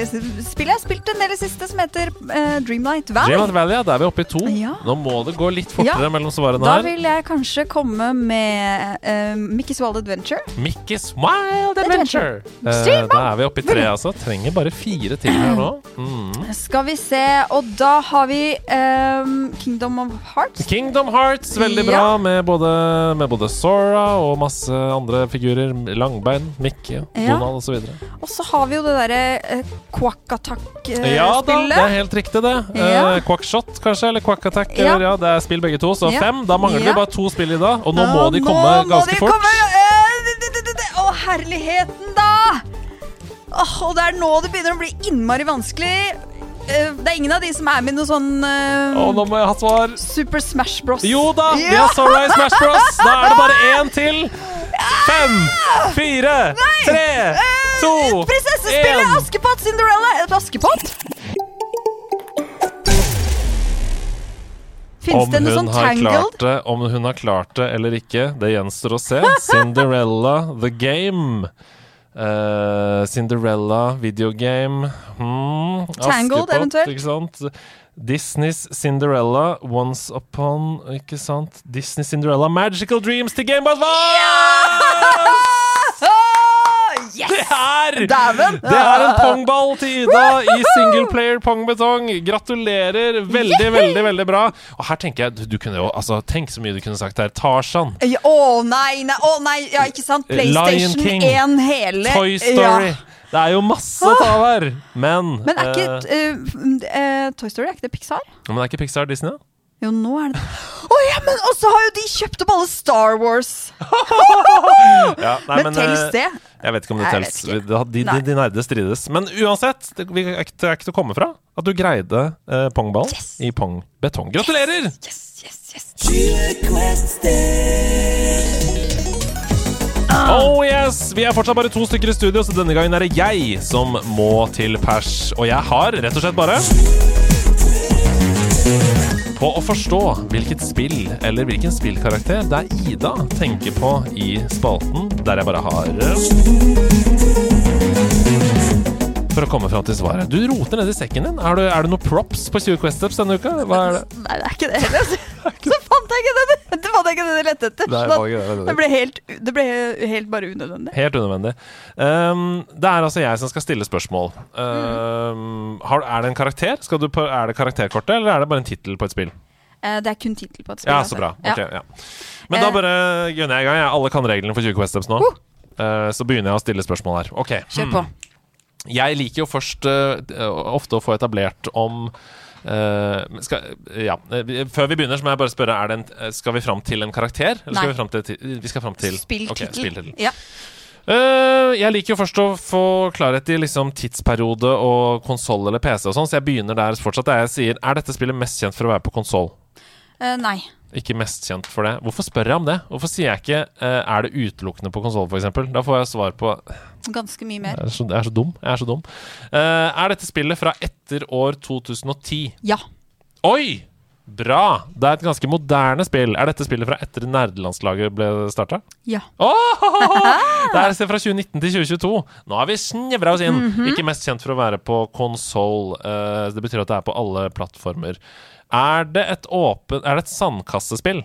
spill. Jeg har spilt en del i siste som heter uh, Dreamlight Valley. Dreamlight Valley, ja, da er vi oppe i to. Ja. Nå må det gå litt fortere Ja. mellom svarene Da her. vil jeg kanskje komme med uh, Mickey's Wild Adventure. Mickey's Wild Adventure. Adventure. Da er vi oppe i tre, altså. Trenger bare fire til her nå. Mm. Skal vi se, og da har vi ehm, Kingdom of Hearts. Kingdom Hearts, veldig bra, med både, med både Sora og masse andre figurer. Langbein, Mikke, Ja. Donald osv. Og så har vi jo det derre Quack Attack-spillet. Ja da, det er helt riktig, det. Ja. Eh, Quackshot, kanskje, eller Quack Attack. Ja. Ja, det er spill begge to, så fem. Da mangler vi bare to spill i dag, og nå må de nå komme må ganske de fort. komme, det- Å, herligheten, da! Åh, og det er nå det begynner å bli innmari vanskelig. Eh, det er ingen av de som er med i noe sånn uh, Å, nå må jeg ha svar. Super Smash Bros. Jo da, vi Ja! har Sorry Smash Bros. Da er det bare én til. Fem, fire, tre, to, Prinsessespillet. Askepott Cinderella. Er Askepott? Fins Om det noe hun sånn har Tangled? klart det, om hun har klart det eller ikke, det gjenstår å se. Cinderella the game. Eh, Cinderella videogame. Hmm, Tangled, eventuelt? Ikke sant? Disneys Cinderella Once Upon Ikke sant? Disney Cinderella Magical Dreams til Game Advance! Åh, yes! Det er! Det er en pongball til Ida i singleplayer pongbetong. Gratulerer. Veldig, veldig veldig bra. Og her tenker jeg, du, du kunne jo, altså, Tenk så mye du kunne sagt her. Tarzan. Ja, oh, nei, nei, oh, nei, ja, ikke sant? PlayStation King. 1 hele Toy Story. Ja. Det er jo masse å ta av her. Men Men er ikke uh, eh, Toy Story er ikke det Pixar? Men er ikke Pixar Disney, da? Jo, nå er det Å ja, men Og så har jo de kjøpt opp alle Star Wars! Ja, nei, men tels eh, det? Jeg vet ikke om det tels. De, de, de, nerde strides. Men uansett, det, vi er ikke, det er ikke til å komme fra at du greide eh, pongball Yes. i pongbetong. Gratulerer! Yes, yes, yes. Oh yes! Vi er fortsatt bare to stykker i studio, så denne gangen er det jeg som må til pers. Og jeg har rett og slett bare På å forstå hvilket spill eller hvilken spillkarakter det er Ida tenker på i spalten, der jeg bare har For å komme fram til svaret. Du roter nedi sekken din. Er det, er det noe props på 20 Quest-ups denne uka? Hva er det? Nei, det er ikke det heller. Så fant jeg ikke det! Det var ikke det jeg lette etter. Det var ikke det, det det. det ble helt, det ble helt bare unødvendig. Helt unødvendig. Um, det er altså jeg som skal stille spørsmål. Um, har, er det en karakter? Skal du på, er det karakterkortet, eller er det bare en tittel på et spill? Eh, det er kun tittel på et spill. Ja, altså. så bra. Ja. Ja. Men da Eh. bare gunner jeg i gang. Alle kan reglene for 20 Quest-ups nå. Uh, så begynner jeg å stille spørsmål her. Ok. Kjør hmm. på. Jeg liker jo først uh, ofte å få etablert om uh, skal, ja. eh, Før vi begynner, så må jeg bare spørre det en, eh, Skal vi fram til en karakter? Eller skal Nei. vi fram til, vi skal fram til Spilltittel. Okay, spilltittel. ja. uh, jeg liker jo først å få klarhet i liksom tidsperiode og konsoll eller PC og sånn, så jeg begynner der fortsatt. Der jeg sier Er dette spillet mest kjent for å være på konsoll? Uh, nei. Ikke mest kjent for det. Hvorfor spør jeg om det? Hvorfor sier jeg ikke eh, Er det utelukkende på konsoll, f.eks.? Da får jeg svar på Ganske mye mer. Jeg er så, jeg er så dum. Er så dum. Uh, er dette spillet fra etter år 2010? Ja. Oi! Bra! Det er et ganske moderne spill. Er dette spillet fra etter nerdelandslaget ble starta? Ja. Det er fra 2019 til 2022. Nå har vi snevra oss inn. Mhm. Ikke mest kjent for å være på konsoll. Uh, det betyr at det er på alle plattformer. Er det et åpen Er det et sandkassespill?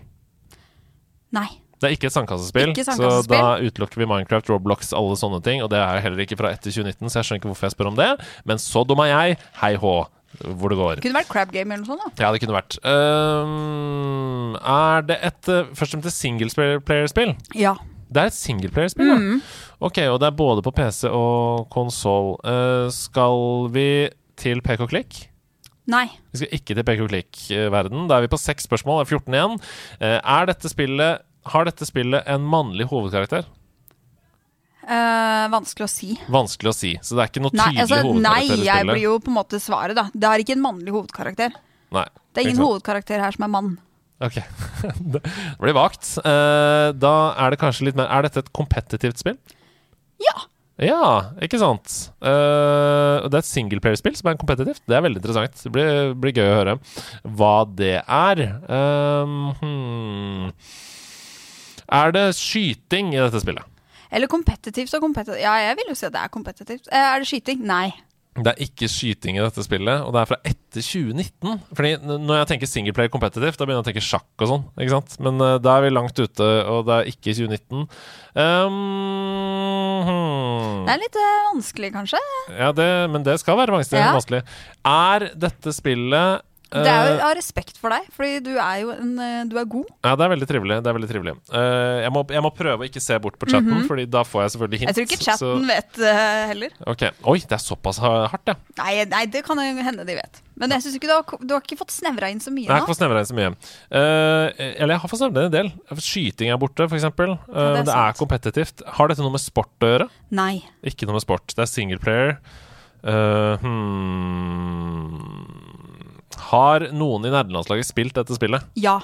Nei. Det er ikke et sandkassespill, Ikke så da utelukker vi Minecraft, Roblox, alle sånne ting. Og det er heller ikke fra etter 2019, så jeg skjønner ikke hvorfor jeg spør om det. Men så dum er jeg. Hei hå, hvor det går. Det kunne vært Crab Game eller noe sånt. da Ja, det kunne vært. Um, er det et uh, først og fremst singleplayer-spill? Ja. Det er et singleplayerspill, ja. Ok, og det er både på PC og konsoll. skal vi til PK Klikk? Nei. Vi skal ikke til PK Klikk-verden. Da er vi på seks spørsmål. Det er 14 igjen. Uh, er dette spillet Har dette spillet en mannlig hovedkarakter? Uh, vanskelig å si. Vanskelig å si. Så det er ikke noe Nei, tydelig altså, hovedkarakter Nei, jeg blir jo på en måte svaret, da. Det har ikke en mannlig hovedkarakter. Nei. Det er ingen hovedkarakter her som er mann. Ok. det blir vagt. Uh, da er det kanskje litt mer Er dette et kompetitivt spill? Ja. Ja, ikke sant. Uh, det er et singleplayerspill som er kompetitivt. Det er veldig interessant. Det blir, blir gøy å høre hva det er. Um, hmm. Er det skyting i dette spillet? Eller kompetitivt og kompetitivt. Ja, jeg vil jo si at det er kompetitivt. Eh, Er det skyting? Nei. Det er ikke skyting i dette spillet, og det er fra etter 2019. Fordi når jeg tenker singleplayer kompetitivt, da begynner jeg å tenke sjakk og sånn. ikke sant? Men uh, da er vi langt ute, og det er ikke 2019. Um, hmm. Det er litt uh, vanskelig, kanskje. Ja, det, men det skal være vanskelig. Ja. vanskelig. Er dette spillet Det er jo eh, av respekt for deg, fordi du er jo en eh, Du er god. Ja, det er veldig trivelig. Det er veldig trivelig. Eh, jeg, må, jeg må prøve å ikke se bort på chatten, Fordi da får jeg selvfølgelig hint. Jeg tror ikke så- chatten vet det heller. Ok, Oi, det er såpass hardt, ja. Nei, nei, det kan hende de vet. Men jeg synes ikke du har, du har ikke fått snevra inn så mye Nei, Jeg har ikke fått snevra inn så mye. Uh, eller jeg har fått snevra inn en del. Skyting er borte, f.eks. Uh, det er det er kompetitivt. Har dette noe med sport å gjøre? Nei. Ikke noe med sport. Det er singleplayer. Uh, hmm. Har noen i nerdelandslaget spilt dette spillet? Ja.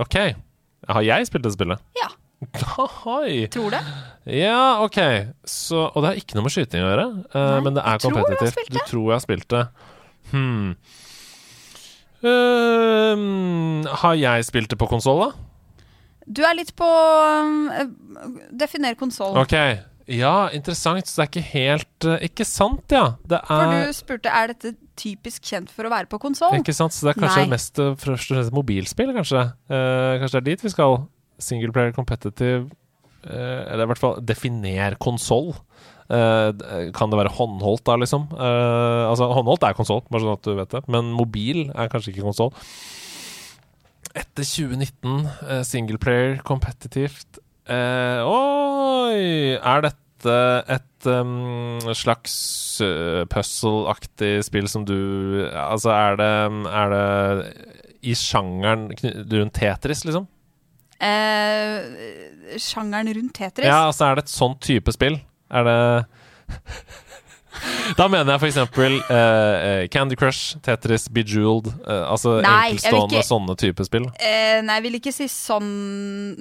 Ok. Har jeg spilt dette spillet? Ja. Oi. Tror det. Ja, ok. Så, og det har ikke noe med skyting å gjøre, uh, Nei, men det er kompetitivt. Du tror jeg har spilt det. Hmm. Uh, har jeg spilt det på konsoll, da? Du er litt på um, Definer konsoll. Ok. Ja, interessant. Så det er ikke helt uh, Ikke sant, ja. Det For er du spurte er dette typisk kjent for å være på konsoll. Ikke sant, så det er kanskje Nei. mest eh, først og fremst mobilspill, kanskje. Uh, kanskje det er dit vi skal. Singleplayer competitive eh, Eller i hvert fall definer konsoll. Kan det være håndholdt, da, liksom? Altså, håndholdt er konsoll, bare sånn at du vet det. Men mobil er kanskje ikke konsoll. Etter 2019, single singleplayer competitivt eh, Oi! Er dette et um, slags uh, puzzle-aktig spill som du Altså, er det, er det i sjangeren rundt Tetris, liksom? Eh, sjangeren rundt Tetris. Ja, altså, er det et sånn type spill? Er det Da mener jeg for eksempel eh, Candy Crush, Tetris, Bejeweled uh, Altså Nei, enkeltstående ikke- sånne type spill. Uh, nei, jeg vil ikke si sånn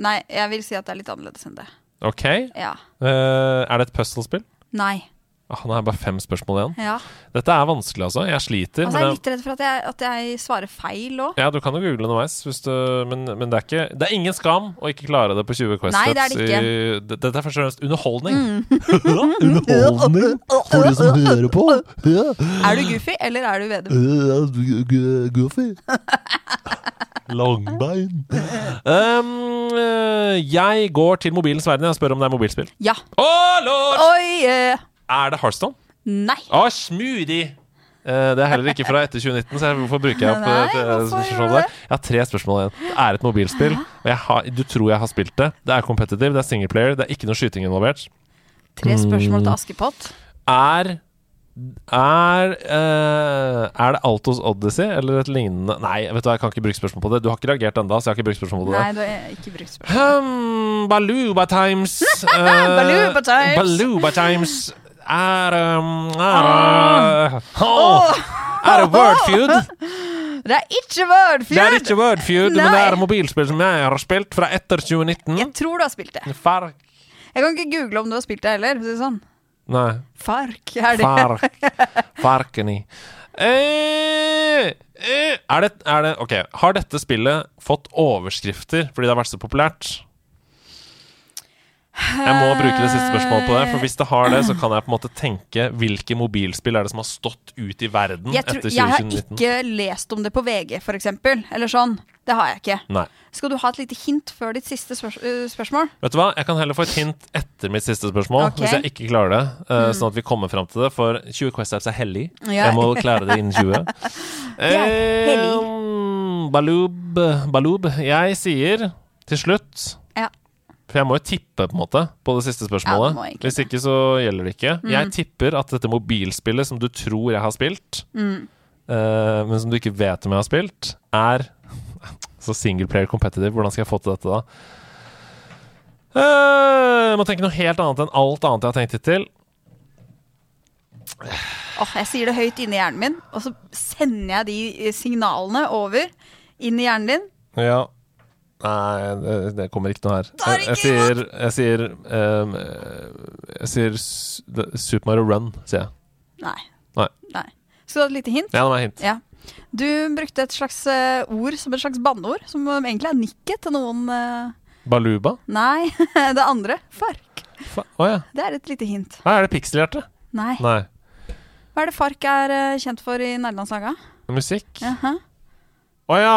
Nei, jeg vil si at det er litt annerledes enn det. OK. Ja. Er det et puzzle-spill? Nei. Ah, har jeg bare fem spørsmål igjen. Ja. Dette er vanskelig, altså. Jeg sliter. Altså, jeg er litt redd for at jeg, at jeg svarer feil òg. Ja, du kan jo google underveis, hvis du, men, men det er ikke Det er ingen skam å ikke klare det på 20 Quest Nei, det er det ikke. i- Dette er først og fremst underholdning. Mm. Underholdning for de som hører på. Er du Goofy, eller er du Vedum? Uh, Goofy. Langbein. Um, jeg går til mobilens verden og spør om det er mobilspill. Ja. Å, lord! Oi! eh, Er det Heartstone? nei. Å, smoothie! Eh, det er heller ikke fra etter 2019, så hvorfor bruker jeg opp Nei, eh, gjør spørsmålet? det? Jeg har tre spørsmål igjen. Det er et mobilspill, og har, du tror jeg har spilt det. Det er competitive, det er singleplayer, det er ikke noe skyting involvert. Tre spørsmål Mm. til Askepott. Er er, uh, er det Altos Odyssey eller et lignende Nei, vet du hva, jeg kan ikke bruke spørsmål på det. Du har ikke reagert ennå, så jeg har ikke brukt spørsmål på det. Nei, du har ikke brukt spørsmål. um, Baluba Times. uh, Baluba Times. Baluba Times er um, er, Åh, er det Wordfeud? Det er ikke Wordfeud! Det er ikke Wordfeud, men det er et mobilspill som jeg har spilt fra etter 2019. Jeg tror du har spilt det. Fark Jeg kan ikke google om du har spilt det heller. si Sånn. Nei. Fark er det. Fark. Farkeni. Eh, eh, er, det, er det Ok, har dette spillet fått overskrifter fordi det har vært så populært? Jeg må bruke det siste spørsmålet på det. For hvis det har det, så kan jeg på en måte tenke hvilke mobilspill er det som har stått ut i verden Jeg, tror, etter jeg har ikke lest om det på VG, eksempel. Eller sånn. Det har jeg ikke. Nei. Skal du ha et lite hint før ditt siste spørs øh, spørsmål? Vet du hva, Jeg kan heller få et hint etter mitt siste spørsmål, Ok. Mm. hvis jeg ikke klarer det. eh, Sånn at vi kommer fram til det, for 20 Quest Apps er hellig. Ja. Jeg må klare det innen 20. er hellig. Eh, Baloob, Baloob. Jeg sier til slutt. For jeg må jo tippe på en måte på det siste spørsmålet. Ja, Hvis ikke så gjelder det ikke. Jeg tipper at dette mobilspillet som du tror jeg har spilt, Mm. uh, men som du ikke vet om jeg har spilt, er så singleplayer competitive. Hvordan skal jeg få til dette, da? Uh, jeg må tenke noe helt annet enn alt annet jeg har tenkt hittil. Åh, jeg sier det høyt inni hjernen min, og så sender jeg de signalene over inn i hjernen din. Ja. Nei, det, kommer ikke noe her. Er Jeg, jeg sier Jeg sier um, Jeg sier Super Mario Run, sier jeg. Nei. Nei. Skal du ha et lite hint? Ja, det var hint. Ja. Du brukte et slags eh, ord som et slags banneord, som egentlig er nikket til noen. uh... Baluba? Nei, det andre. Fark. Fa- oh, ja. Det er et lite hint. Nei, er det pikselhjerte? Nei. Nei. Hva er det Fark er eh, kjent for i Nerdelandslaga? Musikk? Jaha. Å ja!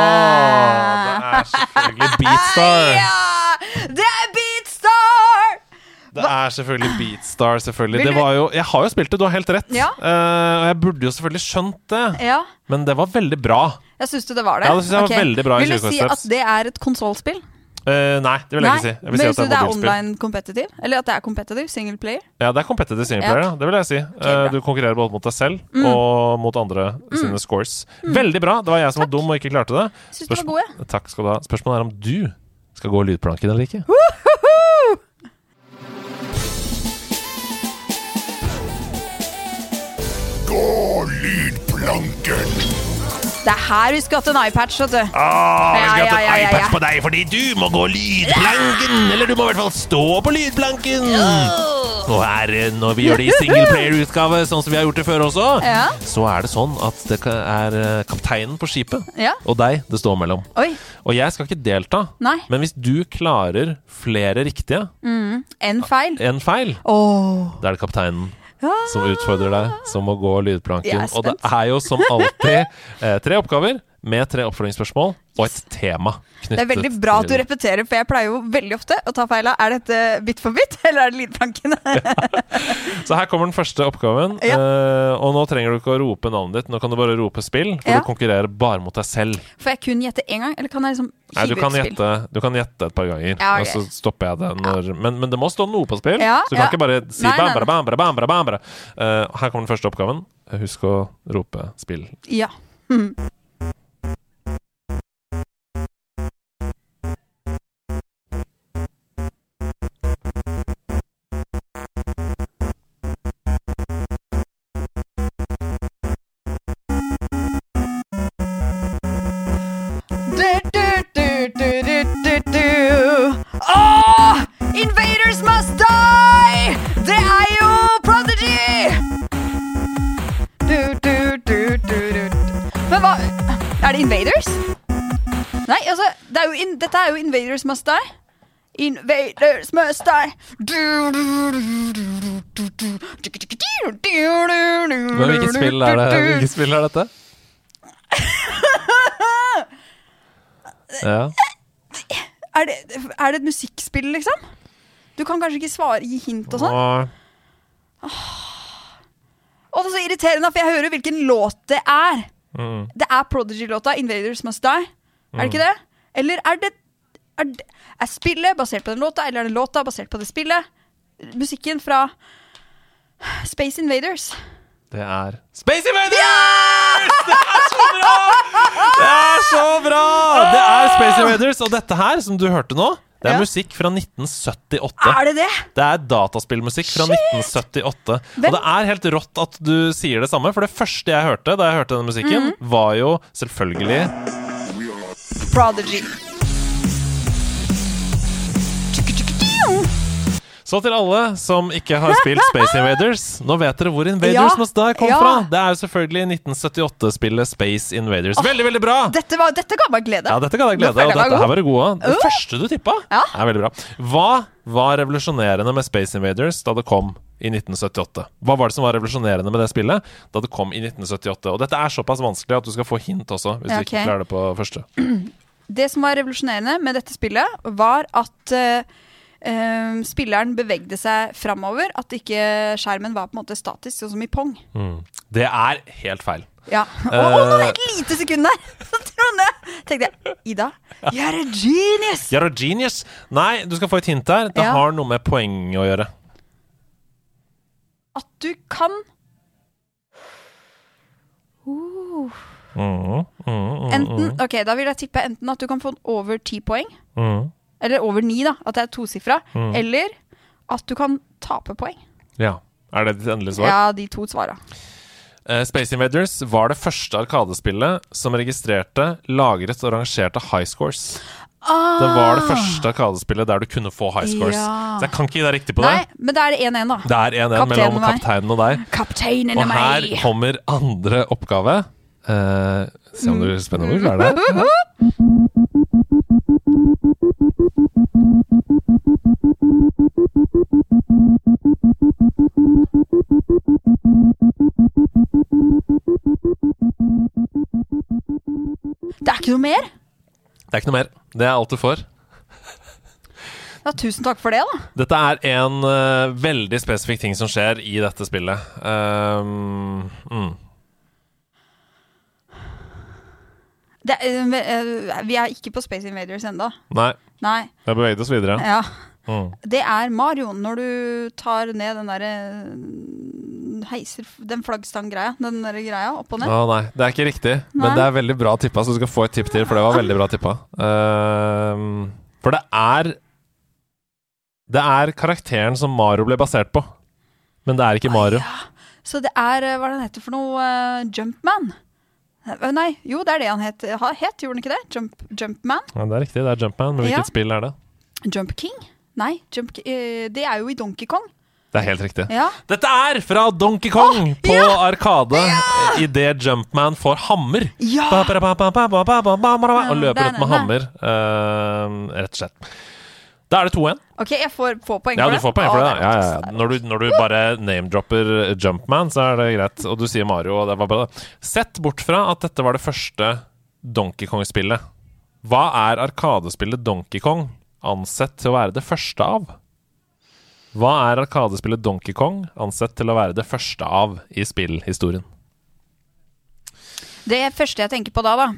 Oh, det er selvfølgelig Beatstar. Ja! Det er Beatstar! Det er selvfølgelig Beatstar, selvfølgelig. Det du- var jo, jeg har jo spilt det, du har helt rett. Ja. Uh, og jeg burde jo selvfølgelig skjønt det, Ja, men det var veldig bra. jeg syns det var det. Ja, det synes jeg var veldig bra Vil du si at det er et konsollspill? Eh, nei, det vil jeg ikke si. Jeg vil men si at det det er online competitive? Eller at det er competitive? Single player? Ja, det er competitive singleplayer, ja. det vil jeg si. Okay. Mm. du konkurrerer både mot deg selv og mot andre sine scores. Veldig bra. Det var jeg som var dum og ikke klarte det. Syns du var god, ja. Takk skal du ha. Spørsmålet er om du skal gå lydplanken eller ikke. Det er her vi skal hatt en iPatch, vet du. Ah, Ja, ja, ja, en ja, på deg fordi du må gå lydplanken! Eller du må i hvert fall stå på lydplanken! Og her, eh, når vi gjør det i singleplayer-utgave, sånn som vi har gjort det før også, Ja. så er det sånn at det er eh, kapteinen på skipet Ja. og deg det står mellom. Oi. Og jeg skal ikke delta, Nei. men hvis du klarer flere riktige En feil. En feil, oh. da er det kapteinen som utfordrer deg, som må gå lydplanken. Og det er jo som alltid eh, tre oppgaver med tre oppfølgingsspørsmål og et tema Det er veldig bra at du repeterer, for jeg pleier jo veldig ofte å ta feil av Er dette bit for bit, eller er det lydplanken? Så her kommer den første oppgaven. Ja. Uh, og nå trenger du ikke å rope navnet ditt, nå kan du bare rope spill, for Ja. du konkurrerer bare mot deg selv. Får jeg kun gjette én gang, eller kan jeg liksom Nei, du kan, gjette, du kan gjette et par ganger, Ja, ok. og så stopper jeg det når men, men det må stå noe på spill, Ja, så du kan ja. ikke bare si Nei, bam, nei, bam, bam, bam, bam, bam, bam. Uh, Her kommer den første oppgaven. Husk å rope spill. Ja. Du, Invaders must die. Invaders must die. Men hvilket spill er det? Hvilket spill er dette? ja. Er det, er det, et musikkspill, liksom? Du kan kanskje ikke svare, gi hint og sånn? Åh. Og det er så irriterende, for jeg hører hvilken låt det er. Mm. Det er Prodigy-låta 'Invaders Must Die'. Er det ikke det? Eller er det er, det, er spillet basert på den låta, eller er det låta basert på det spillet? Musikken fra Space Invaders. det er Space Invaders! Det er så bra! Det er så bra! Det er Space Invaders, og dette her, som du hørte nå, det er Ja. musikk fra 1978. Er det det? Det er dataspillmusikk fra 1978. Hvem- Og det er helt rått at du sier det samme, for det første jeg hørte da jeg hørte denne musikken, Mhm. var jo selvfølgelig Prodigy. Så til alle som ikke har spilt Space Invaders. Nå vet dere hvor Invaders Ja, Must Die kom ja. fra. Det er jo selvfølgelig 1978-spillet Space Invaders. Veldig, veldig bra! Dette, var, dette ga meg glede. Ja, dette ga deg glede Og dette her var du god. Det Uh. første du tippa, Ja. er veldig bra. Hva var revolusjonerende med Space Invaders da det kom i 1978? Hva var det som var revolusjonerende med det spillet da det kom i 1978? Og dette er såpass vanskelig at du skal få hint også, hvis Ja, du ikke klarer det på første. Det som var revolusjonerende med dette spillet, var at eh, eh, spilleren bevegde seg framover. At ikke skjermen var på en måte statisk, sånn som i Pong. Mm. Det er helt feil. Ja. Å, oh, å, nå er det et lite sekund der! Så Tenkte jeg Ida, you're a genius! You're a genius! Nei, du skal få et hint der. Det Ja. har noe med poeng å gjøre. At du kan uh. Mm, mm, mm, Enten, ok, Da vil jeg tippe enten at du kan få over ti poeng. mm. Eller over ni, da. At det er tosifra. Mm. Eller at du kan tape poeng. Ja. Er det ditt endelige svar? Ja, de to svara. Uh, Space Invaders var det første arkadespillet som registrerte, lagret og rangerte high scores. Det var det første arkadespillet der du kunne få high scores. Ah. Ja. Så jeg kan ikke gi deg riktig på Nei, det. men da er det 1-1, da. Det er 1-1 mellom meg. kapteinen og deg. Kapteinen Og er her meg! kommer andre oppgave. Uh, se om du spenner Hva er det. ikke noe mer? Det er ikke noe mer. Det er alt du får. Ja, tusen takk for det, da. Dette er en uh, veldig spesifikk ting som skjer i dette spillet. Um, mm. Det, eh, vi er ikke på Space Invaders ennå. Nei, Nei. vi har beveget oss videre. Ja. Mm. Det er Mario når du tar ned den derre Heiser den flaggstanggreia. Den der greia opp og ned. Å nei, det er ikke riktig. Nei. Men det er veldig bra tippa, så du skal få et tipp til, for det var veldig bra tippa. Uh, for det er Det er karakteren som Mario ble basert på. Men det er ikke Mario. Så det er eh, Hva er det han heter for noe? Uh, Jumpman? Eh, Nei, jo, det er det han het. Ha- Het, gjorde han ikke det? Jump, Jumpman? Ja, det er riktig, det er Jumpman. Men hvilket Ja. spill er det? Jump King? Nei, Jump, eh, det er jo i Donkey Kong. Det er helt riktig. Ja. Dette er fra Donkey Kong oh, på ja! Arkade ja! idet Jumpman får hammer. Ja! Og løper opp med hammer, uh, rett og slett. Da er det 2-1. Ok, jeg får, får poeng for det. Poeng for det. Ja, ja, ja. Når, du, når du bare name-dropper Jumpman, så er det greit. Og du sier Mario, og det var bra. Sett bort fra at dette var det første Donkey Kong-spillet. Hva er arkadespillet Donkey Kong ansett til å være det første av? Hva er arkadespillet Donkey Kong ansett til å være det første av i spillhistorien? Det første jeg tenker på da, da,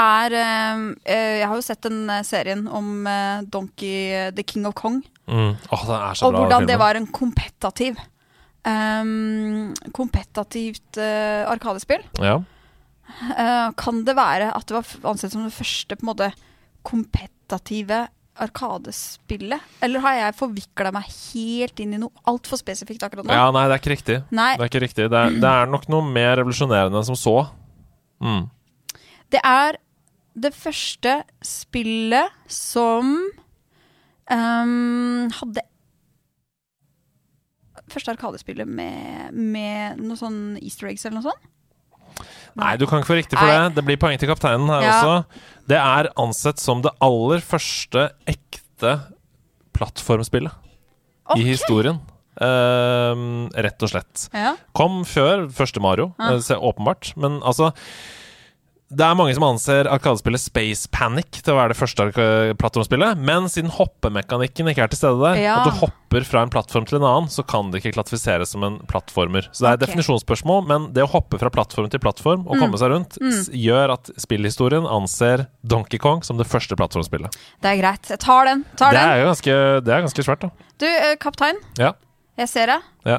er eh, Jeg har jo sett den eh, serien om Donkey The King of Kong. Mm. Er så Og hvordan det var en kompetativ um, Kompetativt uh, arkadespill. Ja. Uh, kan det være at det var ansett som det første på en måte kompetative arkadespillet? Eller har jeg forvikla meg helt inn i noe altfor spesifikt akkurat nå? ja, nei, det er ikke riktig. Nei, Det er ikke riktig. Det er, det er nok noe mer revolusjonerende enn som så. Mm. det er det første spillet som um, hadde Første arkadespillet med, med noe sånn easter eggs eller noe sånt? Nei, du kan ikke få riktig for Nei. det. Det blir poeng til kapteinen her Ja. også. Det er ansett som det aller første ekte plattformspillet okay. i historien. Uh, rett og slett. Ja. Kom før første Mario, Ja. eh, åpenbart. Men altså Det er mange som anser Arkadespillet Space Panic til å være det første arka- plattformspillet. Men siden hoppemekanikken ikke er til stede der, Ja. at du hopper fra en plattform til en annen, så kan det ikke klassifiseres som en plattformer. Så det er et okay. definisjonsspørsmål, men det å hoppe fra plattform til plattform og komme seg rundt, mm. gjør at spillhistorien anser Donkey Kong som det første plattformspillet. Det er greit. Jeg tar den. Tar Det den. er ganske, det er ganske svært, da. Du, eh, kaptein. Ja. Jeg ser deg. Ja.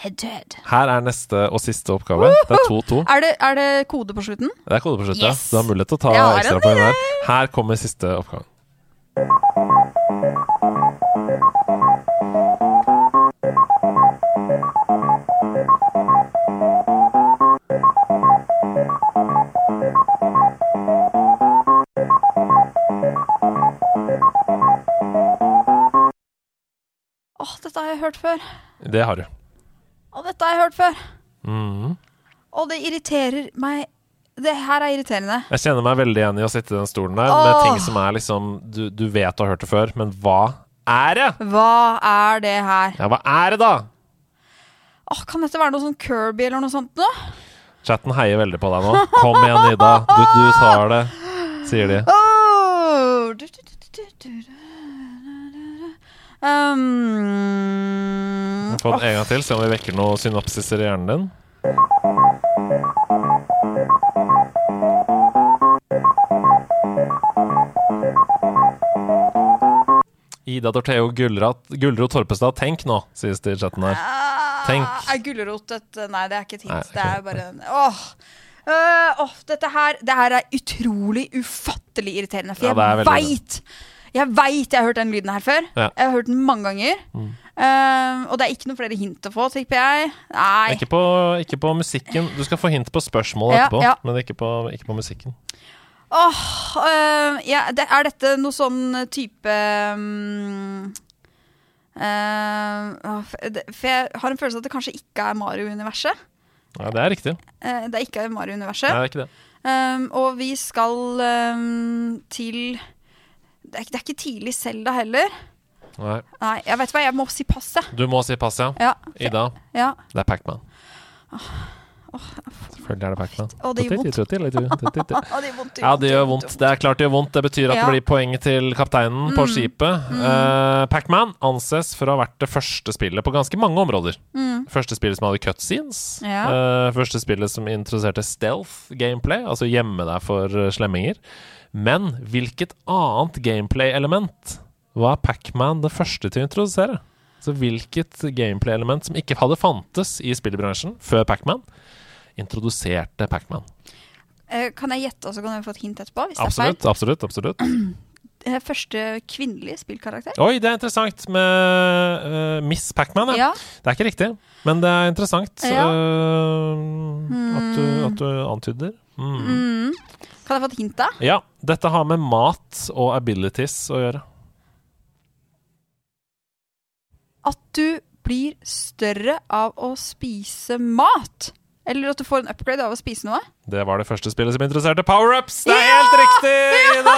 Head to head. Her er neste og siste oppgave. Det er 2-2. Er det, er det kode på slutten? Det er kode på slutt, ja. Yes. Du har mulighet til å ta ekstrapoeng her. Her kommer siste oppgave. Åh, dette har jeg hørt før. Det har du. Åh, dette har jeg hørt før. Mm. Og det irriterer meg. Det her er irriterende. Jeg kjenner meg veldig igjen i å sitte i den stolen der med ting som er liksom du, du vet du har hørt det før, men hva er det? Hva er det her? Ja, hva er det, da? Åh, kan dette være noe sånn Kirby eller noe sånt nå? Chatten heier veldig på deg nå. Kom igjen, Ida. Du, du tar det, sier de. Åh, du, du, du, du, du, du, Um, Få den en gang til, se om vi vekker noen synapsiser i hjernen din. Ida Dortheo Gulrot Torpestad, tenk nå, sies det i chatten her. Tenk. Ah, Er gulrot et Nei, det er ikke et hint. Nei, Det er bare en Åh. Uh, oh, dette her Det her er utrolig ufattelig irriterende. For Ja, jeg veit Jeg veit jeg har hørt den lyden her før. Ja. Mm. Jeg har hørt den mange ganger. Eh, og det er ikke noen flere hint å få, tipper jeg. Nei. Ikke på, ikke på musikken. Du skal få hint på spørsmålet Ja, etterpå, ja. men ikke på, ikke på musikken. Åh, øh, ja, det, er dette noe sånn type um, uh, for jeg har en følelse av at det kanskje ikke er Mario-universet. Ja, det er riktig. Eh, det er ikke Mario-universet. Nei, det er ikke det. Um, og vi skal um, til det er, ikke- tidlig Selda heller. Nei. Nei, jeg vet hva, jeg må si pass, jeg. Du må si pass, ja. Ja. Ida, ja. det er Pacman. Selvfølgelig er det Pac-Man. Å, det gjør vondt. Ja, det gjør vondt. Det er klart det gjør vondt. Det betyr at Ja. det blir poeng til kapteinen på Mm. skipet. Eh, Pac-Man anses for å ha vært det første spillet på ganske mange områder. Mm. Første spillet som hadde cutscenes. Ja. Eh, første spillet som introduserte stealth gameplay, altså gjemme deg for eh, slemminger. Men hvilket annet gameplay-element var Pac-Man det første til å introdusere? Så hvilket gameplay-element som ikke hadde fantes i spillbransjen før Pac-Man, introduserte Pac-Man? Eh, Kan jeg gjette, og så kan jeg få et hint etterpå? Er Absolutt, absolutt, absolutt. Eh, Første kvinnelige spillkarakter? Oi, det er interessant med uh, Miss Pac-Man, ja. Ja. Det er ikke riktig, men det er interessant Ja. uh, at, du, at du antyder. Mm. Mm. Kan jeg få et hint, da? Ja, dette har med mat og abilities å gjøre. At du blir større av å spise mat. Eller at du får en upgrade av å spise noe. Det var det første spillet som interesserte powerups! Det er helt riktig, Ida!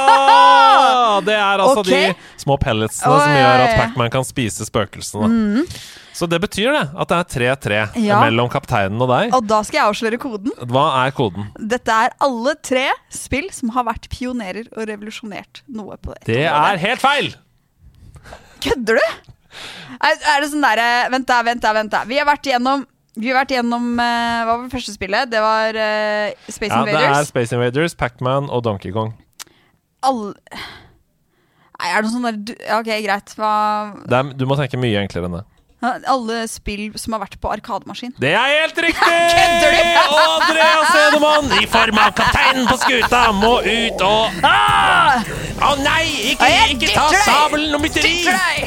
Det er altså okay. de små pelletsene oh, som gjør at Pacman Pac-Man kan spise spøkelsene. Mm. Så det betyr det, at det er 3-3 Ja. mellom kapteinen og deg. Og da skal jeg avsløre koden. Hva er koden? Dette er alle tre spill som har vært pionerer og revolusjonert noe på det. Det er helt feil! Kødder du? Er, er det sånn derre Vent, da, vent, da. vent da Vi har vært gjennom vi har vært gjennom eh, Hva var det første spillet? Det var uh, Space Ja, det er Invaders. Space Invaders, Pac-Man og Donkey Kong. Alle Nei, er det noe sånn der ja, Ok, greit. Hva er, du må tenke mye enklere enn det. Alle spill som har vært på arkademaskin. Det er helt riktig! Og Andreas Hedemann, i form av kapteinen på skuta, må ut og Ah! Å nei! Ikke, ikke ta sabelen og mytteri!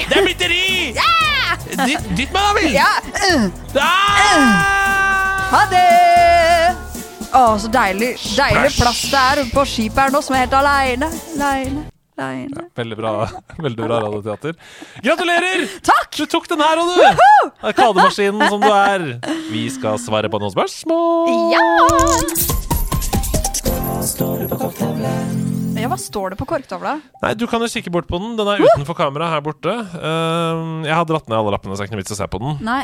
Det er mytteri! Dytt, dytt meg, da vel! Ja! Ah! Ha det! Å, så deilig, deilig plass det er på skipet her nå, som er helt aleine. Aleine, Ja, Veldig bra, veldig bra radioteater. Gratulerer! Takk! Du tok den her, og du! Arkademaskinen som du er. Vi skal svare på noen spørsmål. Ja! Ja, hva står det på korktavla? Nei, Du kan jo kikke bort på den. Den er utenfor kamera her borte. Uh, jeg har dratt ned alle lappene, så det er ikke noe vits å se på den. Nei.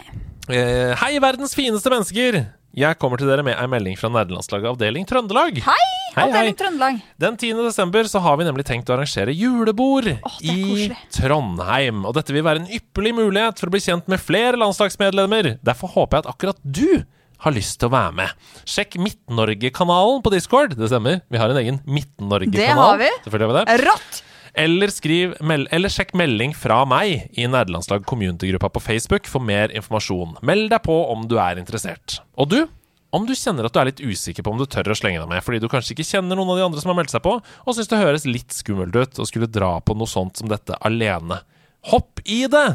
Uh, hei, verdens fineste mennesker! Jeg kommer til dere med ei melding fra nerdelandslaget avdeling Trøndelag. Hei! Hei, Avdeling. Trøndelag. Den 10. desember så har vi nemlig tenkt å arrangere julebord oh, i koselig. Trondheim. Og dette vil være en ypperlig mulighet for å bli kjent med flere landslagsmedlemmer. Derfor håper jeg at akkurat du har lyst til å være med. Sjekk Midt-Norge-kanalen på Discord. Det stemmer. Vi har en egen Midt-Norge-kanal. Det har vi. Rått! Eller, skriv, mel eller sjekk melding fra meg i Nerdelandslag community-gruppa på Facebook for mer informasjon. Meld deg på om du er interessert. Og du, om du kjenner at du er litt usikker på om du tør å slenge deg med fordi du kanskje ikke kjenner noen av de andre som har meldt seg på, og syns det høres litt skummelt ut å skulle dra på noe sånt som dette alene. Hopp i det!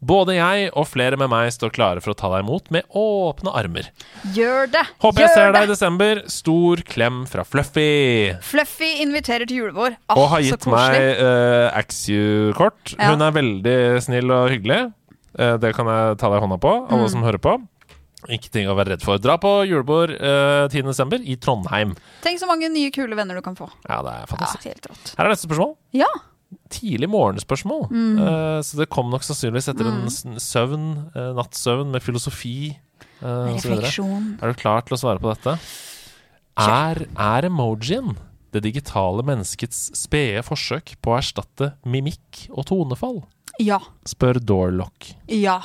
Både jeg og flere med meg står klare for å ta deg imot med åpne armer. Gjør det! Håper jeg Gjør ser deg i desember. Stor klem fra Fluffy. Fluffy inviterer til julebord. Åh, og har gitt meg uh, Axu-kort. Ja. Hun er veldig snill og hyggelig. Uh, det kan jeg ta deg i hånda på, alle Mm. som hører på. Ikke ting å være redd for. Dra på julebord uh, 10.12. i Trondheim. Tenk så mange nye, kule venner du kan få. Ja, det er Ja, fantastisk. helt rått. Her er neste spørsmål. Ja. Tidlig morgenspørsmål. Mm. Eh, så det kom nok sannsynligvis etter en søvn, eh, nattsøvn med filosofi. eh, videre. Refleksjon. Er du klar til å svare på dette? Er, er emojien det digitale menneskets spede forsøk på å erstatte mimikk og tonefall? Ja. Spør Doorlock. Ja.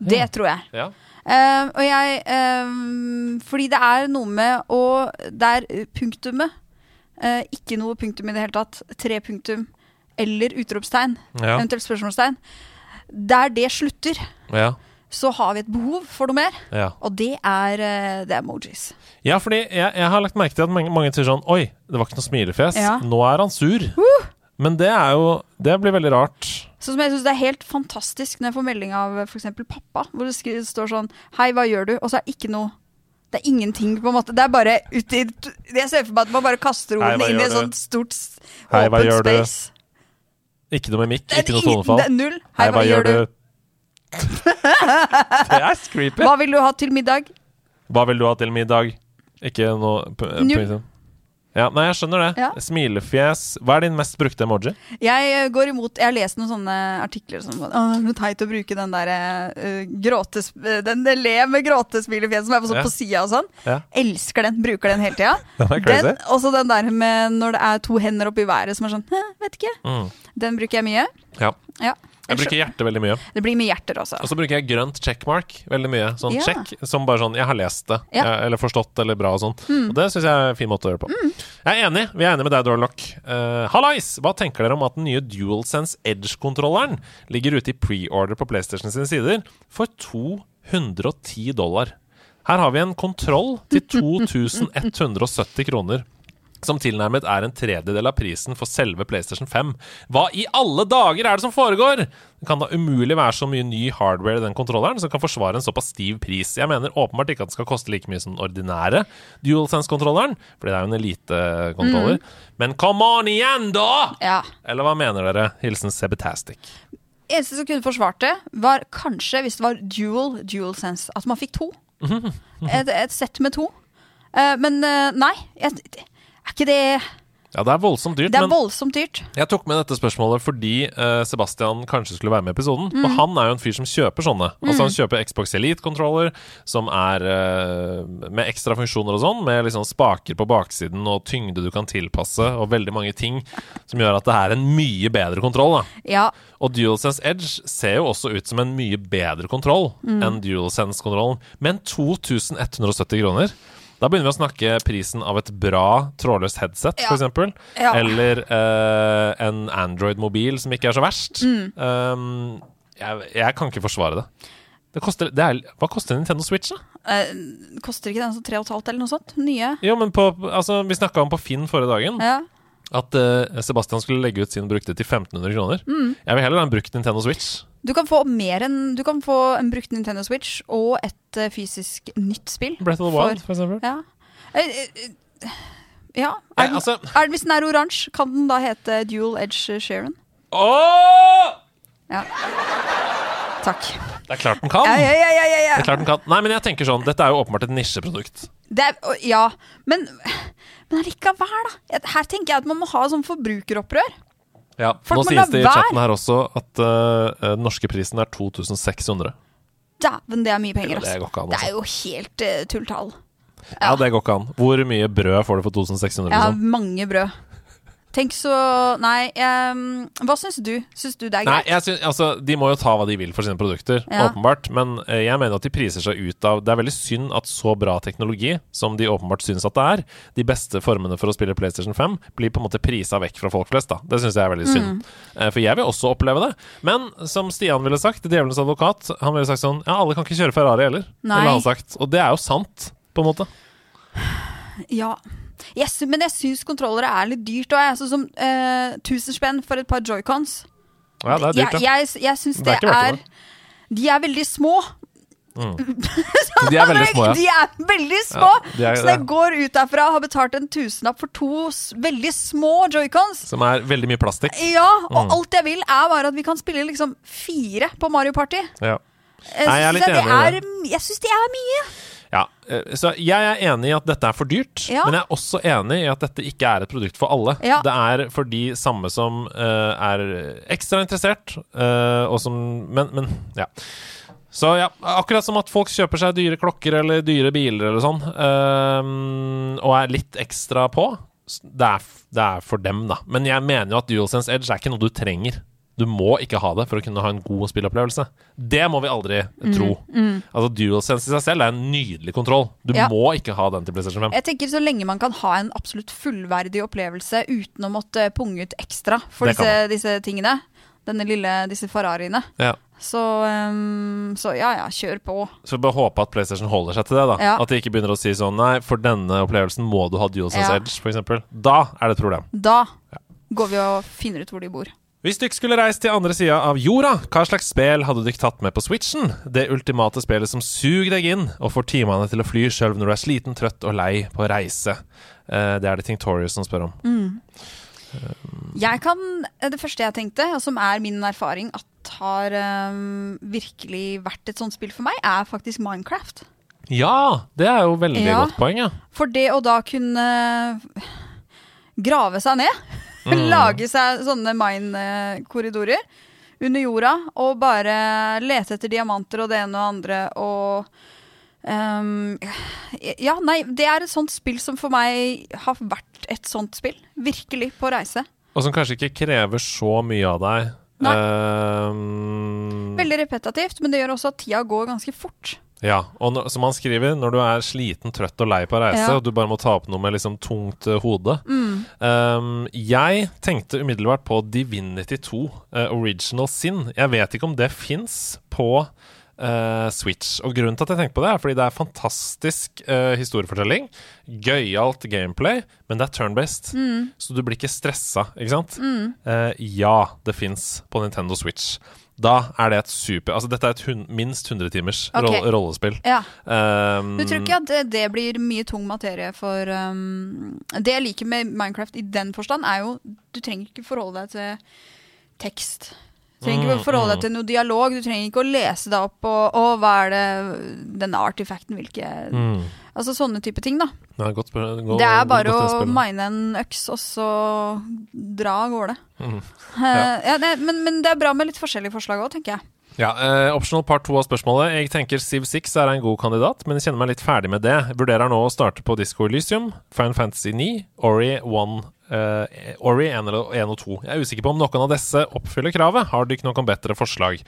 Det Ja. tror jeg. Ja. Eh, og jeg uh, Fordi det er noe med å Det er eh, punktumet. Uh, ikke noe punktum i det hele tatt. Tre punktum eller utropstegn. Ja. Eventuelt spørsmålstegn. Der det slutter, Ja. så har vi et behov for noe mer. ja. Og det er, eh, det er emojis. ja fordi jeg, jeg har lagt merke til at mange, mange sier sånn Oi, det var ikke noe smilefjes. Nå er han sur. Men det er jo Det blir veldig rart. Sånn som jeg synes Det er helt fantastisk når jeg får melding av f.eks. pappa, hvor det står sånn Hei, hva gjør du? Og så er det ikke noe Det er ingenting, på en måte. Det er bare uti Jeg ser for meg at man bare kaster ordene inn i et sånt stort Hei, hva gjør gjør du? Ikke noe mimikk, Det er ikke noe tonefall. Null. Hei, hva, gjør du? det er creepy. Hva vil du ha til middag? Hva vil du ha til middag? Ikke noe p- Null. Ja, nei, jeg skjønner det. Ja. Smilefjes. Hva er din mest brukte emoji? Jeg eh, går imot Jeg har lest noen sånne artikler som Å, det er teit å bruke den der uh, gråtes... Den le med gråtesmilefjes som er på, sånn, Ja. på sida og sånn. Ja. Elsker den. Bruker den hele tida. Den. Også den der med når det er to hender oppi været som er sånn «Hæ, Vet ikke. Mm. Den bruker jeg mye. Ja. Ja. Jeg bruker hjerte veldig mye. Det blir mye hjerter også. Og så bruker jeg grønt checkmark veldig mye. Sånn Ja. check som bare sånn 'jeg har lest det', Ja. Mm. eh, eller forstått eller bra og sånn. Og det syns jeg er en fin måte å gjøre på. på. Jeg er enig. Vi er enige med deg, Dorlock. Uh, Hallais! Hva tenker dere om at den nye DualSense Edge-kontrolleren ligger ute i pre-order på PlayStation sine sider for 210 dollar? Her har vi en kontroll til 2170 kroner. Som tilnærmet er en tredjedel av prisen for selve PlayStation 5. Hva i alle dager er det som foregår?! Det kan da umulig være så mye ny hardware i den kontrolleren som kan forsvare en såpass stiv pris. Jeg mener åpenbart ikke at den skal koste like mye som den ordinære DualSense-kontrolleren, for det er jo en elitekontroller. Men come on igjen, da! Ja. Eller hva mener dere? Hilsen Sebetastic. Eneste som kunne forsvart det, var kanskje hvis det var dual DualSense. At man fikk to. Et, et sett med to. Eh, men eh, nei. Jeg, er ikke det Ja, det er voldsomt dyrt, Det er voldsomt dyrt. Jeg tok med dette spørsmålet fordi uh, Sebastian kanskje skulle være med i episoden. Mm. Og han er jo en fyr som kjøper sånne. Altså Han kjøper Xbox Elite-controller som er uh, med ekstra funksjoner og sånn, med liksom spaker på baksiden og tyngde du kan tilpasse, og veldig mange ting som gjør at det er en mye bedre kontroll. da Ja. og DualSense Edge ser jo også ut som en mye bedre kontroll Mm. enn DualSense-kontrollen. Men 2170 kroner Da begynner vi å snakke prisen av et bra trådløst headset, Ja. eksempel. Ja. Eller uh, en Android-mobil som ikke er så verst. Mm. Um, jeg, jeg kan ikke forsvare det. det, koster, det er, hva koster Nintendo Switch, da? Uh, koster ikke den sånn tre og et halvt eller noe sånt? Nye? Jo, men på, altså, Vi snakka om på Finn forrige dagen Ja. at uh, Sebastian skulle legge ut sin brukte til 1500 kroner. Mm. Jeg vil heller ha en brukt Nintendo Switch. Du kan få mer enn Du kan få en brukt Nintendo Switch og et uh, fysisk nytt spill. Breath of the Wild, for eksempel. Ja. Eh, eh, eh, ja. Er den, altså er, hvis den er oransje, kan den da hete Dual Edge Sharon? Åh! Ja. Takk. Det er klart den kan. Ja, ja, ja, ja, ja, Det er klart den kan. Nei, men jeg tenker sånn Dette er jo åpenbart et nisjeprodukt. Det er, ja. Men, men allikevel, da. Her tenker jeg at man må ha sånn forbrukeropprør. Ja, Folk Nå sies det i chatten her også at uh, den norske prisen er 2600. Dæven, det er mye penger. Det ass. går Det er altså. jo helt uh, tulltall. Ja, det går ikke an. Hvor mye brød får du for 2600? Ja, Liksom? mange brød. Tenk så Nei, Um, hva syns du? Syns du det er Nei, greit? jeg synes, altså, De må jo ta hva de vil for sine produkter, Ja. åpenbart. Men eh, jeg mener at de priser seg ut av Det er veldig synd at så bra teknologi, som de åpenbart syns at det er, de beste formene for å spille PlayStation 5, blir på en måte prisa vekk fra folk flest. da Det syns jeg er veldig synd. Mm. For jeg vil også oppleve det. Men som Stian ville sagt, djevelens advokat, han ville sagt sånn Ja, alle kan ikke kjøre Ferrari heller. Nei. Ville han sagt. Og det er jo sant, på en måte. Ja. Jeg sy- men jeg syns kontrollere er litt dyrt òg. Sånn som eh, 1000 spenn for et par joycons. Ja, det er dyrt, jeg ja. jeg, jeg syns Det det, er det. De er veldig små. De er veldig små, ja. De er veldig små! Ja, de er så jeg går ut derfra og har betalt en tusenlapp for to veldig små joycons. Som er veldig mye plastikk. Ja, og Mm. alt jeg vil, er bare at vi kan spille liksom fire på Mario Party. Ja. Jeg Nei, jeg er litt det enig i er, jeg syns det er mye. Ja, eh, så jeg er enig i at dette er for dyrt, Ja. men jeg er også enig i at dette ikke er et produkt for alle. Ja. Det er for de samme som uh, er ekstra interessert, uh, og som Men, men ja. Så ja, akkurat som at folk kjøper seg dyre klokker eller dyre biler eller sånn, uh, og er litt ekstra på. Det er, det er for dem, da. Men jeg mener jo at DualSense Edge er ikke noe du trenger. Du må ikke ha det for å kunne ha en god spillopplevelse. Det må vi aldri Mm, tro. Altså DualSense i seg selv er en nydelig kontroll. Du Ja. må ikke ha den til PlayStation 5. Jeg tenker Så lenge man kan ha en absolutt fullverdig opplevelse uten å måtte punge ut ekstra for disse, disse tingene, denne lille, disse Ferrariene, Ja. så, um, så ja ja, kjør på. Så bare håpe at PlayStation holder seg til det. da Ja. At de ikke begynner å si sånn Nei, for denne opplevelsen må du ha DualSense Ja. Edge, f.eks. Da er det et problem. Da går vi og finner ut hvor de bor. Hvis dere skulle reist til andre sida av jorda, hva slags spill hadde dere tatt med på Switchen? Det ultimate spillet som suger deg inn og får timene til å fly sjøl når du er sliten, trøtt og lei på reise. Eh, det er det Tinktorius som spør om. Jeg kan, Det første jeg tenkte, og som er min erfaring at har um, virkelig vært et sånt spill for meg, er faktisk Minecraft. Ja! Det er jo veldig Ja. godt poeng, ja. For det å da kunne grave seg ned. Lage seg sånne mine-korridorer under jorda og bare lete etter diamanter og det ene og andre og Um, Ja, nei, det er et sånt spill som for meg har vært et sånt spill. Virkelig på reise. Og som kanskje ikke krever så mye av deg. Nei. Um... Veldig repetitivt, men det gjør også at tida går ganske fort. Ja, og når, som han skriver, når du er sliten, trøtt og lei på reise, Ja. og du bare må ta opp noe med liksom tungt uh, hode Mm. um, Jeg tenkte umiddelbart på Divinity 2, uh, Original Sin. Jeg vet ikke om det fins på uh, Switch. Og grunnen til at jeg tenker på det, er fordi det er fantastisk eh, historiefortelling. Gøyalt gameplay, men det er turn-based. Mm. Så du blir ikke stressa, ikke sant? Eh, ja, det fins på Nintendo Switch. Da er det et super Altså, dette er et hun, minst 100 timers okay. roll, rollespill. Ja. Um, Du tror ikke at det, det blir mye tung materie for um, Det jeg liker med Minecraft i den forstand, er jo Du trenger ikke forholde deg til tekst. Du trenger ikke å forholde deg til noe dialog. Du trenger ikke å lese deg opp og, og hva er det denne artifacten hvilke mm. Altså sånne type ting, da. Ja, godt, gå- det er bare godt å mine en øks, og så dra av gårde. Mm. Eh, ja, det, men, men det er bra med litt forskjellige forslag òg, tenker jeg. Ja, eh, Optional part to av spørsmålet. Jeg tenker Siv6 er en god kandidat, men jeg kjenner meg litt ferdig med det. Vurderer nå å starte på Disco Elysium, Final Fantasy 9, Ori 1, eh, Ori 1, eller 1 og 2. Jeg er usikker på om noen av disse oppfyller kravet. Har dere noen bedre forslag?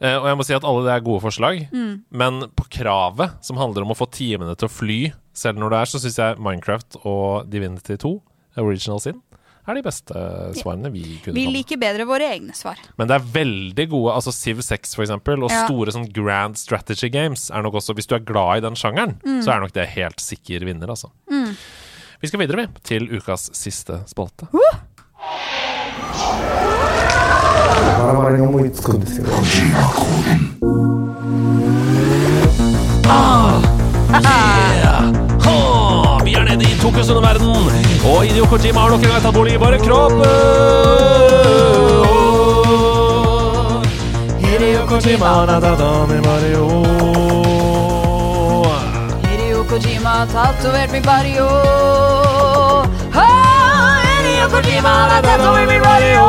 Uh, og jeg må si at alle det er gode forslag, Mm. men på kravet, som handler om å få timene til å fly, selv når det er, så syns jeg Minecraft og Divinity 2, Original Sin, er de beste svarene vi kunne Vi liker bedre våre egne svar. Men det er veldig gode Altså Civ 6 for eksempel Og Ja. store sånn grand strategy games Er nok også Hvis du er glad i den sjangeren Mm. Så er nok det helt sikker vinner altså Vi skal videre vi Til ukas siste spalte. Ha, Vi er nede i Tokus under verden, Og Idio Kojima har nok en gang tatt bolig i bare kropp Hideo Kojima Hideo Kojima tatovert min barrio. Ah, Hideo Kojima har tatovert min barrio.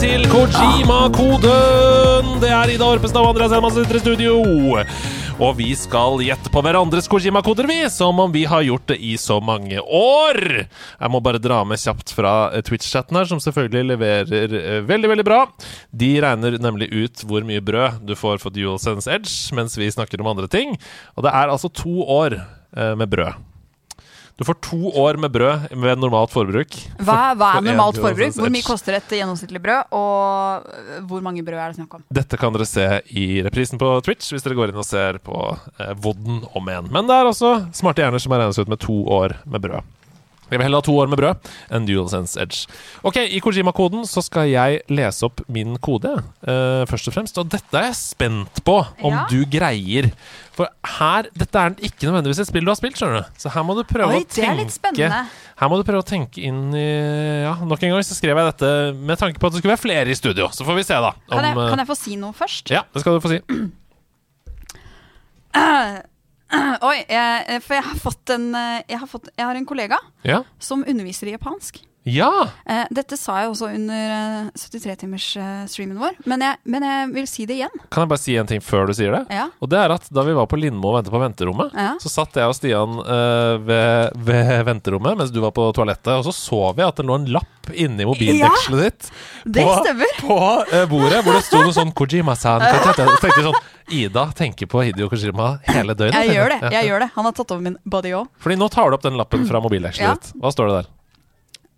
Til Kojima-koden! Det er Ida Orpestad og Andreas Helman som i studio. Og vi skal gjette på hverandres Kojima-koder, vi, som om vi har gjort det i så mange år. Jeg må bare dra med kjapt fra eh, Twitch-chatten her, som selvfølgelig leverer eh, veldig, veldig bra. De regner nemlig ut hvor mye brød du får for DualSense Edge, mens vi snakker om andre ting. Og det er altså to år eh, med brød. Du får to år med brød ved normalt forbruk. Hva, hva er normalt forbruk? Hvor mye koster et gjennomsnittlig brød? Og hvor mange brød er det snakk om? Dette kan dere se i reprisen på Twitch hvis dere går inn og ser på eh, Vodden om en. Men det er også smarte hjerner som har regnet seg ut med to år med brød. Jeg vil heller ha to år med brød enn DualSense Edge. Ok, I Kojima-koden så skal jeg lese opp min kode, uh, først og fremst. Og dette er jeg spent på om Ja. du greier. For her Dette er ikke nødvendigvis et spill du har spilt, skjønner du. Så her må du prøve Oi, å tenke. Her må du prøve å tenke inn i Ja, nok en gang så skrev jeg dette med tanke på at det skulle være flere i studio. Så får vi se, da. Kan jeg, eh, kan jeg få si noe først? ja, det skal du få si. Oi, jeg, for jeg har fått en øh, jeg har, fått, jeg har en kollega Ja. som underviser i japansk. Ja. Eh, dette sa jeg også under 73-timers-streamen vår, men jeg, men jeg vil si det igjen. Kan jeg bare si en ting før du sier det? Ja. Og det er at Da vi var på Lindmo og ventet på venterommet, Ja. så satt jeg og Stian eh, ved, ved venterommet mens du var på toalettet, og så så vi at det lå en lapp inni mobildekselet ditt. Det på, stemmer. På eh, bordet hvor det sto noe sånn Kojima-san. Så tenkte jeg sånn Ida tenker på Hidio Kojima hele døgnet. Jeg gjør det. Jeg gjør det Han har tatt over min body òg. Fordi nå tar du opp den lappen fra mobildekselet Ja. ditt. Hva står det der?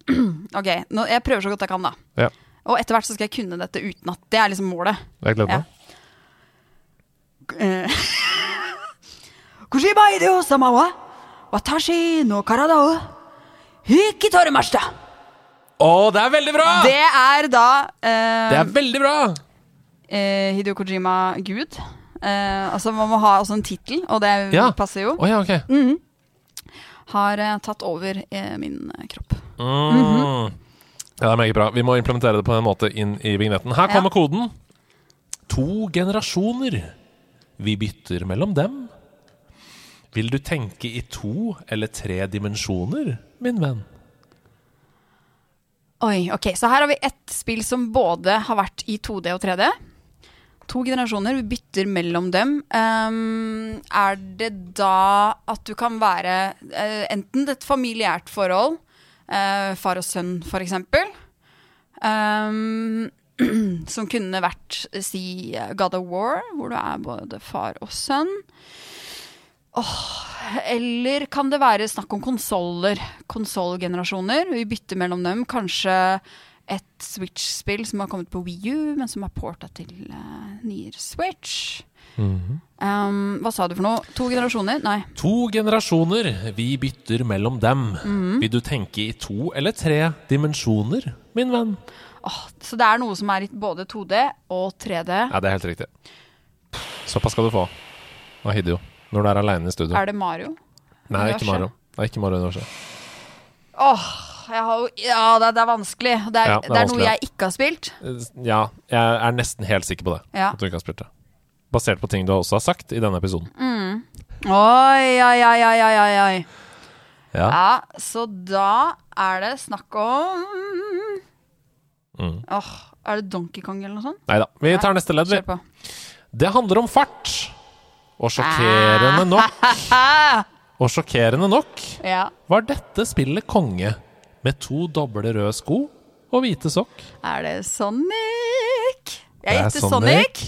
Ok, nå, jeg prøver så godt jeg kan, da. Ja. Og etter hvert så skal jeg kunne dette uten at Det er liksom målet. Jeg gleder meg. Kojima ideo sama wa watashi no karada o hikitoremashita. Å, det er veldig bra! Det er da eh, Det er veldig bra! eh, Hideo Kojima Gud. Eh, altså Man må ha også en tittel, og det Ja. passer jo. Oh, ja, okay. mm -hmm. Har eh, tatt over eh, min eh, kropp. Mm. Ja, det er meget bra. Vi må implementere det på en måte inn i vignetten. Her Ja. kommer koden. To generasjoner. Vi bytter mellom dem. Vil du tenke i to eller tre dimensjoner, min venn? Oi, ok, Så her har vi ett spill som både har vært i 2D og 3D. To generasjoner, vi bytter mellom dem. Um, er det da at du kan være uh, enten et familiært forhold, eh, far og sønn f.eks., um, som kunne vært, si, God of War, hvor du er både far og sønn. Eller kan det være snakk om konsoller? Konsollgenerasjoner. Vi bytter mellom dem. Kanskje et Switch-spill som har kommet på Wii U, men som er porta til uh, nyere Switch. Um, hva sa du for noe? To generasjoner? Nei. To generasjoner. Vi bytter mellom dem. Vil du tenke i to eller tre dimensjoner, min venn? Oh, så det er noe som er i både 2D og 3D. Ja, det er helt riktig. Såpass skal du få av Hidio når du er aleine i studio. Er det Mario? Nei, det er ikke? Mario. Det er ikke Mario-universet. Åh, jeg har Ja, det, det er vanskelig. Det er, Ja, det det er er, noe jeg ikke har spilt. Ja, jeg er nesten helt sikker på det. Ja. At du ikke har spilt det. Basert på ting du også har sagt i denne episoden. Oi, oi, oi, oi, oi, oi, oi. Ja. Ja, så da er det snakk om Mm. Åh, Er det Donkey Kong eller noe sånt? Nei da. Vi tar neste ledd, vi. Det handler om fart. Og sjokkerende nok Og sjokkerende nok Ja. var dette spillet konge. Med to doble røde sko og hvite sokk. Er det Sonic? Jeg gjetter Sonic. Sonic.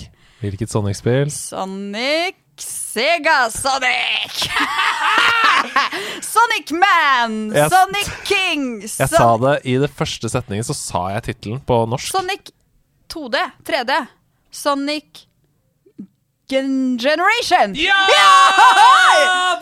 Hvilket Sonic-spill? Sonic Sega Sonic! Sonic Man! Jeg- Sonic King! Jeg sa det i det første setningen, så sa jeg tittelen på norsk. Sonic 2D, 3D. Sonic Gen Generation! Ja!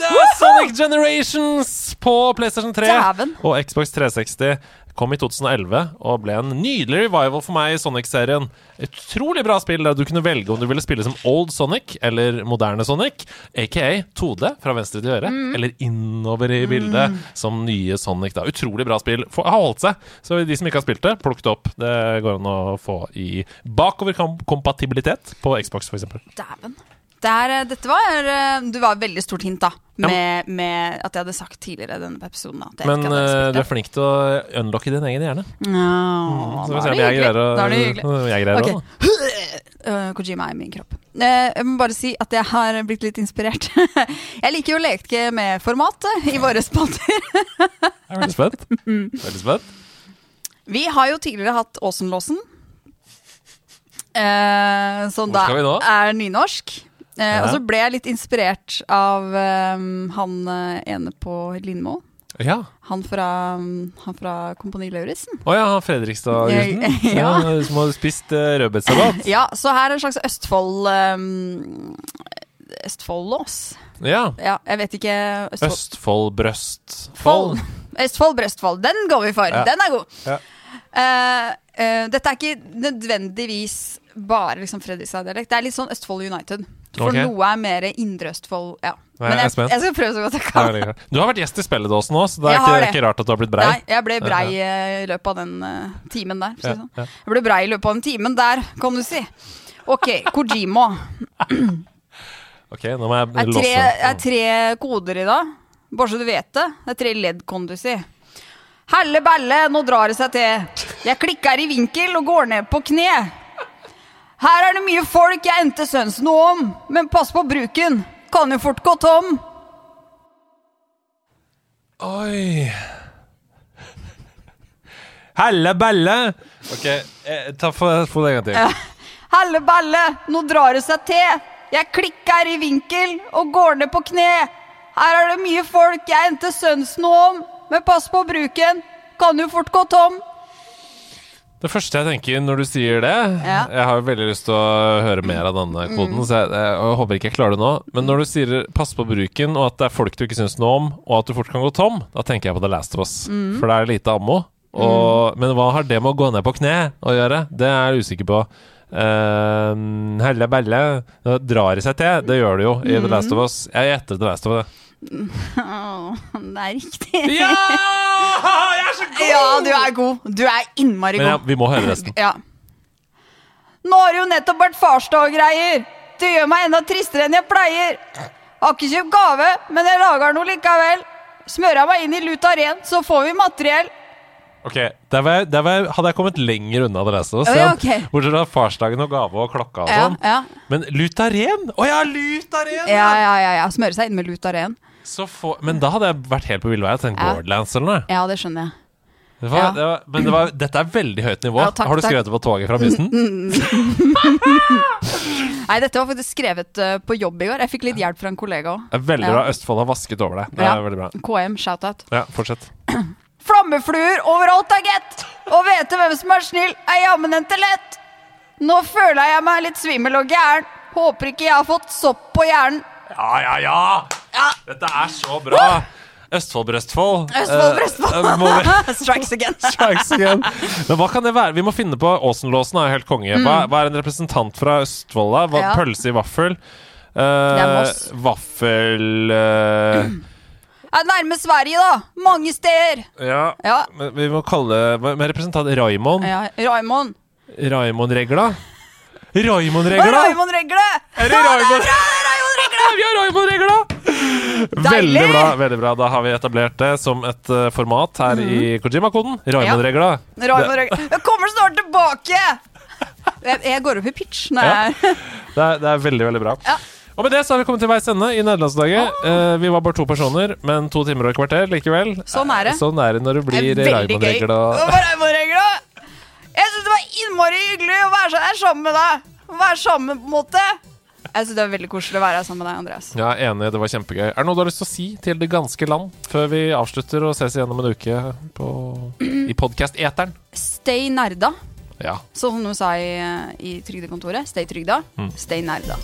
Det er Sonic Generations på PlayStation 3 Daven. og Xbox 360. Kom i 2011 og ble en nydelig revival for meg i Sonic-serien. Utrolig bra spill der du kunne velge om du ville spille som old Sonic eller moderne Sonic, aka 2D fra venstre til øre, Mm. eller innover i bildet som nye Sonic. da Utrolig bra spill. For, Har holdt seg. Så de som ikke har spilt det, plukk det opp. Det går an å få i bakoverkompatibilitet på Xbox, f.eks. Dæven. Der, eh, dette var eh, Du var et veldig stort hint, da. Med, med at jeg hadde sagt tidligere i denne episoden. Men eh, du er flink til å unlocke din egen hjerne. Ja, Så da er det jeg greier Da er det hyggelig. Jeg greier Ok. også, da. Øh, Kojima er i min kropp. Uh, jeg må bare si at jeg har blitt litt inspirert. jeg liker jo å leke med formatet i våre spalter. Jeg er veldig spent. Veldig spent. Vi har jo tidligere hatt Åsenlåsen. Uh, som da er nynorsk. Eh, Ja. Og så ble jeg litt inspirert av um, han eh, ene på Lindmo. Ja. Han fra, han fra Kompani Lauritzen. Å ja, han Fredrikstad-gutten. ja. ja. Som hadde spist uh, rødbetsalat. Ja, så her er en slags Østfold um, Østfold-lås. Ja. Ja, jeg vet ikke Østfold. Østfold brøst. Østfold, Brøstfold. Den går vi for. Ja. Den er god. Ja. Uh, uh, dette er ikke nødvendigvis bare liksom Fredrikstad-dialekt. Det er litt sånn Østfold United. For okay. noe er mer indre Østfold. Ja. Men jeg jeg, skal prøve så godt jeg kan. Du har vært gjest i Spelledåsen nå, så det er ikke, det ikke rart at du har blitt brei. Nei, jeg ble brei eh, i løpet av den uh, timen der. sånn. Jeg ble brei i løpet av den timen der, kan du si. Ok, Kojimo. Ok, nå må jeg Det er tre, er tre koder i dag. Bare så du vet det. Det er tre ledd, kan du si. Helle belle, nå drar det seg til. Jeg klikker i vinkel og går ned på kne. Her er det mye folk jeg endte søns noe om, men pass på bruken. Kan jo fort gå tom. Oi Helle belle! Ok, eh, ta få få det en gang til. Helle belle, nå drar det seg til. Jeg klikker i vinkel og går ned på kne. Her er det mye folk jeg endte søns noe om, men pass på bruken. Kan jo fort gå tom. Det første jeg tenker når du sier det Ja. Jeg har veldig lyst til å høre mer av denne koden, så jeg, jeg håper ikke jeg klarer det nå. Men når du sier 'pass på bruken', og at det er folk du ikke syns noe om, og at du fort kan gå tom, da tenker jeg på The Last of Us. For det er lite ammo. Og, Men hva har det med å gå ned på kne å gjøre? Det er jeg usikker på. Uh, helle belle drar i seg til. Det gjør det jo i The Last of Us. Jeg gjetter The Last of Us. Åh, det er riktig. Ja! Jeg er så god! Ja, du er god. Du er innmari Men ja, god. vi må høre resten. Ja. Nå har det jo nettopp vært farsdag og greier. Det gjør meg enda tristere enn jeg pleier. Har ikke kjøpt gave, men jeg lager noe likevel. Smører meg inn i luta ren, så får vi materiell. Ok, der, var jeg, der var jeg, hadde jeg kommet lenger unna det resten. Ja, ja. Bortsett fra farsdagen og gave og klokka og sånn. ja. Men Lutaren! Å ja, Lutaren! Ja, ja, ja, ja. Smøre seg inn med Lutaren. Så få, men da hadde jeg vært helt på ville og tenkt Ja. Borderlands eller noe. Ja, det skjønner jeg. Det var, Ja. det var, men det var, dette er veldig høyt nivå. Ja, takk, Har du skrevet det på toget fra Mysen? Nei, dette var faktisk skrevet uh, på jobb i går. Jeg fikk litt hjelp fra en kollega òg. Veldig Ja. bra. Østfold har vasket over deg. Det er veldig bra. KM, shout-out. Ja, fortsett. Flammefluer overalt er gett! Å vete hvem som er snill, er jammen til lett. Nå føler jeg meg litt svimmel og gæren. Håper ikke jeg har fått sopp på hjernen. Ja, ja, ja! Dette er så bra! Østfold, Brøstfold. Eh, Strikes again. Strikes again. Men hva kan det være? Vi må finne på Åsenlåsen er jo helt konge. Hva, hva er en representant fra Østfold? da? Hva, Mm. Ja. Pølse i vaffel? Uh. Vaffel eh, Er nærme Sverige, da. Mange steder. Ja. Ja. Men Vi må kalle Med representant Raimond. ja Raymond. Raimond-regla? Raimond Regle! Er det Raimond? Vi har Raimond-regla! Veldig bra. veldig bra Da har vi etablert det som et eh, format her i Kojima-koden. Raimond-regla. Raimond Regle. Jeg kommer snart tilbake! Jeg, jeg går opp i pitch når Ja. jeg Det er, det er veldig, veldig bra. Ja. Og med det så har vi kommet til veis ende i nederlandslaget. Uh, vi var bare to personer, men to timer og et kvarter likevel. Sånn er det. Eh, Sånn er det når du blir Det Jeg syns det var innmari hyggelig å være her sammen med deg. Å være sammen på en måte. Jeg syns det var veldig koselig å være her sammen med deg, Andreas. Ja, enig. Det var kjempegøy. Er det noe du har lyst til å si til det ganske land før vi avslutter og ses igjen om en uke på, i podkast-eteren? Stay nerda, Ja. som hun sa i, i Trygdekontoret. Stay trygda. Mm. Stay nerda.